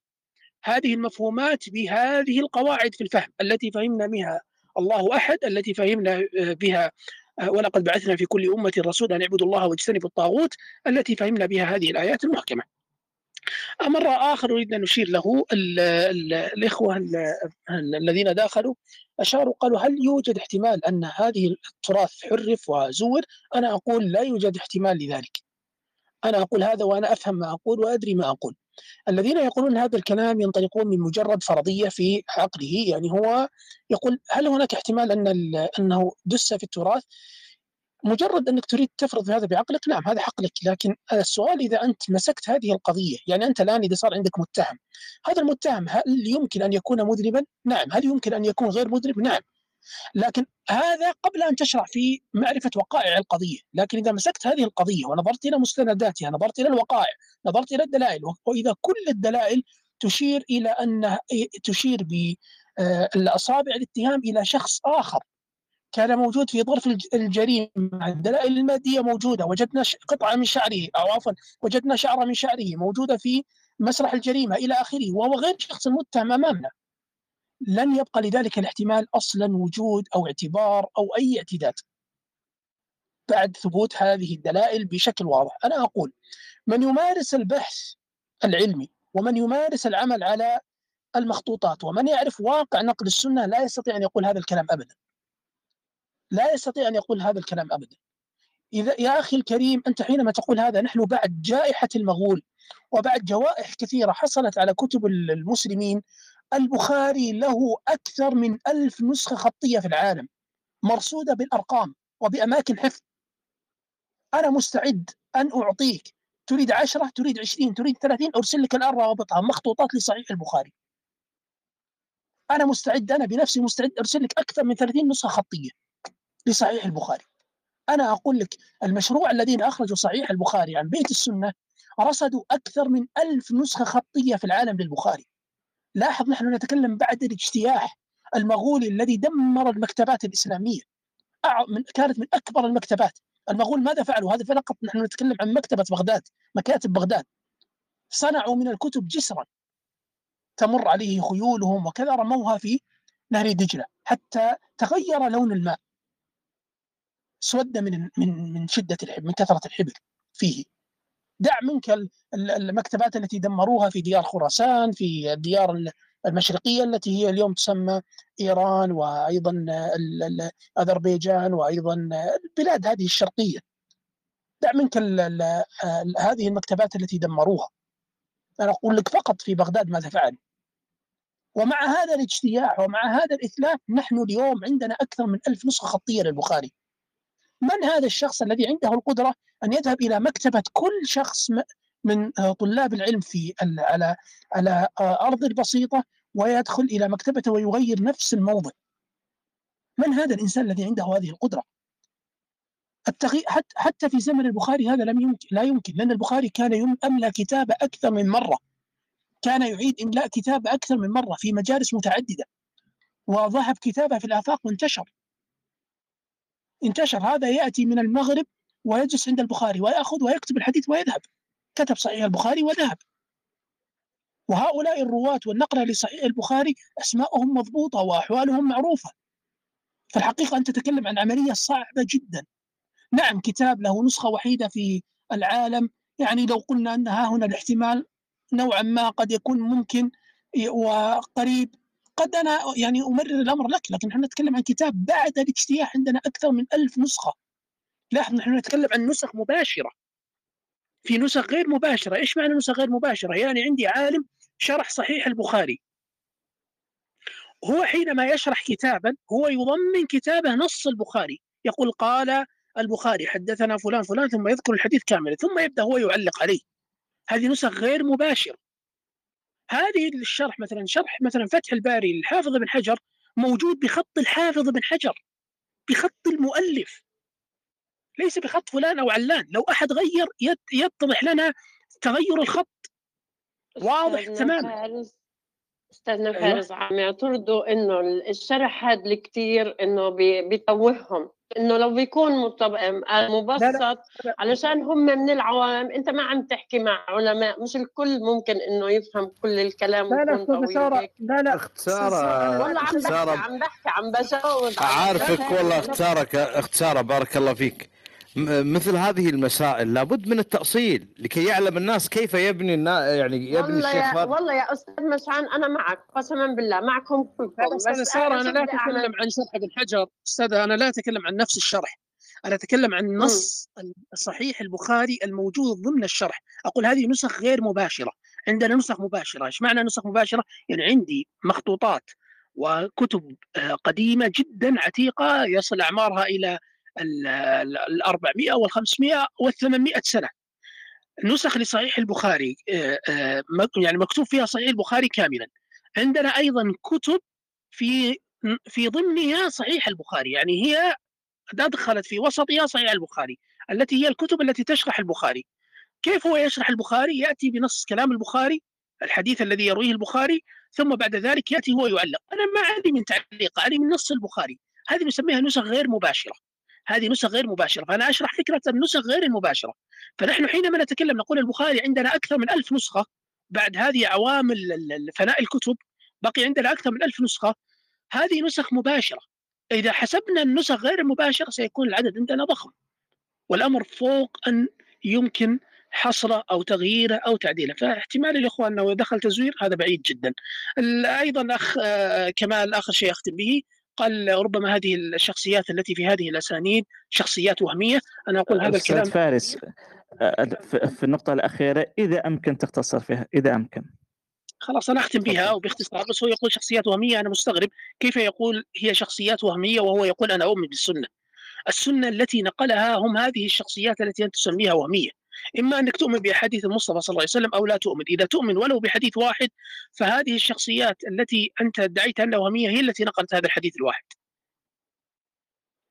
S11: هذه المفهومات بهذه القواعد في الفهم التي فهمنا بها الله أحد التي فهمنا بها ولقد بعثنا في كل أمة رسولا أن اعبدوا الله واجتنبوا الطاغوت التي فهمنا بها هذه الآيات المحكمة. أمر آخر أريد أن نشير له ال ال الإخوة ال الذين داخلوا أشاروا قالوا هل يوجد احتمال أن هذه التراث حرف وزور؟ أنا أقول لا يوجد احتمال لذلك. أنا أقول هذا وأنا أفهم ما أقول وأدري ما أقول. الذين يقولون هذا الكلام ينطلقون من مجرد فرضية في عقله يعني هو يقول هل هناك احتمال أن أنه دس في التراث؟ مجرد أنك تريد تفرض هذا بعقلك نعم هذا حق لك لكن السؤال إذا أنت مسكت هذه القضية يعني أنت الآن إذا صار عندك متهم هذا المتهم هل يمكن أن يكون مذنبا؟ نعم هل يمكن أن يكون غير مذنب؟ نعم لكن هذا قبل أن تشرع في معرفة وقائع القضية، لكن إذا مسكت هذه القضية ونظرت إلى مستنداتها، نظرت إلى الوقائع، نظرت إلى الدلائل، وإذا كل الدلائل تشير إلى ان تشير بالاصابع الاتهام إلى شخص آخر كان موجود في ظرف الجريمة. الدلائل المادية موجودة. وجدنا قطعة من شعره أو عفوا وجدنا شعره من شعره موجودة في مسرح الجريمة إلى آخره وهو غير شخص المتهم أمامنا. لن يبقى لذلك الاحتمال أصلا وجود أو اعتبار أو أي اعتداد. بعد ثبوت هذه الدلائل بشكل واضح أنا أقول من يمارس البحث العلمي ومن يمارس العمل على المخطوطات ومن يعرف واقع نقل السنة لا يستطيع أن يقول هذا الكلام ابدا. لا يستطيع أن يقول هذا الكلام ابدا. إذا يا أخي الكريم أنت حينما تقول هذا نحن بعد جائحة المغول وبعد جوائح كثيرة حصلت على كتب المسلمين البخاري له أكثر من ألف نسخة خطية في العالم مرصودة بالأرقام وبأماكن حفظ. أنا مستعد أن أعطيك تريد عشرة تريد عشرين تريد ثلاثين أرسل لك الآن روابطها مخطوطات لصحيح البخاري. أنا مستعد أنا بنفسي مستعد أرسل لك أكثر من ثلاثين نسخة خطية. لصحيح البخاري. أنا أقول لك المشروع الذين أخرجوا صحيح البخاري عن بيت السنة رصدوا أكثر من ألف نسخة خطية في العالم للبخاري. لاحظ نحن نتكلم بعد الاجتياح المغولي الذي دمر المكتبات الإسلامية. كانت من أكبر المكتبات. المغول ماذا فعلوا؟ هذا فقط نحن نتكلم عن مكتبة بغداد مكاتب بغداد. صنعوا من الكتب جسرا. تمر عليه خيولهم وكذا رموها في نهر دجلة حتى تغير لون الماء. اسود من من من شدة الحبر من كثرة الحبر فيه. دع منك المكتبات التي دمروها في ديار خراسان في الديار المشرقية التي هي اليوم تسمى إيران وأيضا أذربيجان وأيضا البلاد هذه الشرقية. دع منك ال ال هذه المكتبات التي دمروها. أنا أقول لك فقط في بغداد ماذا فعل. ومع هذا الاجتياح ومع هذا الإثلاث نحن اليوم عندنا أكثر من ألف نسخة خطية للبخاري. من هذا الشخص الذي عنده القدرة أن يذهب إلى مكتبة كل شخص من طلاب العلم في على على أرض البسيطة ويدخل إلى مكتبته ويغير نفس الموضع. من هذا الإنسان الذي عنده هذه القدرة؟ التغيير حتى في زمن البخاري هذا لم يمكن لا يمكن لأن البخاري كان أملى كتابة أكثر من مرة. كان يعيد إملاء كتابة أكثر من مرة في مجالس متعددة. وذهب كتابه في الآفاق وانتشر. انتشر هذا يأتي من المغرب ويجلس عند البخاري ويأخذ ويكتب الحديث ويذهب. كتب صحيح البخاري وذهب. وهؤلاء الرواة والنقلة لصحيح البخاري أسماءهم مضبوطة وأحوالهم معروفة. في الحقيقة أنت تتكلم عن عملية صعبة جدا. نعم كتاب له نسخة وحيدة في العالم. يعني لو قلنا أن ها هنا الاحتمال نوعا ما قد يكون ممكن وقريب قد أنا يعني أمرر الأمر لك لكن نحن نتكلم عن كتاب بعد الاجتياح عندنا أكثر من ألف نسخة. لاحظ نحن نتكلم عن نسخ مباشرة. في نسخ غير مباشرة. إيش معنى نسخ غير مباشرة؟ يعني عندي عالم شرح صحيح البخاري. هو حينما يشرح كتابا هو يضمن كتابه نص البخاري. يقول قال البخاري حدثنا فلان فلان ثم يذكر الحديث كاملا ثم يبدأ هو يعلق عليه. هذه نسخ غير مباشرة. هذه الشرح مثلا شرح مثلا فتح الباري للحافظ بن حجر موجود بخط الحافظ بن حجر بخط المؤلف. ليس بخط فلان أو علان لو أحد غير يتضح لنا تغير الخط. واضح تماما.
S1: استاذنا. فارس عم يعترضوا إنه الشرح هذا الكثير إنه بيتوههم إنه لو بيكون مبسط علشان هم من العوام. أنت ما عم تحكي مع علماء. مش الكل ممكن إنه يفهم كل الكلام
S11: لا لا طويل
S5: لا لا. اختصارا
S1: والله عم بحكي عم بحكي عم بجاوب.
S5: عارفك والله اختارك اختاره بارك الله فيك. مثل هذه المسائل لابد من التأصيل لكي يعلم الناس كيف يبني النا... يعني يبني
S1: والله
S5: الشيخ
S1: يا والله يا أستاذ مشعان أنا معك قسما بالله معكم كلكم
S11: بس سارة أنا لا أتكلم عن شرح ابن حجر. أستاذ أنا لا أتكلم عن نفس الشرح. أنا أتكلم عن نص صحيح البخاري الموجود ضمن الشرح. أقول هذه نسخ غير مباشرة. عندنا نسخ مباشرة. إيش معنى نسخ مباشرة؟ يعني عندي مخطوطات وكتب قديمة جدا عتيقة يصل أعمارها إلى ال 400 وال 500 وال 800 سنة. نسخ لصحيح البخاري يعني مكتوب فيها صحيح البخاري كاملا. عندنا أيضا كتب في في ضمنها صحيح البخاري يعني هي أدخلت في وسطها صحيح البخاري التي هي الكتب التي تشرح البخاري. كيف هو يشرح البخاري؟ يأتي بنص كلام البخاري الحديث الذي يرويه البخاري ثم بعد ذلك يأتي هو يعلق. أنا ما عندي من تعليق عندي من نص البخاري. هذه نسميها نسخ غير مباشرة. هذه نسخ غير مباشرة. فأنا أشرح فكرة النسخ غير المباشرة. فنحن حينما نتكلم نقول البخاري عندنا أكثر من ألف نسخة بعد هذه عوامل فناء الكتب بقي عندنا أكثر من ألف نسخة. هذه نسخ مباشرة. إذا حسبنا النسخ غير المباشرة سيكون العدد عندنا ضخم. والأمر فوق أن يمكن حصره أو تغييره أو تعديله فاحتمال الإخوة أنه دخل تزوير هذا بعيد جدا. أيضا أخ كمال آخر شيء أختم به. قال ربما هذه الشخصيات التي في هذه الأسانيد شخصيات وهمية. أنا أقول هذا الكلام
S12: فارس في النقطة الأخيرة إذا أمكن تختصر فيها؟ إذا أمكن.
S11: خلاص أنا أختم بها وباختصار بس هو يقول شخصيات وهمية أنا مستغرب كيف يقول هي شخصيات وهمية وهو يقول أنا أؤمن بالسنة. السنة التي نقلها هم هذه الشخصيات التي أنت تسميها وهمية. إما أنك تؤمن بأحاديث المصطفى صلى الله عليه وسلم أو لا تؤمن، إذا تؤمن ولو بحديث واحد فهذه الشخصيات التي أنت ادعيت انها وهميه هي التي نقلت هذا الحديث الواحد.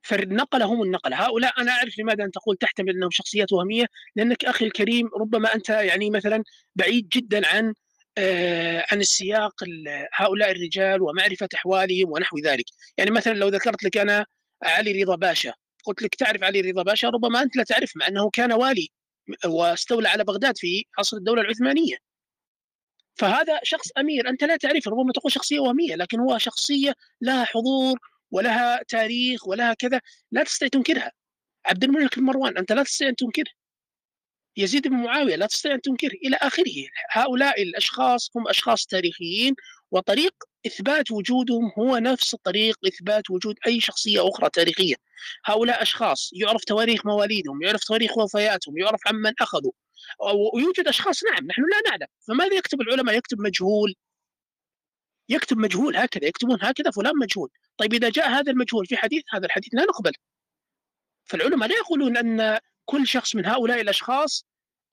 S11: فالنقل هم النقل، هؤلاء أنا أعرف لماذا انت تقول تحتمل أنهم شخصيات وهمية، لأنك أخي الكريم ربما أنت يعني مثلا بعيد جدا عن آه عن السياق هؤلاء الرجال ومعرفة أحوالهم ونحو ذلك، يعني مثلا لو ذكرت لك أنا علي رضا باشا قلت لك تعرف علي رضا باشا ربما أنت لا تعرف مع أنه كان والي. واستولى على بغداد في عصر الدولة العثمانية. فهذا شخص أمير أنت لا تعرفه ربما تقول شخصية وهمية لكن هو شخصية لها حضور ولها تاريخ ولها كذا لا تستطيع تنكرها. عبد الملك المروان أنت لا تستطيع ان تنكره يزيد بن معاوية لا تستطيع أن تنكره إلى آخره. هؤلاء الأشخاص هم أشخاص تاريخيين وطريق إثبات وجودهم هو نفس طريق إثبات وجود أي شخصية أخرى تاريخية. هؤلاء أشخاص يعرف تواريخ مواليدهم يعرف تواريخ وفياتهم يعرف عمن أخذوا. ويوجد أشخاص نعم نحن لا نعلم. فماذا يكتب العلماء؟ يكتب مجهول. يكتب مجهول هكذا يكتبون هكذا فلان مجهول. طيب إذا جاء هذا المجهول في حديث هذا الحديث لا نقبل. فالعلماء لا يقولون أن كل شخص من هؤلاء الأشخاص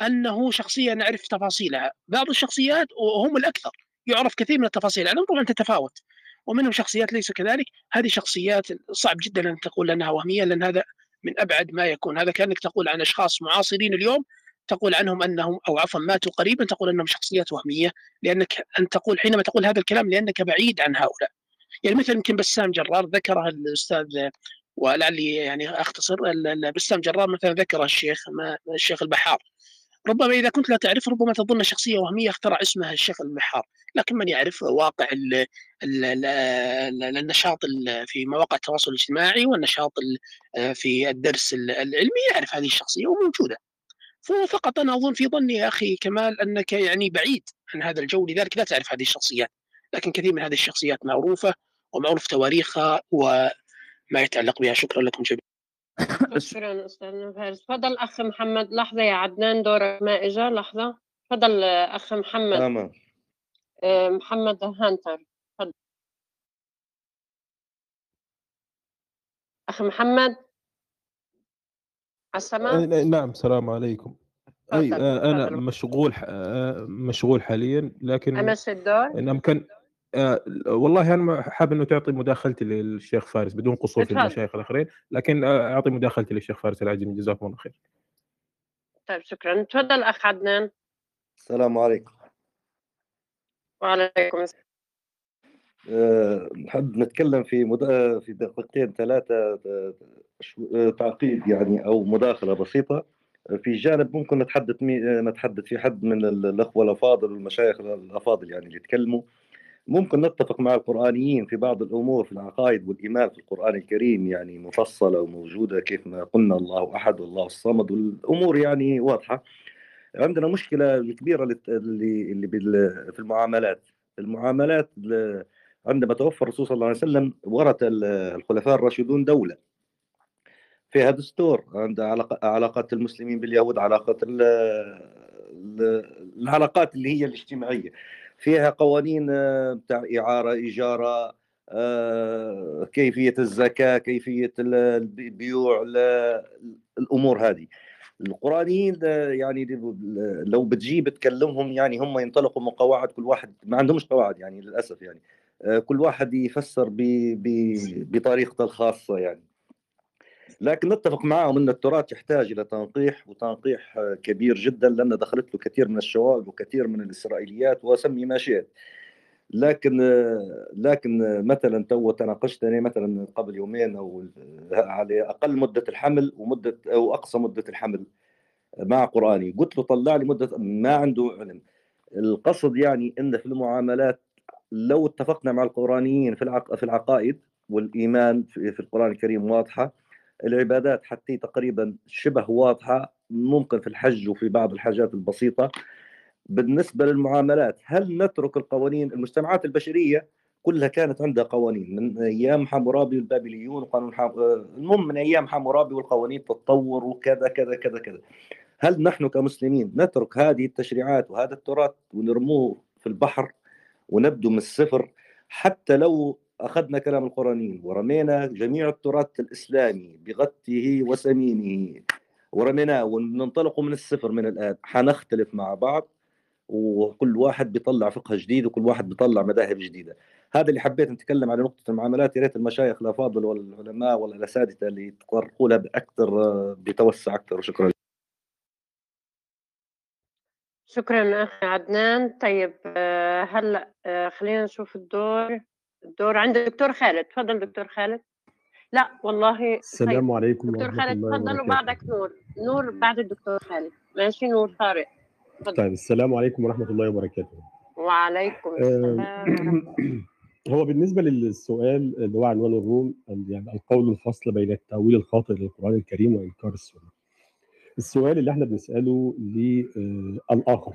S11: أنه شخصية نعرف تفاصيلها. بعض الشخصيات وهم الأكثر يعرف كثير من التفاصيل عنهم طبعا تتفاوت. ومنهم شخصيات ليس كذلك. هذه شخصيات صعب جدا أن تقول أنها وهمية لأن هذا من أبعد ما يكون. هذا كأنك تقول عن أشخاص معاصرين اليوم تقول عنهم أنهم أو عفوا ماتوا قريبا تقول أنهم شخصيات وهمية. لأنك أن تقول حينما تقول هذا الكلام لأنك بعيد عن هؤلاء. يعني مثل يمكن بسام جرار ذكرها الأستاذ ولعلي يعني أختصر بسام جرار مثلا ذكر الشيخ الشيخ البحار. ربما إذا كنت لا تعرف ربما تظن شخصية وهمية اخترع اسمها الشيخ البحار. لكن من يعرف واقع ال ال ال النشاط في مواقع التواصل الاجتماعي والنشاط في الدرس العلمي يعرف هذه الشخصية وموجودة. فقط أنا أظن في ظني يا أخي كمال أنك يعني بعيد عن هذا الجو لذلك لا تعرف هذه الشخصيات. لكن كثير من هذه الشخصيات معروفة ومعروف تواريخها وما يتعلق بها شكرا لكم جميعا.
S1: شكرا أستاذ فارس تفضل أخ محمد. لحظة يا عدنان دورك. ما اجى لحظة. تفضل أخ محمد.
S19: تمام.
S1: محمد هانتر. تفضل. أخ محمد؟ السماء؟
S19: نعم السلام عليكم. أي أنا مشغول مشغول حاليا لكن
S1: امس الدور.
S19: إن أمكن آه والله أنا حاب إنه تعطي مداخلتي للشيخ فارس بدون قصور في المشايخ الأخرين لكن أعطي مداخلتي للشيخ فارس العجمي جزاكم الله خير.
S1: طيب شكرا تفضل أخ عدنان.
S20: السلام عليكم.
S1: وعليكم السلام.
S20: أه نحب نتكلم في مد... في دقيقتين ثلاثة تعقيب يعني أو مداخلة بسيطة في جانب ممكن نتحدث مي... نتحدث في حد من الأخوة الأفاضل والمشايخ الأفاضل يعني اللي يتكلموا ممكن نتفق مع القرآنيين في بعض الأمور في العقائد والإيمان في القرآن الكريم يعني مفصلة وموجودة كيف ما قلنا الله أحد والله الصمد والأمور يعني واضحة. عندنا مشكلة كبيرة اللي اللي في المعاملات. المعاملات عندما توفى الرسول صلى الله عليه وسلم ورث الخلفاء الراشدون دولة. فيها دستور عند علاقات المسلمين باليهود علاقات العلاقات اللي هي الاجتماعية. فيها قوانين بتاع إعارة إيجارة كيفية الزكاة كيفية البيوع الأمور هذه. القرآنيين يعني لو بتجيب تكلمهم يعني هم ينطلقوا من قواعد كل واحد ما عندهمش قواعد يعني للأسف يعني كل واحد يفسر بطريقته الخاصة يعني. لكن نتفق معهم إن التراث يحتاج إلى تنقيح وتنقيح كبير جدا لأن دخلت له كثير من الشواذ وكثير من الإسرائيليات وسمي ما شئت لكن لكن مثلا تو تناقشتني مثلا قبل يومين أو على أقل مدة الحمل ومدة أو أقصى مدة الحمل مع قرآني. قلت له طلع لي مدة ما عنده علم. القصد يعني إن في المعاملات لو اتفقنا مع القرآنيين في في العقائد والإيمان في القرآن الكريم واضحة العبادات حتى تقريبا شبه واضحة ممكن في الحج وفي بعض الحاجات البسيطة. بالنسبة للمعاملات هل نترك القوانين؟ المجتمعات البشرية كلها كانت عندها قوانين من أيام حمورابي والبابليون وقانون حم... المهم من أيام حمورابي والقوانين تتطور وكذا كذا كذا كذا. هل نحن كمسلمين نترك هذه التشريعات وهذا التراث ونرموه في البحر ونبدو من الصفر؟ حتى لو أخذنا كلام القرآنيين ورمينا جميع التراث الإسلامي بغته وسمينه ورميناه وننطلق من الصفر من الآن. حنختلف مع بعض وكل واحد بيطلع فقه جديد وكل واحد بيطلع مذاهب جديدة. هذا اللي حبيت نتكلم على نقطة المعاملات. يا ريت المشايخ الأفاضل والعلماء والأساتذة اللي يتطرقوا لها بأكثر بتوسع أكثر. وشكرا
S1: شكرا أخي عدنان. طيب هلأ خلينا نشوف الدور. الدور عند الدكتور خالد. تفضل دكتور خالد. لا والله
S18: السلام طيب. عليكم
S1: دكتور خالد تفضل وبعدك نور. نور بعد الدكتور خالد. ماشي نور طارق.
S18: طيب السلام عليكم ورحمة الله وبركاته.
S1: وعليكم السلام
S18: هو بالنسبة للسؤال اللي هو عنوان الروم يعني القول الفصل بين التأويل الخاطئ للقرآن الكريم وإنكار السنة. السؤال اللي إحنا بنسأله للآخر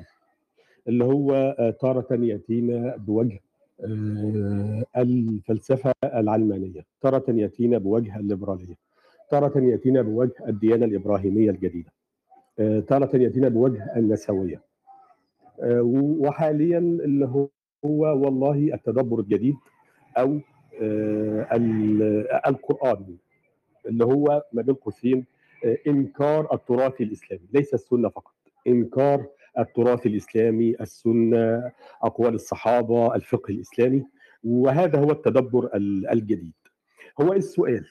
S18: اللي هو تارة يأتينا بوجه الفلسفة العلمانية، تارة ياتينا بوجه الليبرالية، تارة ياتينا بوجه الديانة الإبراهيمية الجديدة، تارة ياتينا بوجه النسوية. وحاليا اللي هو والله التدبر الجديد أو القرآن اللي هو ما بين قوسين إنكار التراث الإسلامي ليس السنة فقط إنكار التراث الإسلامي السنة أقوال الصحابة الفقه الإسلامي وهذا هو التدبر الجديد. هو السؤال؟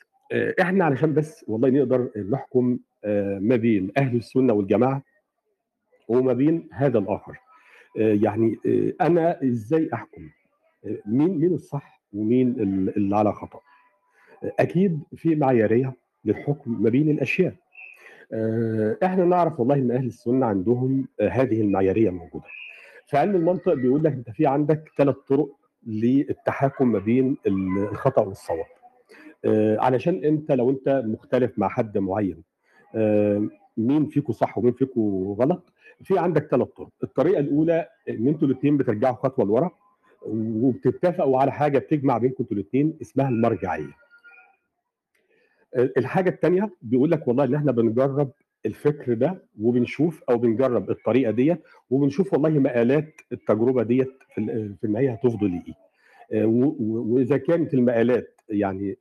S18: إحنا علشان بس والله نقدر نحكم ما بين أهل السنة والجماعة وما بين هذا الآخر. يعني أنا إزاي أحكم؟ مين مين الصح ومين اللي على خطأ؟ أكيد في معيارية للحكم ما بين الأشياء. إحنا نعرف والله إن أهل السنة عندهم هذه المعيارية موجودة. فعلم المنطق بيقول لك أنت في عندك ثلاث طرق للتحاكم ما بين الخطأ والصواب. علشان أنت لو أنت مختلف مع حد معين مين فيكم صح ومين فيكم غلط في عندك ثلاث طرق. الطريقة الأولى إن أنتوا الاثنين بترجعوا خطوة لورا وبتتفقوا على حاجة بتجمع بينكم أنتوا الاثنين اسمها المرجعية. الحاجة الثانية بيقول لك والله إن إحنا بنجرب الفكر ده وبنشوف أو بنجرب الطريقة ديت وبنشوف والله مآلات التجربة ديت في النهايه هتفضل لايه وإذا كانت المآلات يعني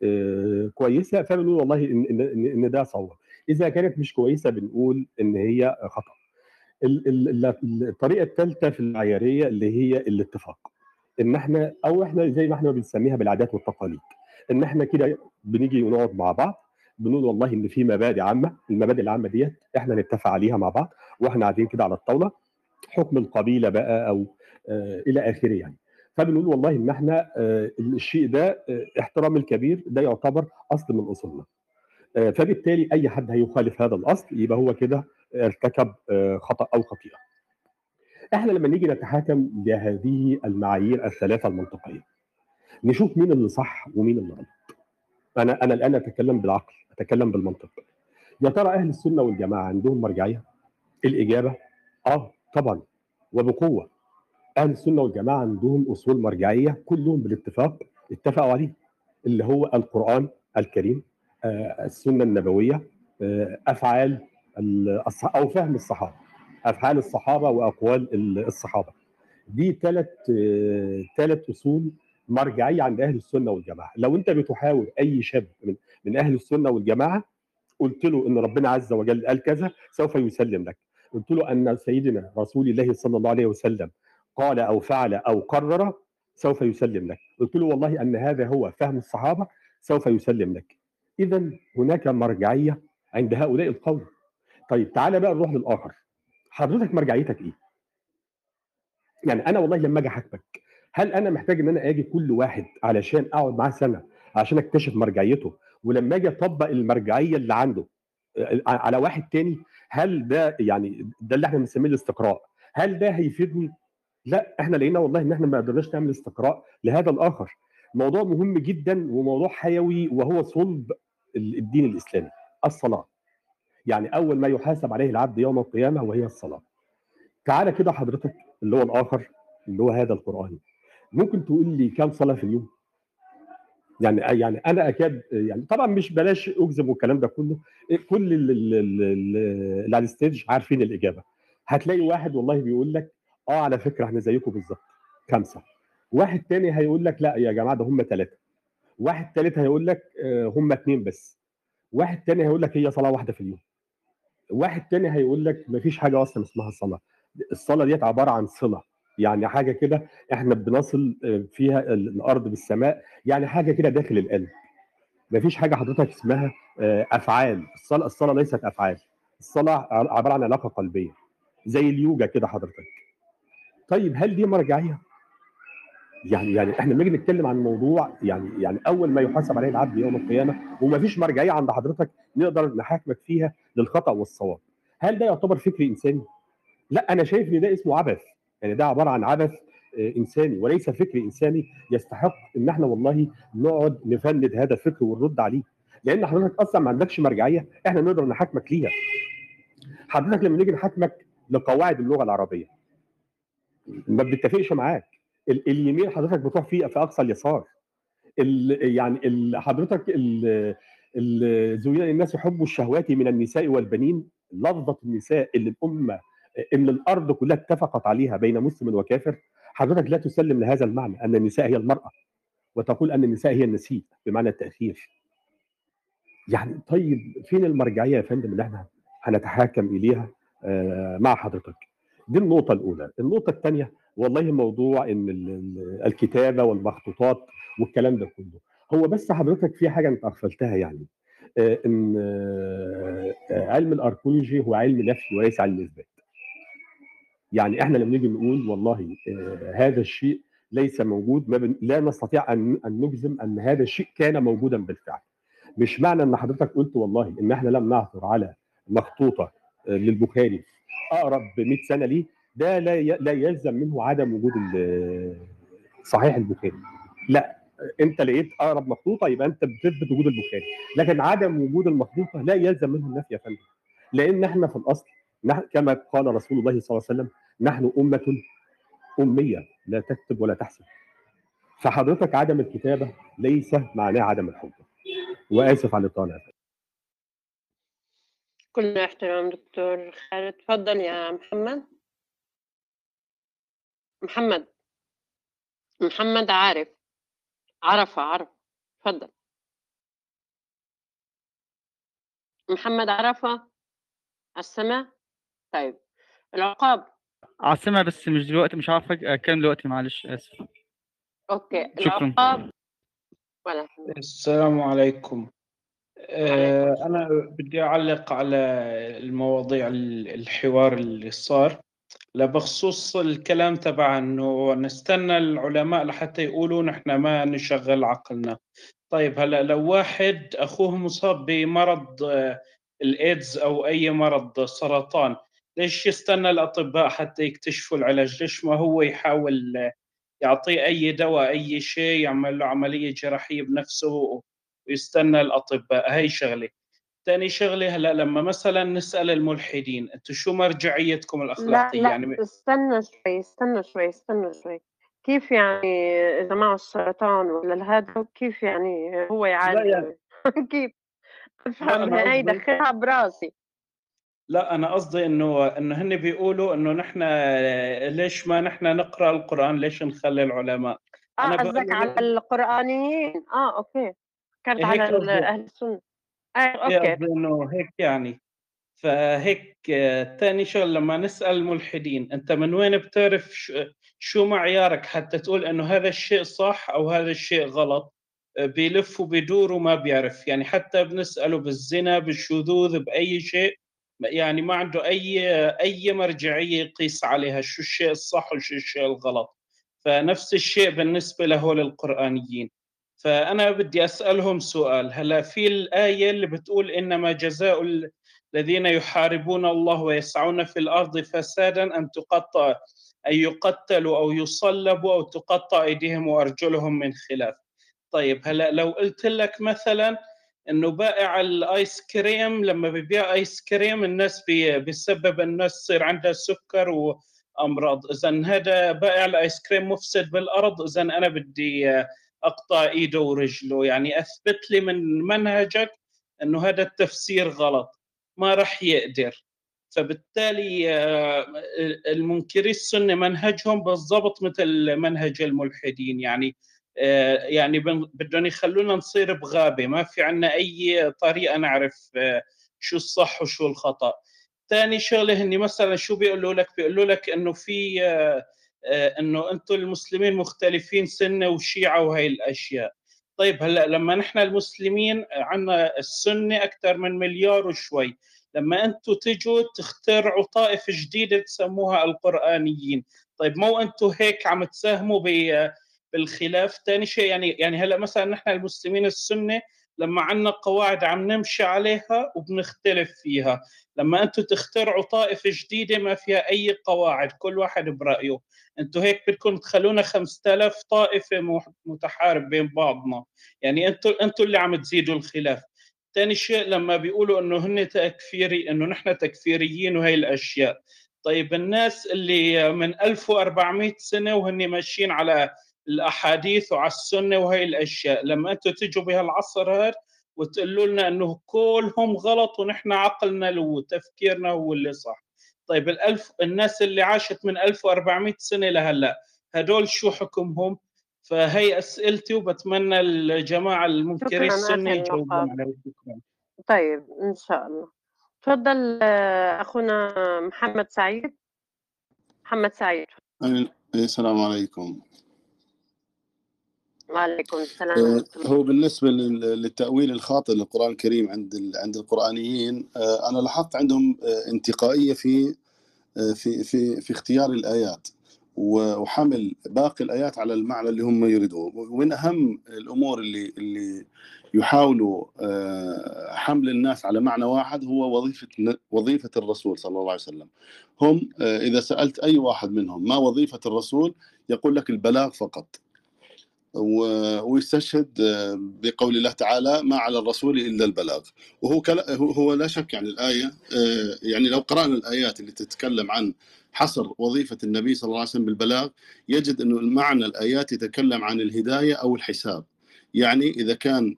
S18: كويسة فبنقول والله ان ان ده صواب. إذا كانت مش كويسة بنقول إن هي خطأ. الطريقة الثالثه في المعياريه اللي هي الاتفاق. إن إحنا أو إحنا زي ما إحنا بنسميها بالعادات والتقاليد. إن إحنا كده بنيجي ونقعد مع بعض بنقول والله إن في مبادئ عامة المبادئ العامة ديت إحنا نتفق عليها مع بعض وإحنا قاعدين كده على الطاولة حكم القبيلة بقى أو آه إلى آخره يعني. فبنقول والله إن إحنا آه الشيء ده آه احترام الكبير ده يعتبر أصل من أصولنا. آه فبالتالي أي حد هيخالف هذا الأصل يبقى هو كده ارتكب آه خطأ أو خطيئة. إحنا لما نيجي نتحاكم بهذه المعايير الثلاثة المنطقية نشوف مين اللي صح ومين اللي غلط. أنا أنا الآن أتكلم بالعقل أتكلم بالمنطق. يا ترى أهل السنة والجماعة عندهم مرجعية؟ الإجابة آه طبعا وبقوة. أهل السنة والجماعة عندهم أصول مرجعية كلهم بالاتفاق اتفقوا عليه اللي هو القرآن الكريم آه السنة النبوية آه أفعال أو فهم الصحابة أفعال الصحابة وأقوال الصحابة. دي ثلاث ثلاث أصول مرجعيه عند أهل السنة والجماعة. لو أنت بتحاول أي شاب من من أهل السنة والجماعة قلت له إن ربنا عز وجل قال كذا سوف يسلم لك. قلت له أن سيدنا رسول الله صلى الله عليه وسلم قال أو فعل أو قرر سوف يسلم لك. قلت له والله أن هذا هو فهم الصحابة سوف يسلم لك. اذا هناك مرجعية عند هؤلاء القوم. طيب تعالى بقى نروح للآخر. حضرتك مرجعيتك إيه؟ يعني أنا والله لما أجي احاكمك هل أنا محتاج إن أنا آجي كل واحد علشان أقعد معاه سنة عشان أكتشف مرجعيته؟ ولما آجي أطبق المرجعية اللي عنده على واحد تاني هل ده يعني ده اللي إحنا بنسميه الاستقراء؟ هل ده هيفيدني؟ لا إحنا لقينا والله إن إحنا ما قدرناش نعمل استقراء لهذا الآخر. موضوع مهم جدا وموضوع حيوي وهو صلب الدين الإسلامي الصلاة. يعني أول ما يحاسب عليه العبد يوم القيامة وهي الصلاة. تعالى كده حضرتك اللي هو الآخر اللي هو هذا القرآن. ممكن تقول لي كم صلاة في اليوم؟ يعني يعني أنا أكاد يعني طبعا مش بلاش أجزم والكلام ده كله كل اللي على الستيج عارفين الإجابة. هتلاقي واحد والله بيقول لك آه على فكرة إحنا زيكم بالظبط. خمسه واحد تاني هيقول لك لا يا جماعة ده هم ثلاثة واحد ثالث هيقول لك هم اثنين بس. واحد تاني هيقول لك هي صلاة واحدة في اليوم. واحد تاني هيقول لك مفيش حاجة أصلا اسمها صلاة. الصلاة ديت عبارة عن صلة. يعني حاجة كده إحنا بنصل فيها الأرض بالسماء يعني حاجة كده داخل القلب. مفيش حاجة حضرتك اسمها أفعال. الصلاة الصلاة ليست أفعال. الصلاة عبارة عن علاقة قلبية زي اليوجا كده حضرتك. طيب هل دي مرجعية؟ يعني يعني إحنا بنيجي نتكلم عن موضوع يعني يعني أول ما يحاسب عليه العبد يوم القيامة ومفيش مرجعية عند حضرتك نقدر نحاكمك فيها للخطأ والصواب. هل ده يعتبر فكر إنساني؟ لا أنا شايف إن ده اسمه عبث. يعني ده عبارة عن عبث إنساني وليس فكر إنساني يستحق إن إحنا والله نقعد نفند هذا الفكر ونرد عليه. لأن حضرتك أصلا ما عندكش مرجعية إحنا نقدر نحاكمك ليها. حضرتك لما نيجي نحاكمك لقواعد اللغة العربية. ما بنتفقش معاك. اليمين حضرتك بتروح فيه في أقصى اليسار. يعني حضرتك زين الناس حب الشهوات من النساء والبنين. لفظة النساء اللي الأمة إن الأرض كلها اتفقت عليها بين مسلم وكافر حضرتك لا تسلم لهذا المعنى أن النساء هي المرأة وتقول أن النساء هي النسيء بمعنى التأخير. يعني طيب فين المرجعية يا فندم اللي إحنا هنتحاكم إليها مع حضرتك؟ دي النقطة الأولى. النقطة الثانية والله موضوع إن الكتابة والمخطوطات والكلام ده كله. هو بس حضرتك في حاجة أنت أغفلتها يعني إن علم الأركولوجي هو علم نفي وليس علم إثبات. يعني إحنا لما نيجي نقول والله هذا الشيء ليس موجود ما بن... لا نستطيع أن أن نجزم أن هذا الشيء كان موجودا بالفعل. مش معنى إن حضرتك قلت والله إن إحنا لم نعثر على مخطوطة للبخاري أقرب ب 100 سنة ليه؟ ده لا ي... لا يلزم منه عدم وجود صحيح البخاري. لا أنت لقيت أقرب مخطوطة يبقى أنت بتثبت وجود البخاري. لكن عدم وجود المخطوطة لا يلزم منه النفي يا فندم. لأن إحنا في الأصل كما قال رسول الله صلى الله عليه وسلم نحن أمة أمية لا تكتب ولا تحسب. فحضرتك عدم الكتابة ليس معناه عدم الحجة. وآسف على الاطاله
S1: كل احترام دكتور خالد. تفضل يا محمد. محمد. محمد عارف. عرفة عرفة تفضل محمد عرفة. السمع طيب العقاب.
S21: عاصمة بس مش دلوقتي مش عارف كام دلوقتي معلش آسف.
S1: أوكي
S21: شكرا.
S1: العقاب ولا
S22: السلام عليكم. آه أنا بدي أعلق على المواضيع الحوار اللي صار. لا بخصوص الكلام تبع إنه نستنى العلماء لحتى يقولوا نحن ما نشغل عقلنا. طيب هلأ لو واحد أخوه مصاب بمرض الإيدز أو أي مرض سرطان ليش يستنى الأطباء حتى يكتشفوا العلاج؟ ليش ما هو يحاول يعطيه أي دواء أي شيء يعمل له عملية جراحية بنفسه ويستنى الأطباء؟ هاي شغلة. ثاني شغلة هلأ لما مثلا نسأل الملحدين أنتم شو مرجعيتكم الأخلاقية؟
S1: لا لا
S22: يعني
S1: استنى شوي استنى شوي استنى شوي. كيف يعني إذا معه السرطان ولا هذا كيف يعني هو يعالج
S22: يعني
S1: كيف؟ افهم هاي دخلها براسي.
S22: لا أنا قصدي إنه إنه هن بيقولوا إنه نحن ليش ما نحن نقرأ القرآن؟ ليش نخلي العلماء؟
S1: آه
S22: أنا
S1: قصدك على القرآنيين؟ آه okay. كانت على أهل السنة. آه
S22: إيه okay. إنه هيك يعني. فهيك تاني شغله لما نسأل الملحدين أنت من وين بتعرف شو معيارك؟ حتى تقول إنه هذا الشيء صح أو هذا الشيء غلط. بيلف وبيدور وما بيعرف. يعني حتى بنسأله بالزنا بالشذوذ بأي شيء يعني ما عنده أي أي مرجعية يقيس عليها شو الشيء الصح وشو الشيء الغلط. فنفس الشيء بالنسبة لهول القرانيين فأنا بدي أسألهم سؤال هلا في الآية اللي بتقول إنما جزاء ال- الذين يحاربون الله ويسعون في الأرض فسادا أن تقطع أن يقتلوا أو يصلبوا أو تقطع أيديهم وأرجلهم من خلاف. طيب هلا لو قلت لك مثلا إنه بائع الآيس كريم لما بيبيع آيس كريم الناس بي بيسبب الناس يصير عندها سكر وأمراض. اذا هذا بائع الآيس كريم مفسد بالأرض اذا أنا بدي أقطع إيده ورجله. يعني أثبت لي من منهجك إنه هذا التفسير غلط. ما راح يقدر. فبالتالي آه، المنكري السنة منهجهم بالضبط مثل منهج الملحدين. يعني يعني بن- بدهم يخلونا نصير بغابة. ما في عنا أي طريقة نعرف آه، شو الصح وشو الخطأ. ثاني شغلة هني مثلا شو بيقولوا لك؟ بيقولوا لك إنه في آه، آه، إنه أنتم المسلمين مختلفين سنة وشيعة وهي الأشياء. طيب هلأ لما نحن المسلمين عندنا السنة أكثر من مليار وشوي لما أنتم تجوا تخترعوا طائفة جديدة تسموها القرآنيين. طيب مو أنتم هيك عم تساهموا بالخلاف. ثاني شيء يعني يعني هلا مثلا نحن المسلمين السنة لما عندنا قواعد عم نمشي عليها وبنختلف فيها. لما أنتم تخترعوا طائفة جديدة ما فيها أي قواعد كل واحد برأيه. أنتم هيك بدكم تخلونا 5000 طائفة متحارب بين بعضنا. يعني أنتم أنتم اللي عم تزيدوا الخلاف. ثاني شيء لما بيقولوا إنه هن تكفيري إنه نحن تكفيريين وهي الأشياء. طيب الناس اللي من 1400 سنة وهن ماشيين على الأحاديث وعلى السنة وهي الأشياء. لما أنتم تجوا بهالعصر هذا وتقولوا لنا إنه كلهم غلط ونحن عقلنا له وتفكيرنا هو اللي صح. طيب الألف الناس اللي عاشت من 1400 سنة لهلأ هدول شو حكمهم؟ فهي أسئلتي وبتمنى الجماعة المنكرين السنة يجاوبون عليها.
S1: طيب إن شاء الله. تفضل أخونا محمد سعيد. محمد سعيد.
S23: السلام عليكم.
S1: وعليكم السلام
S23: هو بالنسبة للتأويل الخاطئ للقرآن الكريم عند عند القرآنيين أنا لاحظت عندهم انتقائية في في في في اختيار الآيات وحمل باقي الآيات على المعنى اللي هم يريدوه ومن أهم الأمور اللي اللي يحاولوا حمل الناس على معنى واحد هو وظيفة وظيفة الرسول صلى الله عليه وسلم. هم إذا سألت أي واحد منهم ما وظيفة الرسول يقول لك البلاغ فقط. ويستشهد بقول الله تعالى ما على الرسول إلا البلاغ. وهو هو لا شك يعني الآية يعني لو قرأنا الآيات اللي تتكلم عن حصر وظيفة النبي صلى الله عليه وسلم بالبلاغ يجد انه معنى الآيات يتكلم عن الهداية أو الحساب. يعني إذا كان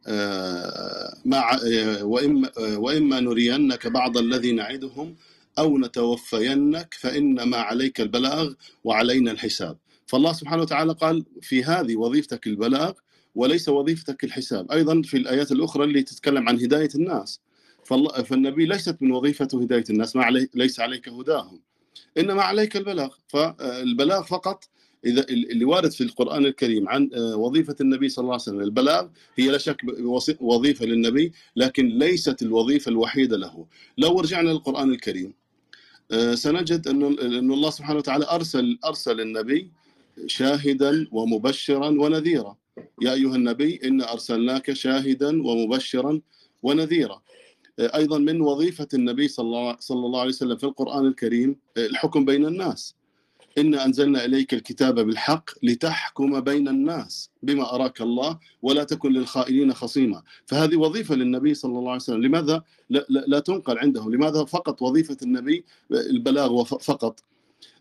S23: مع واما وإما نرينك بعض الذي نعدهم أو نتوفينك فإنما عليك البلاغ وعلينا الحساب. فالله سبحانه وتعالى قال في هذه وظيفتك البلاغ وليس وظيفتك الحساب. أيضا في الآيات الأخرى اللي تتكلم عن هداية الناس. فالنبي ليست من وظيفته هداية الناس ما علي ليس عليك هداهم إنما عليك البلاغ. فالبلاغ فقط إذا اللي وارد في القرآن الكريم عن وظيفة النبي صلى الله عليه وسلم. البلاغ هي لا شك وظيفة للنبي لكن ليست الوظيفة الوحيدة له. لو رجعنا للقرآن الكريم سنجد انه انه الله سبحانه وتعالى ارسل أرسل النبي شاهدا ومبشرا ونذيرا. يا أيها النبي إنا أرسلناك شاهدا ومبشرا ونذيرا. أيضا من وظيفة النبي صلى الله عليه وسلم في القرآن الكريم الحكم بين الناس. إنا أنزلنا إليك الكتاب بالحق لتحكم بين الناس بما أراك الله ولا تكن للخائنين خصيما. فهذه وظيفة للنبي صلى الله عليه وسلم. لماذا؟ لا, لا, لا تنقل عنده. لماذا فقط وظيفة النبي؟ البلاغ فقط.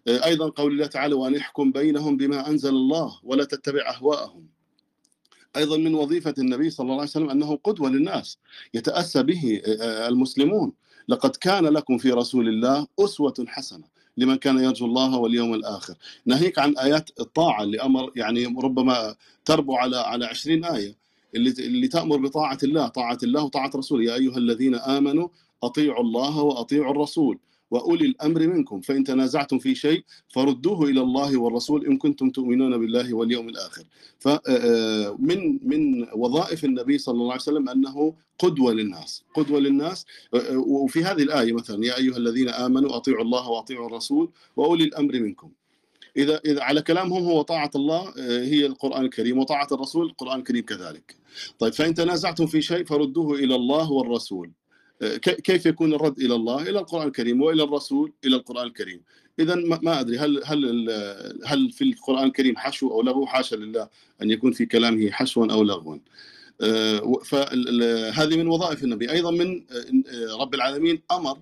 S23: أيضا قول الله تعالى وان يحكم بينهم بما أنزل الله ولا تتبع أهواءهم. أيضا من وظيفة النبي صلى الله عليه وسلم أنه قدوة للناس يتأسى به المسلمون. لقد كان لكم في رسول الله أسوة حسنة لمن كان يرجو الله واليوم الآخر. ناهيك عن آيات الطاعة اللي أمر يعني ربما تربو على على 20 آية اللي اللي تأمر بطاعة الله طاعة الله وطاعة رسوله. يا أيها الذين آمنوا أطيعوا الله وأطيعوا الرسول. وأولي الأمر منكم. فإن تنازعتم في شيء فردوه إلى الله والرسول إن كنتم تؤمنون بالله واليوم الآخر. فمن من وظائف النبي صلى الله عليه وسلم أنه قدوة للناس قدوة للناس. وفي هذه الآية مثلا يا أيها الذين آمنوا أطيعوا الله وأطيعوا الرسول وأولي الأمر منكم. إذا إذا على كلامهم هو طاعة الله هي القرآن الكريم وطاعة الرسول القرآن الكريم كذلك. طيب فإن تنازعتم في شيء فردوه إلى الله والرسول. كيف يكون الرد إلى الله؟ إلى القرآن الكريم وإلى الرسول إلى القرآن الكريم. اذا ما أدري هل هل هل في القرآن الكريم حشو أو لغو حاشا لله أن يكون في كلامه حشوا أو لغوا. فهذه من وظائف النبي. أيضا من رب العالمين أمر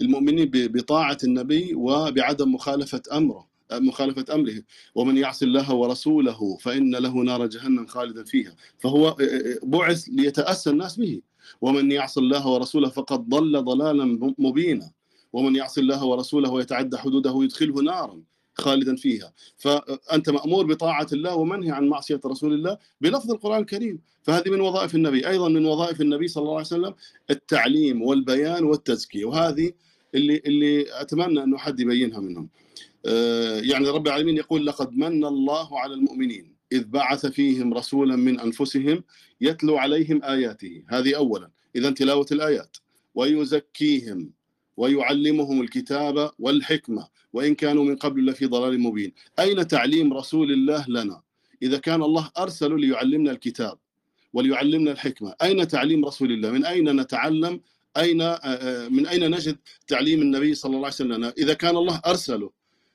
S23: المؤمنين بطاعة النبي وبعدم مخالفة أمره مخالفة أمره. ومن يعص الله ورسوله فإن له نار جهنم خالدا فيها. فهو بعث ليتأسى الناس به. ومن يعص الله ورسوله فقد ضل ضلالا مبينا. ومن يعص الله ورسوله ويتعدى حدوده يدخله نارا خالدا فيها. فأنت مأمور بطاعة الله ومنهي عن معصية رسول الله بلفظ القرآن الكريم. فهذه من وظائف النبي. أيضا من وظائف النبي صلى الله عليه وسلم التعليم والبيان والتزكية. وهذه اللي اللي أتمنى أنه حد يبينها منهم. يعني رب العالمين يقول لقد من الله على المؤمنين. إذ بعث فيهم رسولا من أنفسهم يتلو عليهم آياته. هذه أولا. إذا تلاوة الآيات. ويزكيهم ويعلمهم الكتاب والحكمة. وإن كانوا من قبل لفي ضلال مبين. أين تعليم رسول الله لنا؟ إذا كان الله أرسل ليعلمنا الكتاب وليعلمنا الحكمة. أين تعليم رسول الله؟ من أين نتعلم؟ أين من أين نجد تعليم النبي صلى الله عليه وسلم؟ إذا كان الله أرسله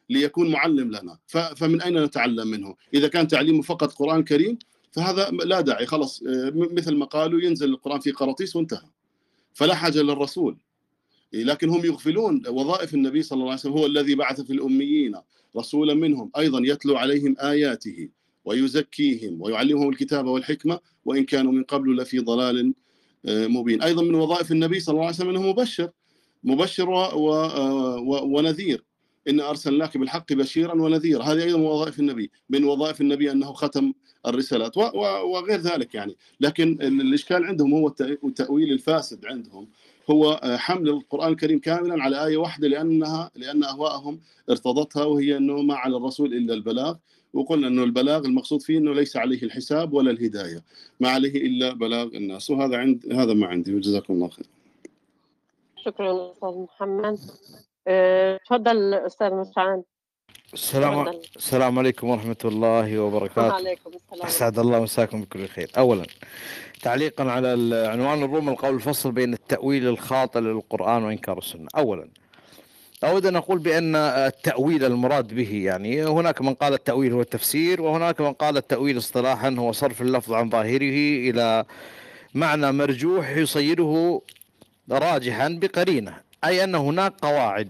S23: ليكون معلم لنا. فمن أين نتعلم منه؟ إذا كان تعليمه فقط قرآن كريم فهذا لا داعي. خلص مثل ما قالوا ينزل القرآن في قراطيس وانتهى. فلا حاجة للرسول. لكن هم يغفلون. وظائف النبي صلى الله عليه وسلم هو الذي بعث في الأميين رسولا منهم. أيضا يتلو عليهم آياته ويزكيهم ويعلمهم الكتاب والحكمة وإن كانوا من قبل لفي ضلال مبين. أيضا من وظائف النبي صلى الله عليه وسلم أنه مبشر. مبشر ونذير. إن أرسلناك بالحق بشيرا ونذيرا. هذه أيضا وظائف النبي. من وظائف النبي أنه ختم الرسالات. وغير ذلك يعني. لكن الإشكال عندهم هو التأويل الفاسد عندهم. هو حمل القرآن الكريم كاملا على آية واحدة لأنها لأن أهواءهم ارتضتها وهي أنه ما على الرسول إلا البلاغ. وقلنا أنه البلاغ المقصود فيه أنه ليس عليه الحساب ولا الهداية. ما عليه إلا بلاغ الناس. وهذا عند هذا ما عندي. وجزاكم الله خير
S1: شكرا أستاذ محمد. تفضل أستاذ مسعد
S5: السلام السلام عليكم ورحمة الله وبركاته.
S1: وعليكم السلام.
S5: أسعد الله مساكم بكل خير. أولا تعليقا على عنوان الروم القول الفصل بين التأويل الخاطئ للقرآن وإنكار السنة. أولا أود أن أقول بأن التأويل المراد به يعني هناك من قال التأويل هو التفسير وهناك من قال التأويل اصطلاحا هو صرف اللفظ عن ظاهره إلى معنى مرجوح يصيره راجحا بقرينة. أي أن هناك قواعد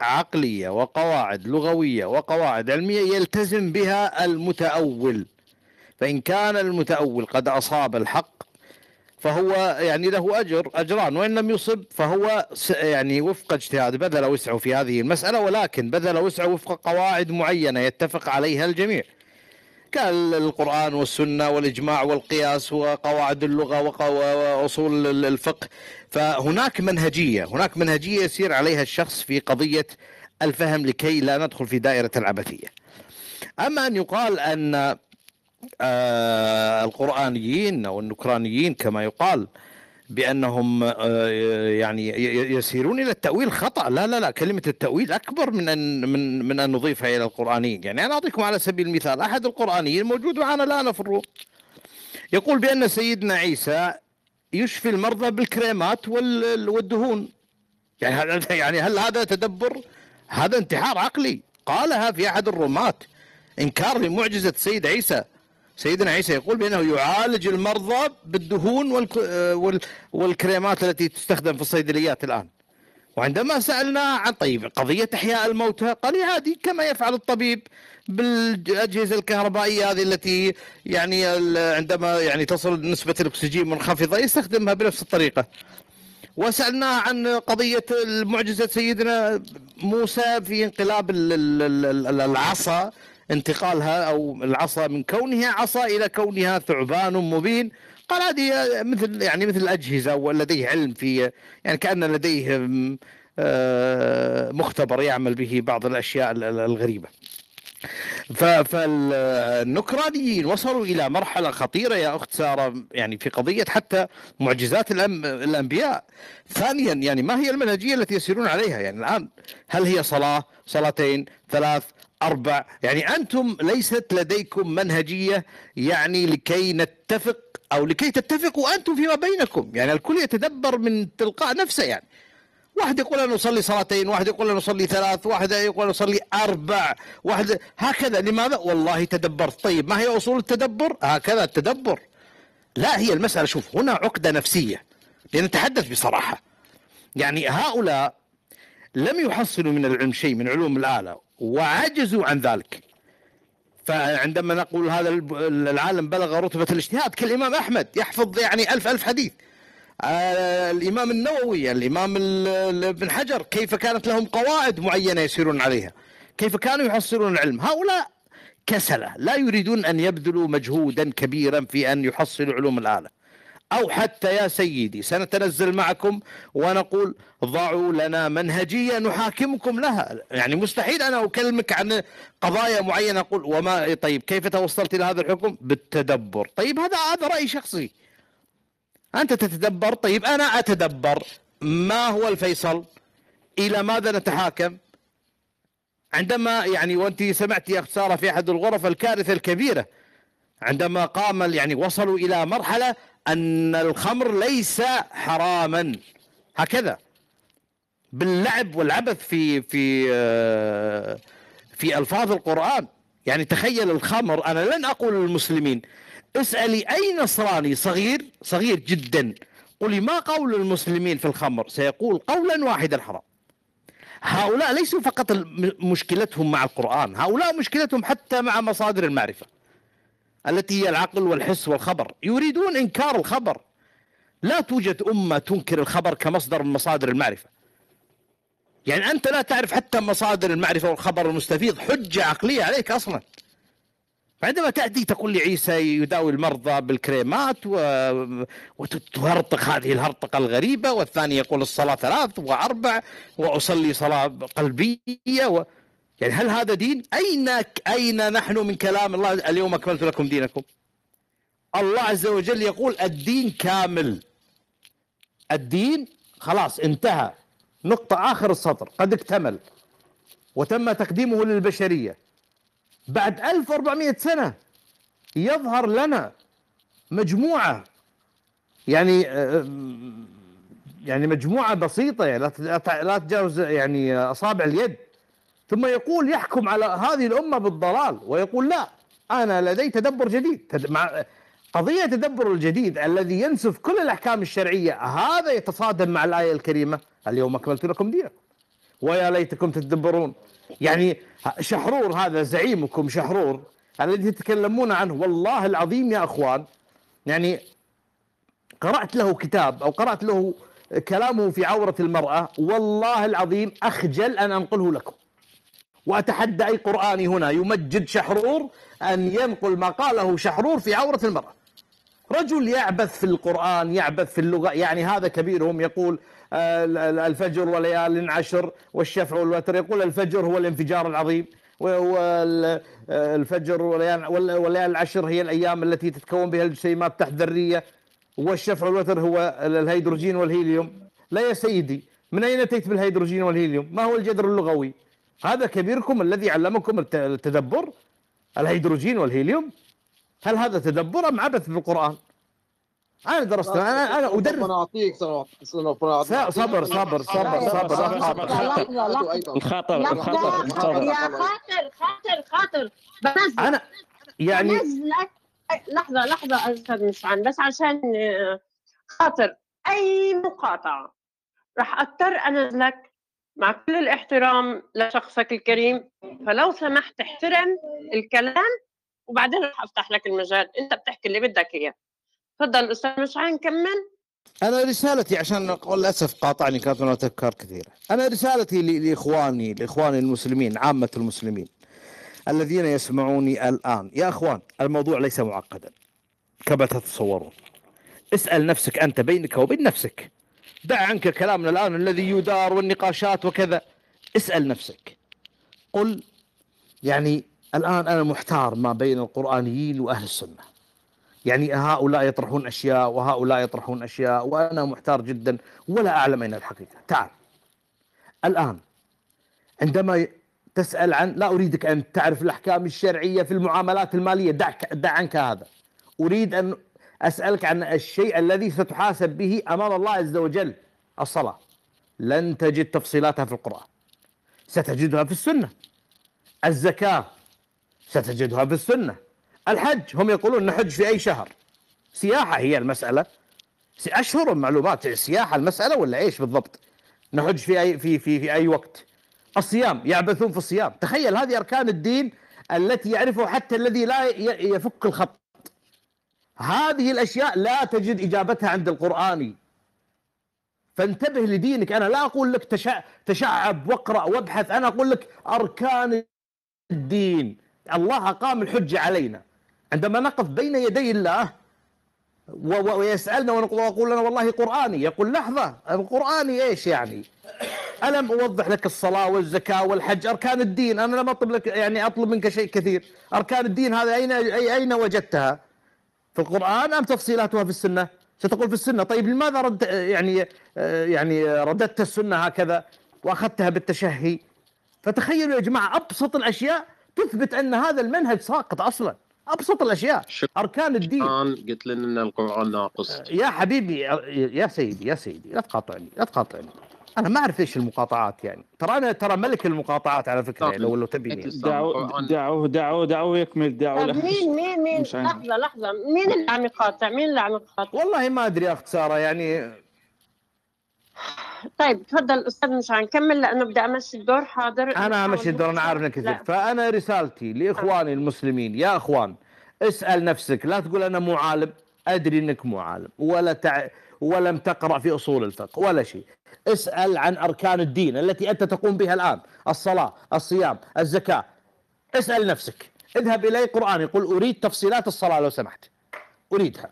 S5: عقلية وقواعد لغوية وقواعد علمية يلتزم بها المتأول. فإن كان المتأول قد أصاب الحق فهو يعني له أجر أجران. وإن لم يصب فهو يعني وفق اجتهاد بذل وسعه في هذه المسألة. ولكن بذل وسعه وفق قواعد معينة يتفق عليها الجميع. كالقرآن والسنة والإجماع والقياس وقواعد اللغة وأصول الفقه. فهناك منهجية هناك منهجية يسير عليها الشخص في قضية الفهم لكي لا ندخل في دائرة العبثية. أما أن يقال أن آه القرآنيين أو النكرانيين كما يقال بأنهم آه يعني يسيرون إلى التأويل خطأ. لا لا لا كلمة التأويل أكبر من أن من من أن نضيفها إلى القرآنيين. يعني أنا أعطيكم على سبيل المثال أحد القرآنيين موجود معنا الآن في الروم. يقول بأن سيدنا عيسى يشفي المرضى بالكريمات والدهون. يعني يعني هل هذا تدبر؟ هذا انتحار عقلي. قالها في أحد الرومات إنكار لمعجزة سيد عيسى. سيدنا عيسى يقول بأنه يعالج المرضى بالدهون والكريمات التي تستخدم في الصيدليات الآن. وعندما سألنا عن طيب قضية إحياء الموتى قال عادي كما يفعل الطبيب بالأجهزة الكهربائية هذه التي يعني عندما يعني تصل نسبة الأكسجين منخفضة يستخدمها بنفس الطريقة. وسألناه عن قضية معجزة سيدنا موسى في انقلاب العصا. انتقالها أو العصا من كونها عصا إلى كونها ثعبان مبين. قال هذه مثل يعني مثل الأجهزة ولديه علم في يعني كأن لديه مختبر يعمل به بعض الأشياء الغريبة. فالنكرانيين وصلوا إلى مرحلة خطيرة يا أخت سارة يعني في قضية حتى معجزات الأنبياء. ثانيا يعني ما هي المنهجية التي يسيرون عليها؟ يعني الآن هل هي صلاة؟ صلاتين؟ ثلاث؟ أربع يعني أنتم ليست لديكم منهجية يعني لكي نتفق أو لكي تتفقوا أنتم فيما بينكم. يعني الكل يتدبر من تلقاء نفسه يعني. واحد يقول أنا أصلي صلاتين واحد يقول أنا أصلي ثلاث واحد يقول أنا أصلي أربع واحد هكذا. لماذا؟ والله تدبرت طيب ما هي أصول التدبر؟ هكذا التدبر. لا هي المسألة شوف هنا عقدة نفسية لنتحدث بصراحة. يعني هؤلاء لم يحصلوا من العلم شيء من علوم الآلة. وعجزوا عن ذلك. فعندما نقول هذا العالم بلغ رتبة الاجتهاد كالإمام أحمد يحفظ يعني ألف ألف حديث. آه الإمام النووي الإمام ابن حجر كيف كانت لهم قواعد معينة يسيرون عليها؟ كيف كانوا يحصلون العلم؟ هؤلاء كسلة لا يريدون أن يبذلوا مجهودا كبيرا في أن يحصلوا علوم الآلة أو حتى يا سيدي سنتنزل معكم ونقول ضعوا لنا منهجية نحاكمكم لها. يعني مستحيل أنا أكلمك عن قضايا معينة أقول وما طيب كيف توصلت إلى هذا الحكم؟ بالتدبر. طيب هذا هذا رأي شخصي. أنت تتدبر؟ طيب أنا أتدبر. ما هو الفيصل؟ إلى ماذا نتحاكم؟ عندما يعني وأنت سمعت يا سارة في أحد الغرف الكارثة الكبيرة عندما قام يعني وصلوا إلى مرحلة أن الخمر ليس حراما. هكذا. باللعب والعبث في في آه، في ألفاظ القرآن. يعني تخيل الخمر أنا لن أقول للمسلمين اسألي أي نصراني صغير صغير جدا قولي ما قول المسلمين في الخمر؟ سيقول قولا واحدا حرام هؤلاء ليسوا فقط مشكلتهم مع القرآن هؤلاء مشكلتهم حتى مع مصادر المعرفة. التي هي العقل والحس والخبر. يريدون إنكار الخبر. لا توجد أمة تنكر الخبر كمصدر من مصادر المعرفة. يعني أنت لا تعرف حتى مصادر المعرفة والخبر المستفيض. حجة عقلية عليك أصلا. فعندما تأتي تقول لي عيسى يداوي المرضى بالكريمات و... وتهرطق هذه الهرطقة الغريبة والثاني يقول الصلاة ثلاث وأربع وأصلي صلاة قلبية و... يعني هل هذا دين؟ أين أين نحن من كلام الله؟ اليوم أكملت لكم دينكم؟ الله عز وجل يقول الدين كامل. الدين خلاص انتهى. نقطة آخر السطر. قد اكتمل. وتم تقديمه للبشرية. بعد 1400 سنة يظهر لنا مجموعة. يعني يعني مجموعة بسيطة. يعني لا تجاوز يعني أصابع اليد. ثم يقول يحكم على هذه الأمة بالضلال ويقول لا أنا لدي تدبر جديد. مع قضية تدبر الجديد الذي ينسف كل الأحكام الشرعية هذا يتصادم مع الآية الكريمة. اليوم أكملت لكم دينكم. ويا ليتكم تتدبرون يعني شحرور هذا زعيمكم شحرور الذي تتكلمون عنه. والله العظيم يا أخوان يعني قرأت له كتاب أو قرأت له كلامه في عورة المرأة والله العظيم أخجل أن أنقله لكم. وأتحدى أي قرآني هنا يمجد شحرور أن ينقل ما قاله شحرور في عورة المرأة. رجل يعبث في القرآن يعبث في اللغة يعني هذا كبيرهم يقول آه، الفجر وليال عشر والشفع والوتر يقول الفجر هو الانفجار العظيم والفجر وليال العشر هي الأيام التي تتكون بها الجسيمات تحت ذرية والشفع والوتر هو الهيدروجين والهيليوم. لا يا سيدي من أين أتيت بالهيدروجين والهيليوم؟ ما هو الجذر اللغوي؟ هذا كبيركم الذي علمكم التدبر الهيدروجين والهيليوم؟ هل هذا تدبر أم عبث بالقرآن أنا درست أنا أنا أدرس.
S24: أنا أعطيك
S5: صبر صبر صبر صبر.
S12: الخاطر الخاطر
S1: يا خاطر خاطر خاطر.
S5: بس أنا يعني
S1: بنزلك لحظة لحظة أستاذ مشعل بس عشان خاطر أي مقاطعة راح أضطر أنزلك مع كل الاحترام لشخصك الكريم فلو سمحت احترم الكلام وبعدين راح أفتح لك المجال. أنت بتحكي اللي بدك إياه. تفضل أستاذ مشعل نكمل؟
S5: أنا رسالتي عشان للأسف قاطعني كانت هناك أفكار كثيرة. أنا رسالتي لإخواني لإخواني المسلمين عامة المسلمين الذين يسمعوني الآن. يا أخوان الموضوع ليس معقدا كما تتصورون. اسأل نفسك أنت بينك وبين نفسك. دع عنك كلامنا الآن الذي يدار والنقاشات وكذا. اسأل نفسك. قل يعني الآن أنا محتار ما بين القرآنيين وأهل السنة. يعني هؤلاء يطرحون أشياء وهؤلاء يطرحون أشياء وأنا محتار جدا ولا أعلم أين الحقيقة. تعال. الآن عندما تسأل عن لا أريدك أن تعرف الأحكام الشرعية في المعاملات المالية. دعك دع عنك هذا. أريد أن أسألك عن الشيء الذي ستحاسب به أمام الله عز وجل. الصلاة. لن تجد تفصيلاتها في القرآن. ستجدها في السنة. الزكاة. ستجدها في السنة. الحج. هم يقولون نحج في أي شهر. سياحة هي المسألة. أشهر المعلومات. سياحة المسألة ولا إيش بالضبط؟ نحج في أي, في, في, في أي وقت. الصيام. يعبثون في الصيام. تخيل هذه أركان الدين التي يعرفها حتى الذي لا يفك الخط. هذه الأشياء لا تجد إجابتها عند القرآني فانتبه لدينك. أنا لا أقول لك تشع... تشعب واقرأ وابحث. أنا أقول لك أركان الدين. الله أقام الحجة علينا. عندما نقف بين يدي الله ويسألنا ونقول لنا والله قرآني. يقول لحظة القرآني إيش يعني؟ ألم أوضح لك الصلاة والزكاة والحج؟ أركان الدين. أنا لم أطلب لك يعني أطلب منك شيء كثير. أركان الدين هذا أين أين وجدتها؟ في القرآن أم تفصيلاتها في السنة؟ ستقول في السنة. طيب لماذا رد يعني يعني رددت السنة هكذا وأخذتها بالتشهي؟ فتخيلوا يا جماعة أبسط الأشياء تثبت أن هذا المنهج ساقط أصلا. أبسط الأشياء. أركان الدين.
S24: قلت لنا إن القرآن ناقص.
S5: يا حبيبي يا سيدي يا سيدي لا تقاطعني لا تقاطعني. أنا ما أعرف إيش المقاطعات يعني. ترى أنا ترى ملك المقاطعات على فكرة يعني لو لو تبيني
S12: دعوه دعوه دعوه دعوه يكمل دعوه
S1: طيب مين مين مين؟ لحظه لحظة. مين اللي عم يقاطع؟ مين اللي عم يقاطع؟
S5: والله ما أدري يا أخت سارة يعني
S1: طيب تفضل أستاذ مش نكمل لأنه بدي أمشي الدور حاضر.
S5: أنا أمشي الدور أنا عارف إنك كثير. فأنا رسالتي لإخواني المسلمين يا إخوان اسأل نفسك لا تقول أنا مو عالم أدري إنك مو عالم ولا تع... ولم تقرأ في أصول الفقه ولا شيء. اسأل عن أركان الدين التي أنت تقوم بها الآن. الصلاة الصيام الزكاة. اسأل نفسك. اذهب الي قران يقول أريد تفصيلات الصلاة لو سمحت. أريدها.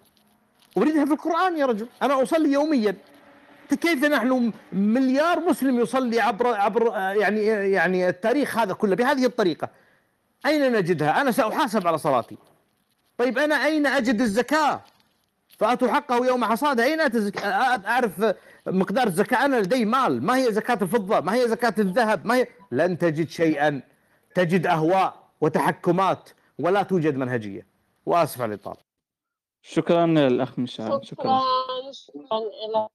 S5: أريدها في القرآن يا رجل. أنا أصلي يوميا. كيف نحن مليار مسلم يصلي عبر عبر يعني يعني التاريخ هذا كله بهذه الطريقة؟ أين نجدها؟ أنا سأحاسب على صلاتي. طيب أنا أين أجد الزكاة؟ فأتوا حقه يوم حصاده أين أعرف مقدار الزكاه؟ أنا لدي مال، ما هي زكاة الفضة؟ ما هي زكاة الذهب؟ ما هي لن تجد شيئا تجد أهواء وتحكمات ولا توجد منهجية. وأسف على الإطالة.
S12: شكرا للأخ مشعل شكرا
S1: شكرا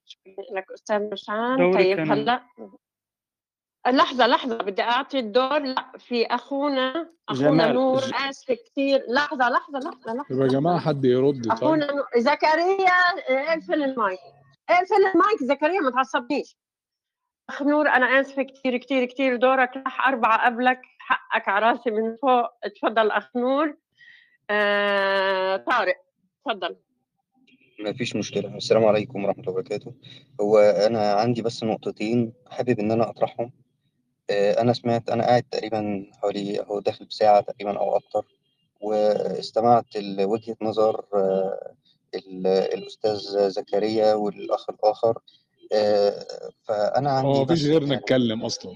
S1: لك أستاذ مشعل طيب هلأ لحظة لحظة بدي أعطي الدور لا في أخونا أخونا جمال. نور آسف كثير لحظة لحظة لحظة لحظة.
S6: يا جماعة حد يرد طيب.
S1: أخونا نور زكريا اقفل المايك. اقفل المايك زكريا ما تعصبنيش. أخ نور أنا آسفة كثير كثير كثير دورك راح أربعة قبلك. حقك على راسي من فوق. تفضل أخ نور. آه طارق تفضل
S25: ما فيش مشكلة. السلام عليكم ورحمة الله وبركاته. هو أنا عندي بس نقطتين حابب إن أنا أطرحهم. أنا سمعت أنا قاعد تقريبا حوالي أهو داخل بساعة تقريبا أو أكتر واستمعت لوجهة نظر الأستاذ زكريا والأخ الآخر فأنا عندي
S6: هو مفيش غير نتكلم أصلا.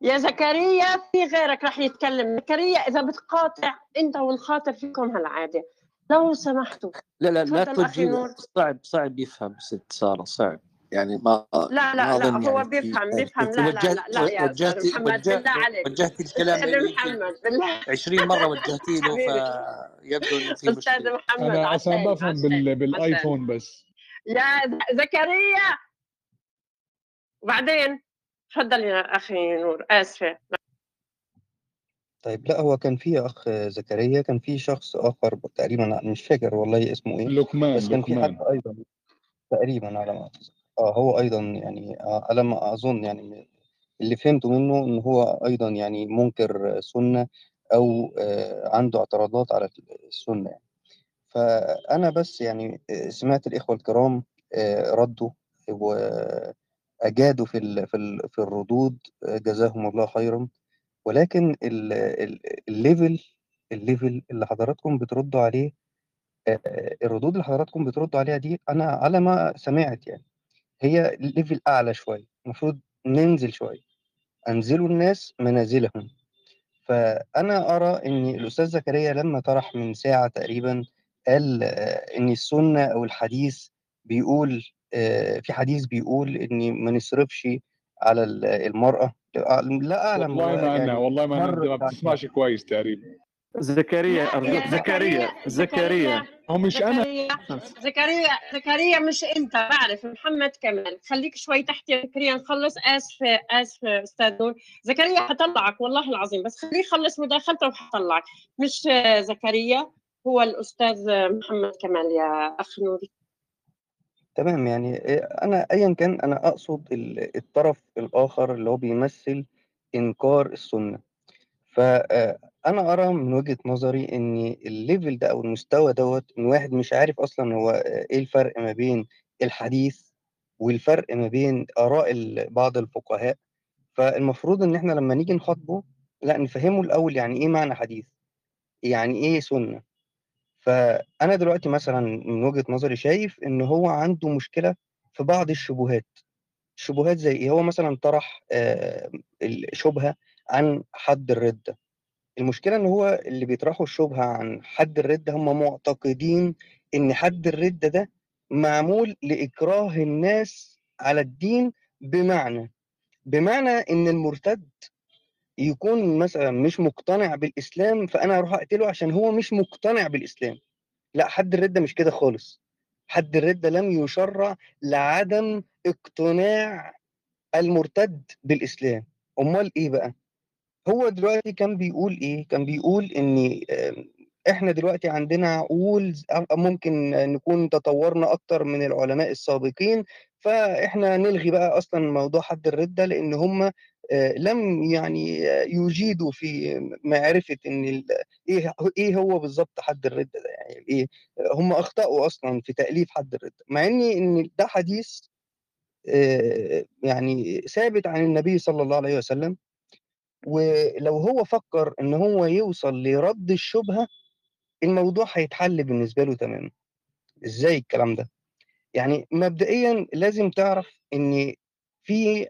S1: يا زكريا في غيرك راح يتكلم. زكريا إذا بتقاطع أنت والخاطر فيكم هالعادة. لو سمحتوا.
S3: لا لا لا تجي صعب صعب يفهم ست سارة صعب. يعني ما
S1: لا لا
S3: ما
S1: لا هو
S3: يعني
S1: بيفهم بيفهم. لا لا لا لا يا
S3: وجهتي
S1: محمد
S3: وجهت
S1: بالله عليك.
S3: وجهتي الكلام يمكن
S1: محمد بالله
S3: 20 مرة وجهتي له. فيبدو إنه في مشكلة.
S1: محمد
S6: أنا أصلا
S1: عشان
S6: بفهم
S1: عشان
S6: بال...
S1: عشان
S6: بالآيفون بس.
S1: يا زكريا! وبعدين؟ تفضل يا أخي نور آسفة.
S25: طيب لا هو كان في أخ زكريا كان في شخص آخر تقريبا مش فاكر والله اسمه إيه
S6: لقمان
S25: بس كان في حد أيضا تقريبا على ما أتذكر. آه هو أيضا يعني آه، على ما أظن يعني اللي فهمته منه إن هو أيضا يعني منكر سنة أو آه، عنده اعتراضات على السنة يعني. فأنا بس يعني آه، سمعت الإخوة الكرام آه، ردوا وأجادوا في في في الردود آه، جزاهم الله خيرا ولكن ال- ال- ال level ال level اللي حضراتكم بتردوا عليه آه، الردود اللي حضراتكم بتردوا عليها دي أنا على ما سمعت يعني هي ليفل أعلى شوية المفروض ننزل شوية. أنزلوا الناس منازلهم. فأنا أرى إن الأستاذ زكريا لما طرح من ساعة تقريبا قال آه، إن السنة أو الحديث بيقول آه، في حديث بيقول إن ما نصرفش على ال- المرأة. لا أعلم
S6: والله ما
S25: يعني
S6: والله ما
S25: مر
S6: ما بتسمعش كويس تقريبا.
S12: زكريا
S1: يا
S12: زكريا
S1: زكريا
S12: زكريا.
S6: هو مش أنا.
S1: زكريا زكريا مش أنت. بعرف محمد كمال خليك شوي تحت يا زكريا نخلص. اسفه اسفه أستاذ نور. زكريا حطلعك. والله العظيم. بس خليه يخلص مداخلته وحطلعك. مش آه، زكريا هو الأستاذ آه، محمد كمال يا أخ نوري.
S25: تمام. يعني أنا ايا كان أنا أقصد ال- الطرف الآخر اللي هو بيمثل إنكار السنة. فانا أرى من وجهة نظري إن الليفل ده أو المستوى دوت إن واحد مش عارف أصلا هو إيه الفرق ما بين الحديث والفرق ما بين آراء ال- بعض الفقهاء. فالمفروض إن إحنا لما نيجي نخاطبه لأ نفهمه الأول يعني إيه معنى حديث يعني إيه سنة. فأنا دلوقتي مثلا من وجهة نظري شايف إن هو عنده مشكلة في بعض الشبهات. الشبهات زي إيه؟ هو مثلا طرح آه، الشبهة عن حد الردة. المشكلة إن هو اللي بيطرحوا الشبهة عن حد الردة هم معتقدين إن حد الردة ده معمول لإكراه الناس على الدين بمعنى بمعنى إن المرتد يكون مثلا مش مقتنع بالإسلام فأنا أروح أقتله عشان هو مش مقتنع بالإسلام. لأ حد الرده مش كده خالص. حد الرده لم يشرع لعدم اقتناع المرتد بالإسلام. أمال إيه بقى؟ هو دلوقتي كان بيقول إيه؟ كان بيقول إن آم، إحنا دلوقتي عندنا عقول ممكن نكون تطورنا أكتر من العلماء السابقين فإحنا نلغي بقى أصلا موضوع حد الردة لأن هم آه، لم يعني آه، يجيدوا في معرفة إن ال- إيه إيه هو بالظبط حد الردة ده يعني إيه هم أخطأوا أصلا في تأليف حد الردة مع ان إن ده حديث آه، يعني ثابت عن النبي صلى الله عليه وسلم. ولو هو فكر إن هو يوصل لرد الشبهة الموضوع هيتحل بالنسبة له تماما. إزاي الكلام ده؟ يعني مبدئيا لازم تعرف إن في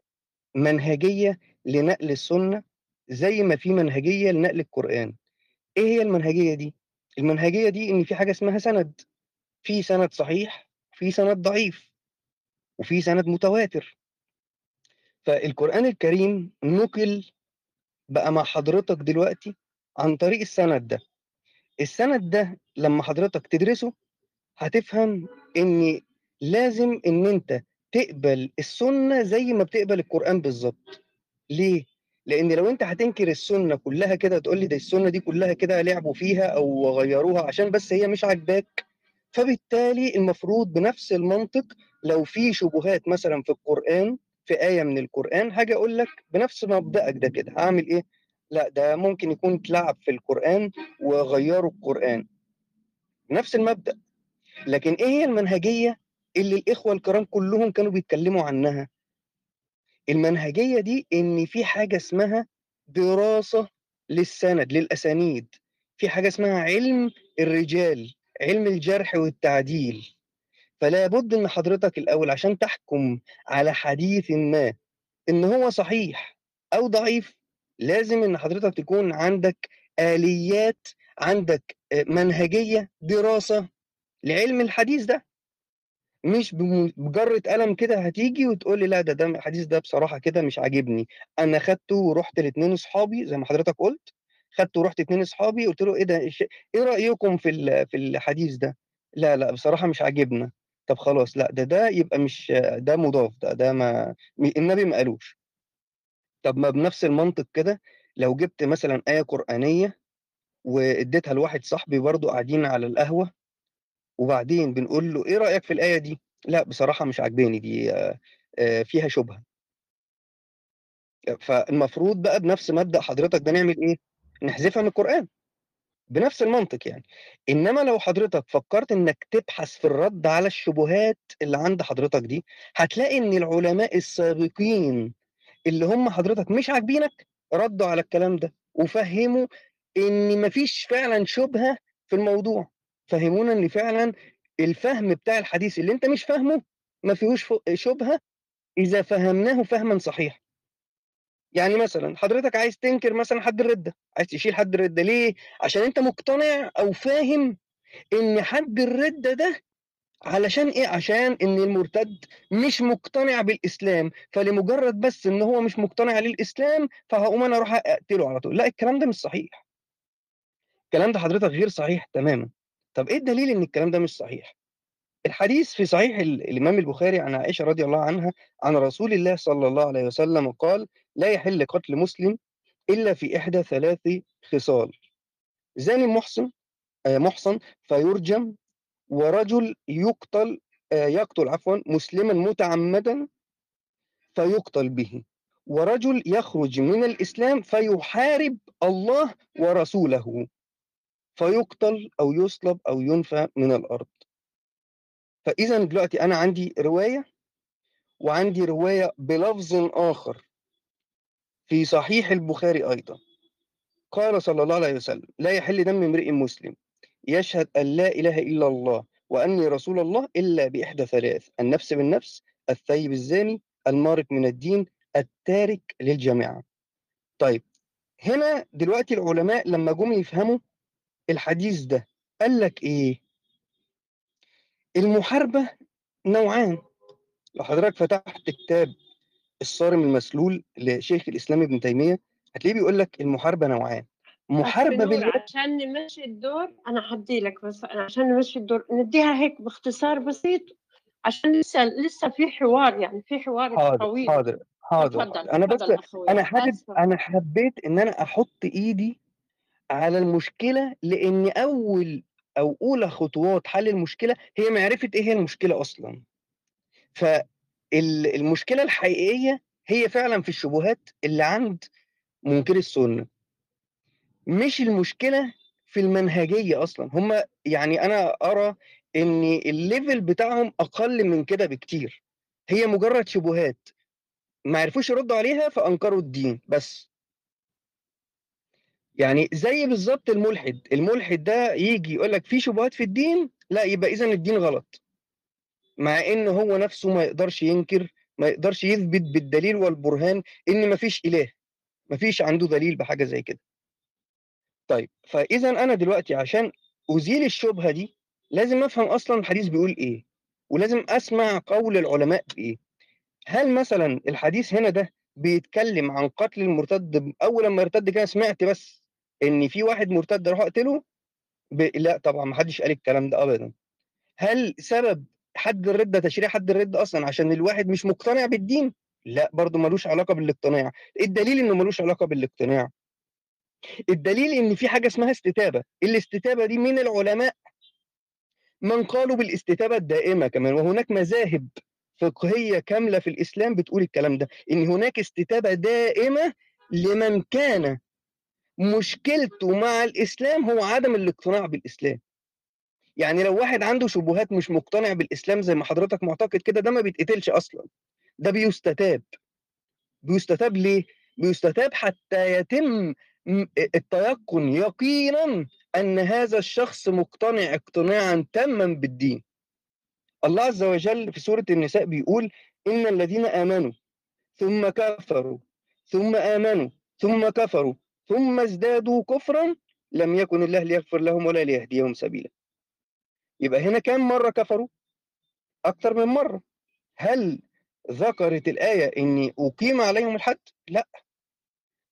S25: منهجية لنقل السنة زي ما في منهجية لنقل القرآن. إيه هي المنهجية دي؟ المنهجية دي إن في حاجة اسمها سند. في سند صحيح في سند ضعيف وفي سند متواتر. فالقرآن الكريم نقل بقى مع حضرتك دلوقتي عن طريق السند ده. السند ده لما حضرتك تدرسه هتفهم إن لازم إن أنت تقبل السنة زي ما بتقبل القرآن بالظبط. ليه؟ لأن لو أنت هتنكر السنة كلها كده تقول لي ده السنة دي كلها كده لعبوا فيها أو غيروها عشان بس هي مش عاجباك. فبالتالي المفروض بنفس المنطق لو في شبهات مثلا في القرآن في آية من القرآن هاجي أقول لك بنفس مبدأك ده كده هعمل إيه؟ لأ ده ممكن يكون اتلعب في القرآن وغيروا القرآن نفس المبدأ لكن إيه هي المنهجية اللي الإخوة الكرام كلهم كانوا بيتكلموا عنها؟ المنهجية دي إن في حاجة اسمها دراسة للسند للأسانيد في حاجة اسمها علم الرجال علم الجرح والتعديل فلا بد ان حضرتك الأول عشان تحكم على حديث ما إن هو صحيح أو ضعيف لازم إن حضرتك تكون عندك آليات عندك آه، منهجية دراسة لعلم الحديث ده. مش بم- بجرة قلم كده هتيجي وتقول لي لا ده ده الحديث ده بصراحة كده مش عاجبني. أنا خدته ورحت لاثنين اصحابي زي ما حضرتك قلت خدته ورحت اتنين اصحابي قلت له إيه ده إيه رأيكم في في الحديث ده؟ لا لا بصراحة مش عاجبنا. طب خلاص لأ ده ده يبقى مش ده مضاف ده ده ما النبي ما قالوش. طب ما بنفس المنطق كده لو جبت مثلا آية قرآنية واديتها لواحد صاحبي برضه قاعدين على القهوة وبعدين بنقول له إيه رأيك في الآية دي؟ لأ بصراحة مش عاجباني دي فيها شبهة. فالمفروض بقى بنفس مبدأ حضرتك ده نعمل إيه؟ نحذفها من القرآن. بنفس المنطق يعني. إنما لو حضرتك فكرت إنك تبحث في الرد على الشبهات اللي عند حضرتك دي هتلاقي إن العلماء السابقين اللي هم حضرتك مش عاجبينك ردوا على الكلام ده وفهموا إن مفيش فعلا شبهة في الموضوع. فهمونا إن فعلا الفهم بتاع الحديث اللي أنت مش فاهمه ما فيهوش شبهة إذا فهمناه فهما صحيحا يعني مثلا حضرتك عايز تنكر مثلا حد الردة عايز تشيل حد الردة ليه؟ عشان أنت مقتنع أو فاهم إن حد الردة ده علشان إيه؟ عشان إن المرتد مش مقتنع بالإسلام فلمجرد بس إن هو مش مقتنع للإسلام فهقوم أنا أروح أقتله على طول. لا الكلام ده مش صحيح. الكلام ده حضرتك غير صحيح تماما. طب إيه الدليل إن الكلام ده مش صحيح؟ الحديث في صحيح ال- الإمام البخاري عن عائشة رضي الله عنها عن رسول الله صلى الله عليه وسلم قال لا يحل قتل مسلم إلا في إحدى ثلاث خصال. زاني محسن آه، محصن فيرجم ورجل يقتل آه، يقتل عفوا مسلما متعمدا فيقتل به. ورجل يخرج من الإسلام فيحارب الله ورسوله. فيقتل أو يصلب أو ينفى من الأرض. فإذا دلوقتي أنا عندي رواية وعندي رواية بلفظ آخر في صحيح البخاري أيضا. قال صلى الله عليه وسلم لا يحل دم امرئ مسلم يشهد أن لا إله إلا الله وأني رسول الله إلا بإحدى ثلاث النفس بالنفس الثيب الزاني المارق من الدين التارك للجماعة. طيب هنا دلوقتي العلماء لما جم يفهموا الحديث ده قال لك إيه؟ المحاربة نوعان. لو حضرتك فتحت كتاب الصارم المسلول لشيخ الإسلام ابن تيمية هتلاقيه بيقول لك المحاربة نوعان. محاربة
S1: نور
S25: باليد
S1: عشان نمشي الدور أنا حدي لك بس عشان نمشي الدور نديها هيك باختصار بسيط عشان لسه لسه في حوار يعني في حوار
S25: حاضر
S1: طويل.
S25: حاضر حاضر.
S1: تفضل
S25: أنا بس أنا حابب أنا حبيت إن أنا أحط إيدي على المشكلة لأن أول أو أولى خطوات حل المشكلة هي معرفه إيه هي المشكلة أصلا. فالمشكلة الحقيقية هي فعلا في الشبهات اللي عند منكر السنة. مش المشكلة في المنهجية أصلا. هم يعني أنا أرى إن الليفل بتاعهم أقل من كده بكتير. هي مجرد شبهات. ما عرفوش يردوا عليها فأنكروا الدين. بس يعني زي بالظبط الملحد الملحد ده يجي يقول لك في شبهات في الدين لا يبقى اذا الدين غلط. مع إن هو نفسه ما يقدرش ينكر ما يقدرش يثبت بالدليل والبرهان إن ما فيش إله ما فيش عنده دليل بحاجة زي كده. طيب فإذا أنا دلوقتي عشان أزيل الشبهة دي لازم أفهم أصلا الحديث بيقول إيه ولازم أسمع قول العلماء بإيه. هل مثلا الحديث هنا ده بيتكلم عن قتل المرتد أول لما يرتد كده سمعت بس؟ إن في واحد مرتد أروح أقتله؟ ب... لا طبعا ما حدش قال الكلام ده ابدا. هل سبب حد الردة تشريع حد الردة أصلا عشان الواحد مش مقتنع بالدين؟ لا برضه ملوش علاقة بالاقتناع. الدليل إنه ملوش علاقة بالاقتناع. الدليل إن في حاجة اسمها استتابة. الاستتابة دي من العلماء من قالوا بالاستتابة الدائمة كمان. وهناك مذاهب فقهية كاملة في الإسلام بتقول الكلام ده إن هناك استتابة دائمة لمن كان مشكلته مع الإسلام هو عدم الاقتناع بالإسلام. يعني لو واحد عنده شبهات مش مقتنع بالإسلام زي ما حضرتك معتقد كده ده ما بيتقتلش أصلا. ده بيستتاب. بيستتاب ليه؟ بيستتاب حتى يتم التيقن يقينا أن هذا الشخص مقتنع اقتناعا تاما بالدين. الله عز وجل في سورة النساء بيقول إن الذين آمنوا ثم كفروا ثم آمنوا ثم كفروا ثم ازدادوا كفرا لم يكن الله ليغفر لهم ولا ليهديهم سبيلا. يبقى هنا كم مرة كفروا؟ أكثر من مرة. هل ذكرت الآية إني أقيم عليهم الحد؟ لا.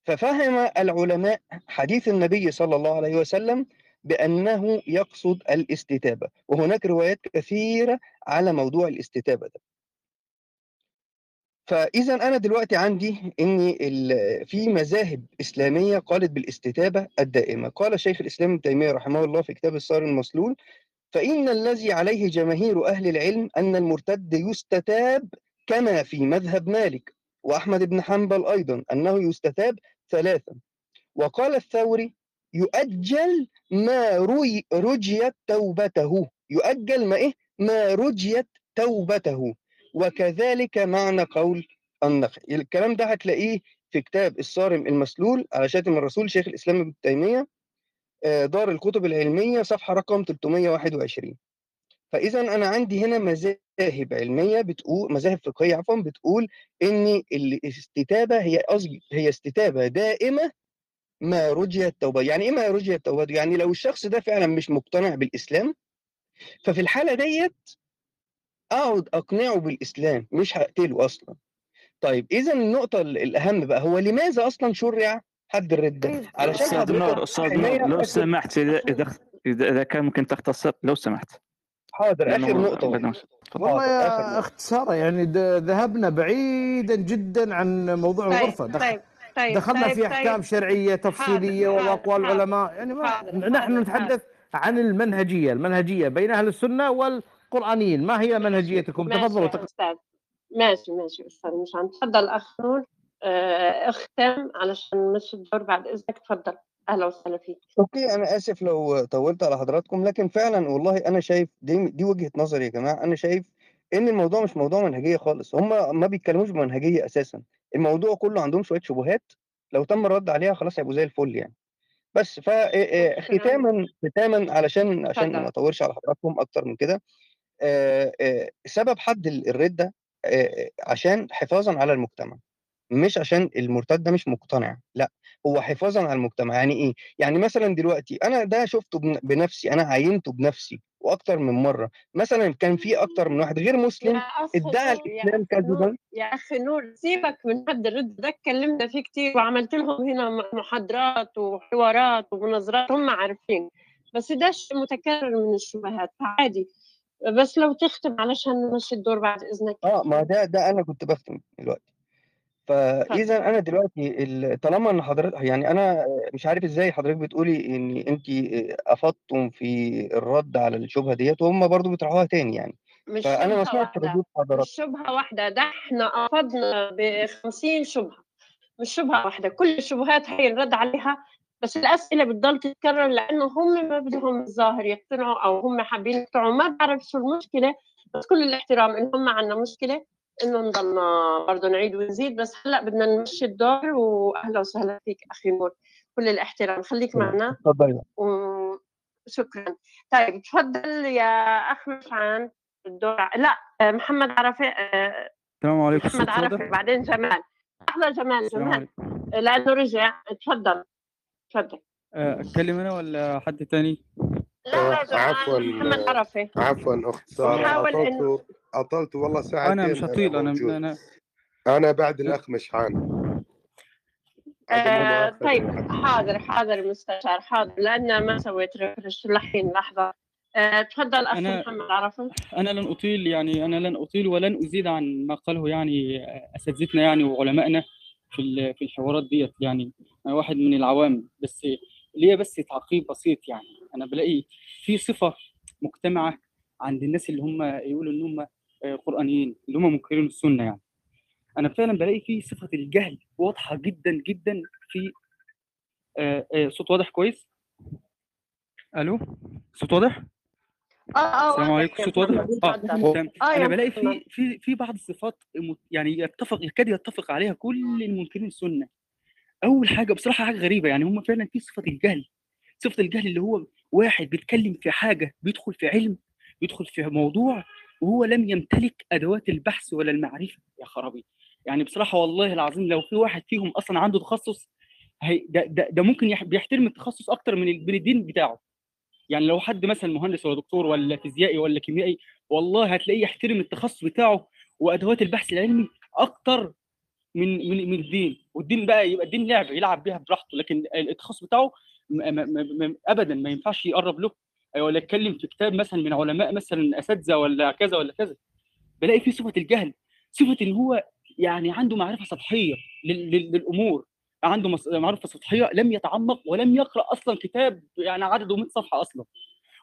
S25: ففهم العلماء حديث النبي صلى الله عليه وسلم بأنه يقصد الاستتابة. وهناك روايات كثيرة على موضوع الاستتابة ده. فإذا أنا دلوقتي عندي ال- في مذاهب إسلامية قالت بالاستتابة الدائمة. قال شيخ الإسلام ابن تيمية رحمه الله في كتاب الصار المسلول فإن الذي عليه جماهير أهل العلم أن المرتد يستتاب كما في مذهب مالك وأحمد بن حنبل أيضا أنه يستتاب ثلاثا. وقال الثوري يؤجل ما روي رجيت توبته. يؤجل ما إيه؟ ما رجيت توبته. وكذلك معنى قول النخل الكلام ده هتلاقيه في كتاب الصارم المسلول على شاتم الرسول شيخ الإسلام ابن تيمية آه، دار الكتب العلمية صفحة رقم 321 فإذا أنا عندي هنا مذاهب علمية بتقول مذاهب فقهية عفوا بتقول إن الاستتابة هي قصدي هي استتابة دائمة ما رجي التوبة. يعني إيه ما رجي التوبة؟ يعني لو الشخص ده فعلا مش مقتنع بالإسلام ففي الحالة ديت أقعد أقنعه بالإسلام مش هقتله أصلا. طيب إذا النقطة ال- الأهم بقى هو لماذا أصلا شرع حد الردة علشان
S12: أستاذ نور
S25: أستاذ
S12: نور لو سمحت إذا إذا إذا إذا كان ممكن تختصر لو سمحت.
S25: حاضر نقطة.
S12: بدنا-
S5: والله يا
S25: نقطة.
S5: اختصارا يعني ذهبنا بعيدا جدا عن موضوع
S1: طيب
S5: الغرفة. دخل
S1: طيب طيب
S5: دخلنا
S1: طيب
S5: في أحكام
S1: طيب
S5: شرعيه تفصيلية
S1: وأقوال
S5: العلماء يعني ما
S1: حاضر
S5: نحن
S1: حاضر
S5: نتحدث عن المنهجية المنهجية بين أهل السنة والقرانيين ما هي منهجيتكم؟
S1: ماشي
S5: تفضلوا
S1: يا أستاذ. ماشي ماشي أستاذ مش عم تفضل أخ نور. آه، اختم علشان نمشي الدور بعد إذنك. تفضل. أهلا وسهلا فيك.
S25: أوكي أنا آسف لو طولت على حضراتكم لكن فعلا والله أنا شايف دي دي وجهة نظري يا جماعة. أنا شايف إن الموضوع مش موضوع منهجية خالص. هم ما بيتكلموش بمنهجية أساسا. الموضوع كله عندهم شوية شبهات. لو تم الرد عليها خلاص هيبقوا زي الفل يعني. بس فختاما ختاما علشان عشان ما أطولش على حضراتكم أكتر من كده. آه، آه، سبب حد ال- الردة آه، عشان حفاظا على المجتمع مش عشان المرتد ده مش مقتنع لأ هو حفاظا على المجتمع. يعني إيه؟ يعني مثلا دلوقتي أنا ده شفته بن- بنفسي أنا عينته بنفسي وأكتر من مرة. مثلا كان في أكتر من واحد غير مسلم ادعى
S1: الإسلام
S25: كذبا.
S1: يا أخي نور سيبك من حد الرد ده اتكلمنا فيه كتير وعملت لهم هنا محاضرات وحوارات ومناظرات هم عارفين بس ده شيء متكرر من الشبهات فعادي. بس لو تختم علشان نمشي الدور بعد إذنك.
S25: آه ما ده ده أنا كنت بختم دلوقتي. فإذا أنا دلوقتي ال- طالما إن حضرتك يعني أنا مش عارف إزاي حضرتك بتقولي إن انت أفضتم في الرد على الشبهة ديت وهم برضو بيطرحوها تاني يعني.
S1: مش
S25: فأنا ما
S1: شبهة
S25: سمعت
S1: واحدة.
S25: ردود حضرتك.
S1: مش شبهة واحدة ده إحنا أفضنا ب 50 شبهة. مش شبهة واحدة كل الشبهات هي الرد عليها بس الأسئلة بتضل تتكرر لأنه هم ما بدهم الظاهر يقتنعوا أو هم حابين يقتنعوا. ما بعرف شو المشكلة بس كل الاحترام إن هم عنا مشكلة إنه نضلنا برضه نعيد ونزيد. بس هلأ بدنا نمشي الدور وأهلا وسهلا فيك أخي نور. كل الاحترام. خليك معنا.
S25: اتفضلي
S1: وشكرا. طيب تفضل يا أخ مشعان الدور. لا محمد عرفة آه،
S21: السلام عليكم
S1: محمد
S21: واضح؟
S1: بعدين جمال. لحظة جمال. جمال. لأنه رجع. تفضل. تفضل
S21: آه، أتكلم أنا ولا حد تاني؟
S1: لا لا جمال
S26: عفوا
S1: محمد
S26: عفوا
S1: أخت سارة
S26: أطلت أطلت والله ساعتين
S21: أنا مش هطيل أنا
S26: موجود.
S21: أنا
S26: أنا بعد الأخ مشحان.
S1: آه طيب حاضر حاضر مستشار حاضر لأن ما سويت ريفرش لحين لحظة. آه تفضل
S21: أنا
S1: محمد عرفة
S21: أنا لن أطيل يعني أنا لن أطيل ولن أزيد عن ما قاله يعني أساتذتنا يعني وعلمائنا. في في الحوارات ديت يعني. أنا واحد من العوام بس ليا بس تعقيب بسيط يعني. أنا بلاقي في صفة مجتمعة عند الناس اللي هم يقولوا إن هم قرآنيين اللي هم منكرين السنة يعني. أنا فعلا بلاقي في صفة الجهل واضحة جدا جدا في آه، آه، صوت واضح كويس؟ ألو؟ صوت واضح؟
S1: آه آه
S21: السلام عليكم
S1: يا
S21: صوت واضح؟
S1: آه
S21: تمام
S1: آه
S21: أنا بلاقي في في في بعض الصفات يعني يتفق يكاد يتفق عليها كل المنكرين السنة. أول حاجة بصراحة حاجة غريبة يعني هم فعلا في صفة الجهل صفة الجهل اللي هو واحد بيتكلم في حاجة بيدخل في علم بيدخل في موضوع وهو لم يمتلك أدوات البحث ولا المعرفة. يا خرابي. يعني بصراحة والله العظيم لو في واحد فيهم أصلا عنده تخصص هي ده, ده, ده ممكن يح- بيحترم التخصص أكتر من الدين بتاعه. يعني لو حد مثلا مهندس ولا دكتور ولا فيزيائي ولا كيميائي والله هتلاقيه يحترم التخصص بتاعه وأدوات البحث العلمي أكتر من من من الدين. والدين بقى يبقى الدين لعبه يلعب بيها براحته لكن التخصص بتاعه ابدا ما ينفعش يقرب له. ولا يتكلم في كتاب مثلا من علماء مثلا أساتذة ولا كذا ولا كذا. بلاقي فيه صفة الجهل صفة إن هو يعني عنده معرفة سطحية لل- لل- للأمور. عنده معرفه سطحية لم يتعمق ولم يقرأ أصلا كتاب يعني عدده 100 صفحة أصلا.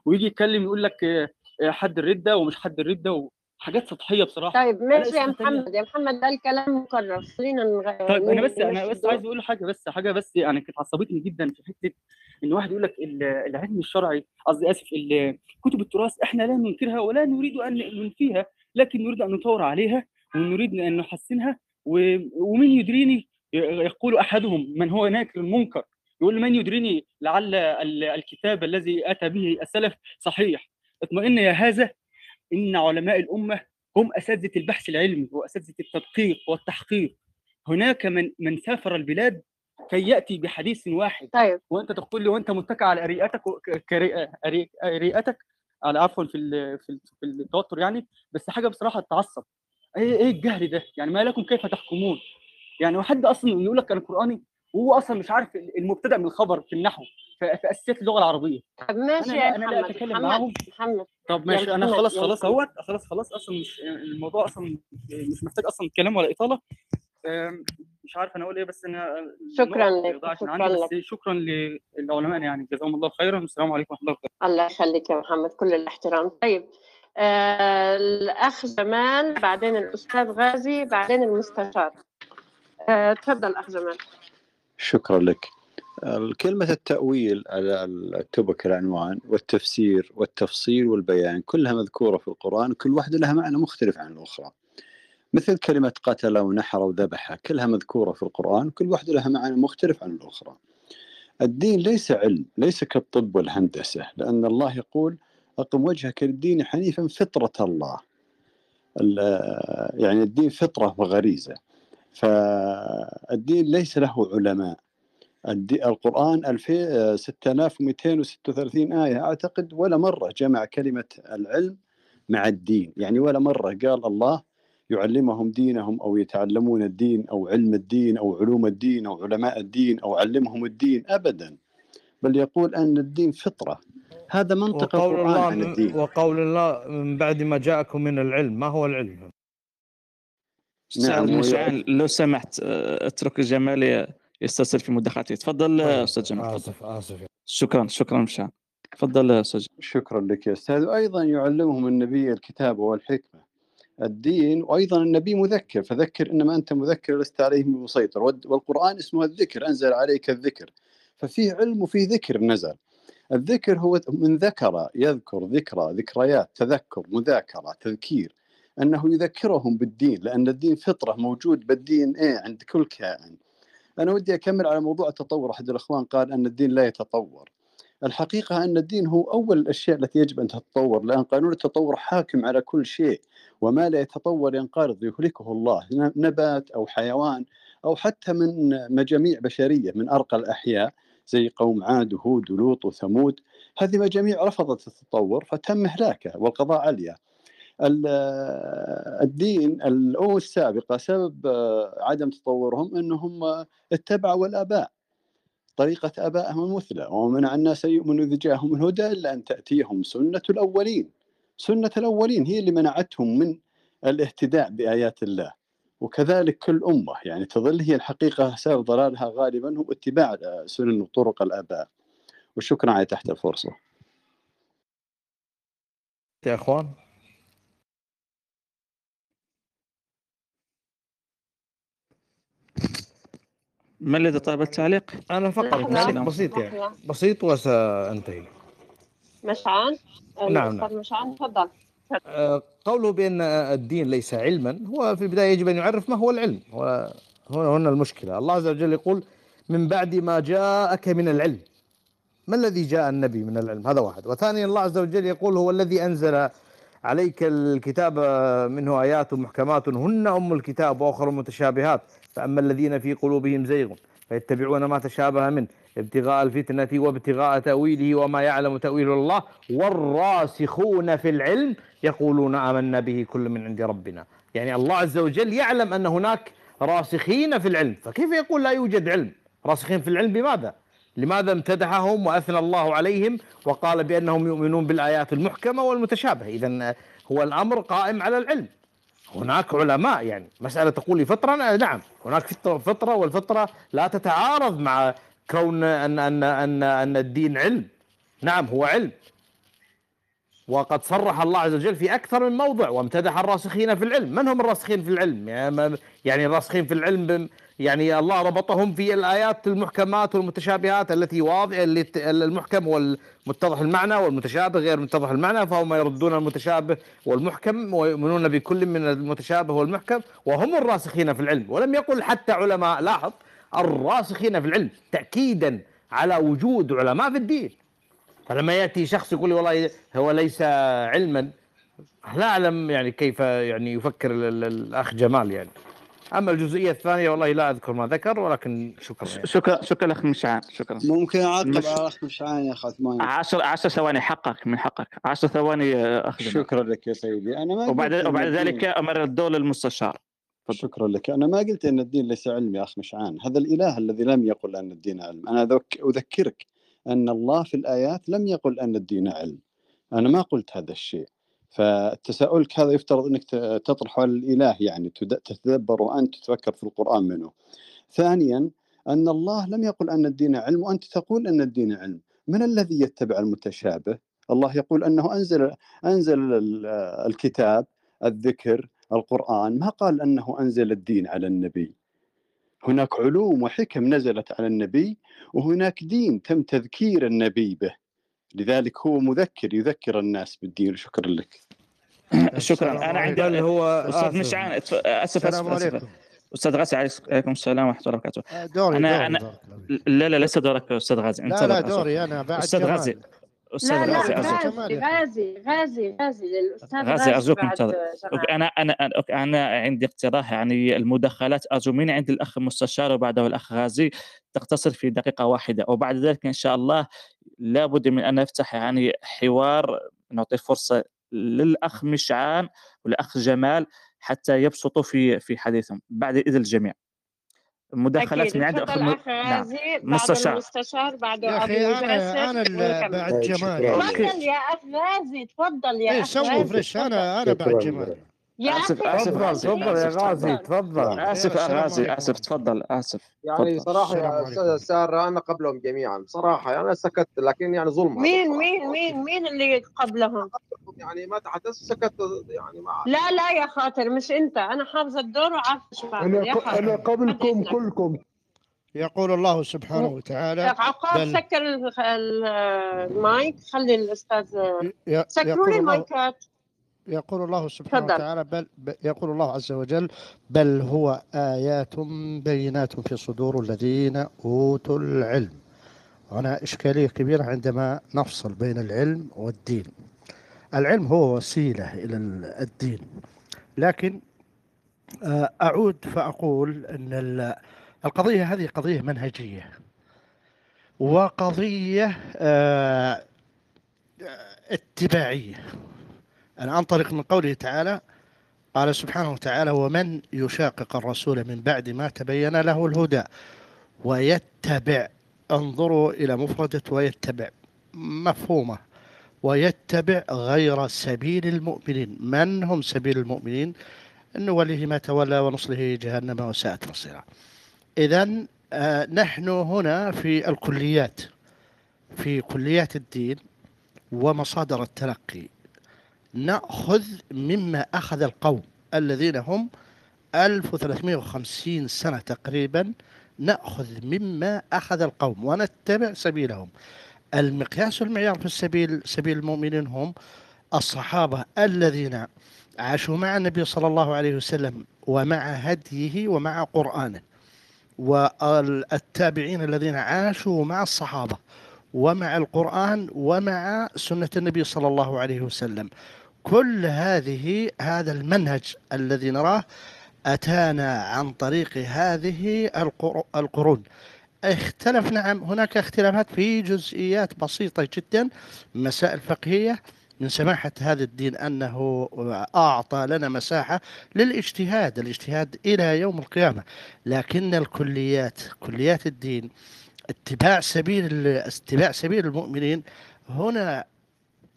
S21: ويجي يتكلم يقول لك آه، حد الردة ومش حد الردة وحاجات سطحية بصراحة.
S1: طيب ماشي يا محمد. يا محمد ده الكلام مكرر. خلينا نغ...
S21: طيب
S1: أنا
S21: بس
S1: أنا
S21: بس عايز أقول حاجة بس حاجة بس يعني كانت عصبتني جدا في حتة إن واحد يقول لك ال- العلم الشرعي قصدي آسف كتب التراث إحنا لا ننكرها ولا نريد أن ننفيها لكن نريد أن نطور عليها ونريد أن نحسنها و- ومن يدريني يقول أحدهم من هو ناكر المنكر يقول من يدريني لعل ال- الكتاب الذي أتى به السلف صحيح؟ اطمئن يا هذا إن علماء الأمة هم أساتذة البحث العلمي وأساتذة التدقيق والتحقيق. هناك من من سافر البلاد كي يأتي بحديث واحد.
S1: طيب.
S21: وأنت تقول لي وأنت متكئ على أريئتك و- ك- كري- أري- أريئتك؟ على عفوا في ال- في ال- في التوتر يعني بس حاجة بصراحة تعصب. إيه إيه الجهل ده؟ يعني ما لكم كيف تحكمون؟ يعني حد أصلا يقول لك أنا قراني وهو أصلا مش عارف المبتدأ من الخبر في النحو في اساسيات اللغة العربية.
S1: طب ماشي
S21: أنا
S1: يا
S21: أنا لا أتكلم
S1: محمد
S21: معاهم.
S1: محمد.
S21: طب ماشي
S1: أنا
S21: خلاص خلاص أهوت خلاص خلاص أصلا مش الموضوع أصلا مش محتاج أصلا كلام ولا إطالة. مش عارف أنا أقول إيه بس أنا
S1: شكرا لك شكرا لك
S21: شكرا للعلماء يعني. جزاهم الله خيرا والسلام عليكم ورحمة الله وبركاته.
S1: الله يخليك يا محمد كل الاحترام. طيب آه الأخ جمال بعدين الأستاذ غازي بعدين المستشار. تفضل أخ جمال.
S27: شكرا لك. كلمة التأويل على التوبك العنوان والتفسير والتفصيل والبيان كلها مذكورة في القرآن كل واحدة لها معنى مختلف عن الأخرى. مثل كلمة قتل ونحر وذبح كلها مذكورة في القرآن كل واحدة لها معنى مختلف عن الأخرى. الدين ليس علم ليس كالطب والهندسة لأن الله يقول أقم وجهك للدين حنيفا فطرة الله. ال- يعني الدين فطرة وغريزة. فالدين ليس له علماء. القرآن 2000 6236 آية. أعتقد ولا مرة جمع كلمة العلم مع الدين. يعني ولا مرة قال الله يعلمهم دينهم أو يتعلمون الدين أو علم الدين أو علوم الدين أو علماء الدين أو علمهم الدين. أبدا. بل يقول أن الدين فطرة. هذا منطق القرآن
S5: الله
S27: عن الدين.
S5: وقول الله من بعد ما جاءكم من العلم. ما هو العلم؟
S12: أستاذ
S27: نعم،
S12: مشعل لو سمحت آه، اترك جمال يسترسل في مداخلته تفضل
S5: طيب،
S12: آه، أستاذ جمال
S5: آسف آسف.
S12: شكرا شكرا مشعل. تفضل آه، أستاذ.
S27: شكرا لك يا أستاذ. وأيضا يعلمهم النبي الكتاب والحكمة. الدين وأيضا النبي مذكر فذكر إنما أنت مذكر لست عليهم بمسيطر. والقرآن اسمه الذكر أنزل عليك الذكر. ففيه علم وفيه ذكر نزل. الذكر هو من ذكر يذكر ذكرى ذكريات تذكر مذاكرة تذكير. أنه يذكرهم بالدين لأن الدين فطرة موجود بالدي ان إيه عند كل كائن. أنا ودي أكمل على موضوع التطور. أحد الأخوان قال أن الدين لا يتطور. الحقيقة أن الدين هو أول الأشياء التي يجب أن تتطور لأن قانون التطور حاكم على كل شيء. وما لا يتطور ينقرض يهلكه الله نبات أو حيوان أو حتى من مجاميع بشرية من أرقى الأحياء زي قوم عاد وهود ولوط وثمود. هذه مجاميع رفضت التطور فتم إهلاكه والقضاء عليها. الدين الأمم السابقة سبب آه، عدم تطورهم أنهم اتبعوا الآباء. طريقة آبائهم المثلى ومنع الناس أن يؤمنوا إذ جاءهم الهدى إلا أن تأتيهم سنة الأولين. سنة الأولين هي اللي منعتهم من الاهتداء بآيات الله. وكذلك كل أمة يعني تظل هي الحقيقة سبب ضلالها غالبا هو اتباع سنن وطرق الآباء. وشكرا على تحت الفرصة.
S5: يا إخوان.
S12: ما الذي طلب التعليق؟
S5: أنا فقط تعليق بسيط يعني.
S1: لحظة.
S5: بسيط وسأنتهي.
S1: مشعان
S5: نعم،
S1: الأستاذ مشعان تفضل.
S5: آه، قوله بأن الدين ليس علما هو في البداية يجب أن يعرف ما هو العلم. هو هنا هنا المشكلة. الله عز وجل يقول من بعد ما جاءك من العلم. ما الذي جاء النبي من العلم؟ هذا واحد. وثانيا الله عز وجل يقول هو الذي أنزل عليك الكتاب منه آيات محكمات هن أم الكتاب وأخر متشابهات. فأما الذين في قلوبهم زيغ فيتبعون ما تشابه منه ابتغاء الفتنة وابتغاء تأويله وما يعلم تأويل الله والراسخون في العلم يقولون آمنا به كل من عند ربنا. يعني الله عز وجل يعلم أن هناك راسخين في العلم. فكيف يقول لا يوجد علم؟ راسخين في العلم بماذا؟ لماذا امتدحهم وأثنى الله عليهم وقال بأنهم يؤمنون بالآيات المحكمة والمتشابهة؟ إذا هو الأمر قائم على العلم. هناك علماء يعني. مسألة تقول فطرة نعم هناك فطرة, فطرة والفطرة لا تتعارض مع كون أن أن أن أن الدين علم. نعم هو علم. وقد صرح الله عز وجل في أكثر من موضع وامتدح الراسخين في العلم. من هم الراسخين في العلم؟ يعني الراسخين في العلم يعني الله ربطهم في الآيات المحكمات والمتشابهات التي واضح المحكم هو المتضح المعنى والمتشابه غير متضح المعنى فهم يردون المتشابه والمحكم ويؤمنون بكل من المتشابه والمحكم وهم الراسخين في العلم. ولم يقل حتى علماء لاحظ الراسخين في العلم تأكيدا على وجود علماء في الدين. فلما يأتي شخص يقول لي والله هو ليس علما لا أعلم يعني كيف يعني يفكر ال- ال- الأخ جمال يعني. أما الجزئية الثانية والله لا أذكر ما ذكر ولكن شكرا. يعني.
S12: شكرا شكرا اخ مشعان شكرا.
S27: ممكن أعقب
S12: مش-
S27: على أخ مشعان يا أخ عثمان
S12: 10 10 ثواني حقك من حقك. 10 ثواني يا اخ.
S27: شكرا لك يا سيدي. أنا ما
S12: وبعد وبعد ذلك أمر الدور للمستشار.
S27: شكرا لك. أنا ما قلت أن الدين ليس علم يا أخ مشعان هذا الإله الذي لم يقل أن الدين علم. أنا أذك- أذكرك أن الله في الآيات لم يقل أن الدين علم. أنا ما قلت هذا الشيء. فتساؤلك هذا يفترض أنك ت- تطرحه على الإله يعني تد- تتدبر وأنت تتفكر في القرآن منه. ثانيا أن الله لم يقل أن الدين علم وأنت تقول أن الدين علم. من الذي يتبع المتشابه؟ الله يقول أنه أنزل أنزل ال- الكتاب الذكر القرآن. ما قال أنه أنزل الدين على النبي؟ هناك علوم وحكم نزلت على النبي وهناك دين تم تذكير النبي به. لذلك هو مذكر يذكر الناس بالدين شكرا لك.
S12: شكرا. أنا عندي
S5: بل هو أستاذ.
S12: مشعان أسف
S10: السلام أسف.
S12: اسف أستاذ غازي عليكم السلام ورحمة الله وبركاته.
S10: دوري
S12: أنا
S10: دوري
S12: أنا
S10: دوري.
S12: لا لا ليس دورك يا أستاذ غازي.
S10: لا
S12: انتظر
S10: لا
S12: أسف.
S10: دوري أنا بعد
S12: أستاذ
S10: جمال.
S12: غازي. أستاذ
S1: لا لا
S12: غازي
S1: غازي غازي غازي غازي. الاستاذ
S12: غازي ارجوك انتظر. أوكي، أنا أنا أنا عندي اقتراح يعني المداخلات. ارجو من عند الأخ المستشار وبعده الأخ غازي؟ تقتصر في دقيقة واحدة. وبعد ذلك إن شاء الله لابد من أن نفتح يعني حوار نعطي فرصة للأخ مشعان والأخ جمال حتى يبسطوا في في حديثهم بعد إذن الجميع. المداخلات
S1: أكيد.
S12: من عند اخ نعم.
S1: غازي بعد
S12: مستشار.
S1: المستشار بعده
S10: يا أبو أنا
S1: ونكمل
S10: بعد جمال.
S1: تفضل يا أخ غازي تفضل يا
S10: إيه
S1: أخ
S10: سووا
S1: غازي
S10: فريش أنا؟ أنا بعد جمال.
S1: يا آسف
S12: آسف
S5: تفضل
S12: آسف.
S5: تفضل يا
S12: اسف
S5: غازي
S12: تفضل. آسف
S10: السلام
S12: غازي آسف تفضل آسف.
S28: يعني
S10: السلام
S28: يا أستاذ
S10: عليكم.
S28: سار أنا قبلهم جميعا. بصراحة يعني أنا سكت لكن يعني ظلم
S1: مين مين مين مين اللي قبلهم؟
S28: يعني ما تحدثت سكت يعني ما
S1: لا لا يا خاطر مش أنت. أنا حافظة الدور وعارفة شو
S26: أنا
S1: يا أنا
S26: قبلكم كلكم.
S10: يقول الله سبحانه وتعالى
S1: عقاب
S10: بل
S1: سكر ال- ال- المايك. خلي
S10: الأستاذ
S1: سكروا لي
S10: الله
S1: المايكات.
S10: يقول الله سبحانه وتعالى بل يقول الله عز وجل بل هو آيات بينات في صدور الذين أوتوا العلم. هنا إشكالية كبيرة عندما نفصل بين العلم والدين. العلم هو وسيلة إلى ال- الدين. لكن آه، أعود فأقول أن ال- القضية هذه قضية منهجية. وقضية آه، اتباعية. أنا أنطلق من قوله تعالى قال سبحانه وتعالى ومن يشاقق الرسول من بعد ما تبين له الهدى ويتبع انظروا إلى مفردة ويتبع مفهومة. ويتبع غير سبيل المؤمنين من هم سبيل المؤمنين؟ نوليه ما تولى ونصله جهنم وساءت مصيرا إذا نحن هنا في الكليات في كليات الدين ومصادر التلقي. نأخذ مما أخذ القوم الذين هم 1350 سنة تقريبا نأخذ مما أخذ القوم ونتبع سبيلهم. المقياس والمعيار في السبيل سبيل المؤمنين هم الصحابة الذين عاشوا مع النبي صلى الله عليه وسلم ومع هديه ومع قرآنه والتابعين الذين عاشوا مع الصحابة ومع القرآن ومع سنة النبي صلى الله عليه وسلم. كل هذه هذا المنهج الذي نراه أتانا عن طريق هذه القر- القرون. اختلف نعم هناك اختلافات في جزئيات بسيطة جدا مسائل فقهية. من سماحة هذا الدين أنه أعطى لنا مساحة للاجتهاد الاجتهاد إلى يوم القيامة. لكن الكليات كليات الدين اتباع سبيل اتباع سبيل المؤمنين هنا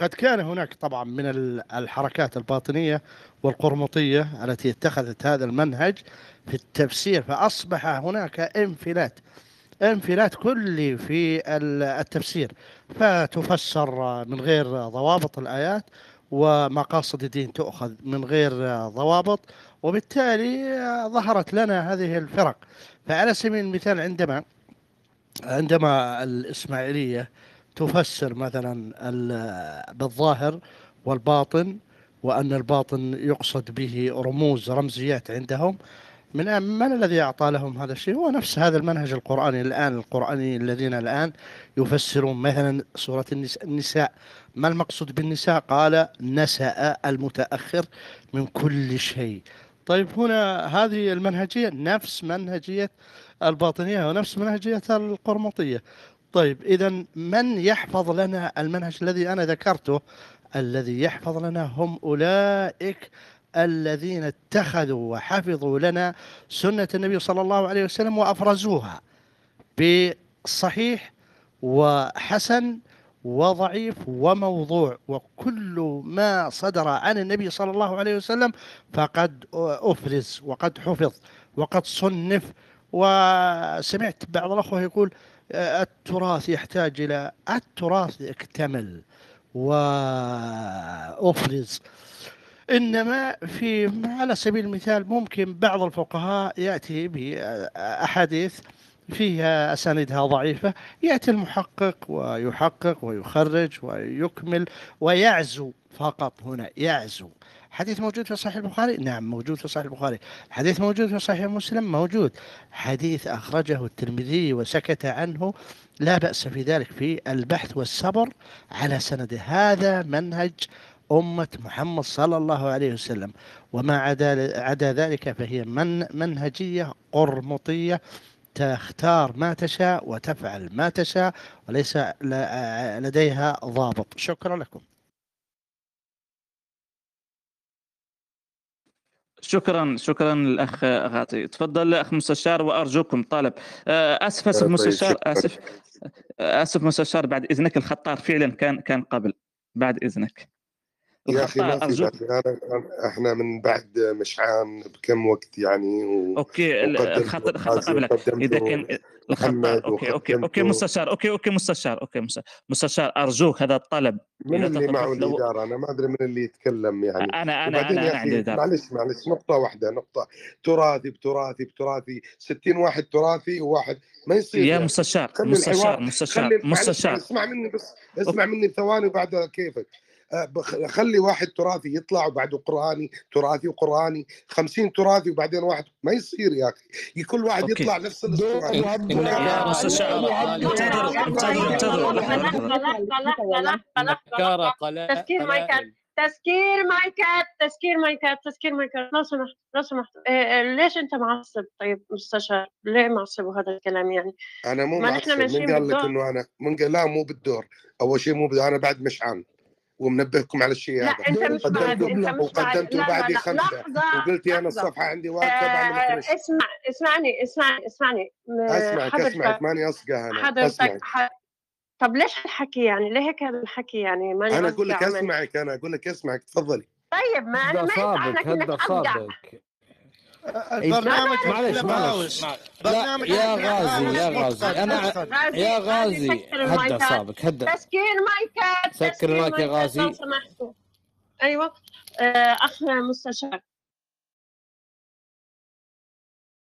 S10: قد كان هناك طبعا من ال- الحركات الباطنية والقرمطية التي اتخذت هذا المنهج في التفسير فأصبح هناك انفلات انفلات كلي في ال- التفسير. فتفسر من غير ضوابط الآيات ومقاصد الدين تؤخذ من غير ضوابط وبالتالي ظهرت لنا هذه الفرق. فعلى سبيل المثال عندما عندما الإسماعيلية تفسر مثلا ال- بالظاهر والباطن وأن الباطن يقصد به رموز رمزيات عندهم. من من الذي أعطى لهم هذا الشيء؟ هو نفس هذا المنهج القرآني الآن القرآني الذين الآن يفسرون مثلا سورة النس- النساء. ما المقصود بالنساء؟ قال نسأ المتأخر من كل شيء. طيب هنا هذه المنهجية نفس منهجية الباطنية ونفس منهجية القرمطية. طيب إذا من يحفظ لنا المنهج الذي أنا ذكرته؟ الذي يحفظ لنا هم أولئك الذين اتخذوا وحفظوا لنا سنة النبي صلى الله عليه وسلم وأفرزوها بصحيح وحسن وضعيف وموضوع وكل ما صدر عن النبي صلى الله عليه وسلم فقد أفرز وقد حفظ وقد صنف. وسمعت بعض الأخوة يقول التراث يحتاج إلى التراث اكتمل وأفرز. إنما في على سبيل المثال ممكن بعض الفقهاء يأتي بأحاديث فيها أساندها ضعيفة يأتي المحقق ويحقق ويخرج ويكمل ويعزو فقط هنا يعزو. حديث موجود في صحيح البخاري؟ نعم موجود في صحيح البخاري. حديث موجود في صحيح مسلم؟ موجود. حديث أخرجه الترمذي وسكت عنه. لا بأس في ذلك في البحث والصبر على سنده هذا منهج أمة محمد صلى الله عليه وسلم. وما عدا عدا ذلك فهي من منهجية قرمطية. تختار ما تشاء وتفعل ما تشاء وليس لديها ضابط. شكرا لكم.
S12: شكرا شكرا الاخ غاطي. تفضل أخ مستشار وأرجوكم طالب. آه، آسف آسف
S26: طيب،
S12: مستشار. آسف آسف مستشار بعد إذنك الخطار فعلا كان كان قبل بعد إذنك.
S26: يا أخي ما في أنا أنا- إحنا من بعد مشعان بكم وقت يعني و...
S12: okay ال-
S26: وقدمت
S12: الخطر الخطر
S26: غازي
S12: قبلك. إذا كان الخطار okay okay
S26: okay
S12: مستشار okay okay مستشار okay مستشار, أرجوك هذا الطلب.
S26: من اللي معه
S12: لو
S26: الإدارة؟ أنا ما أدري من اللي يتكلم يعني. أنا
S12: أنا
S26: أنا
S12: أنا عندي
S26: أخي
S12: إدارة.
S26: معلش معلش نقطة واحدة نقطة. تراثي بتراثي بتراثي 60 واحد تراثي وواحد ما يصير
S12: يا
S26: أخي.
S12: مستشار مستشار مستشار مستشار.
S26: اسمع مني بس اسمع مني ثواني وبعدها كيفك. خلي واحد تراثي يطلع وبعده قرآني تراثي وقرآني 50 تراثي وبعدين واحد ما يصير يا أخي. كل واحد
S12: okay.
S26: يطلع نفس الاسطوانه
S12: يا مستشار انتظروا انتظروا انتظروا. لحظه
S1: لحظة
S12: لحظه
S3: رجاء
S1: تسكير مايكات تسكير مايكات تسكير مايكات تسكير مايكات. لو سمحت لو سمحت. إيه، إيه، ليش أنت معصب؟ طيب مستشار ليه معصب وهذا الكلام يعني؟
S26: أنا مو
S1: ما نحن
S26: معصب. من قال لك إنه أنا من قال لا مو بالدور. أول شيء مو أنا بعد مشعان ومنبهكم على الشيء
S1: لا
S26: هذا.
S1: أنت مش بعد
S26: وقدمت
S1: أنت مش بعد لا لا
S26: بعدي
S1: لا
S26: خمسة.
S1: لحظة.
S26: وقلت
S1: أنا
S26: الصفحه عندي من
S1: آه،
S26: 12
S1: اسمع اسمعني اسمعني اسمعني.
S26: أسمعك
S1: حضرتك
S26: أسمعك ماني اصقع أنا.
S1: حضرتك. طب ليش الحكي يعني؟ ليه هيك هذا الحكي يعني؟ ماني
S26: أنا أقول لك أسمعك أنا أقول لك أسمعك تفضلي.
S1: طيب ما
S5: أنا
S1: ما
S5: هد
S1: انك ابدع
S5: اعصابك
S10: برنامج
S5: معلش. معلش
S10: برنامج
S5: يا غازي يا غازي. أنا
S1: غازي
S5: يا
S1: غازي
S5: غازي
S1: سكر
S5: هد
S1: المايكات.
S5: اعصابك هد
S1: تسكير مايكات
S5: سكر
S1: تسكير
S5: المايك يا
S1: مايكات لو
S5: غازي.
S1: سمحتوا. أيوه. آه، أخ مستشار.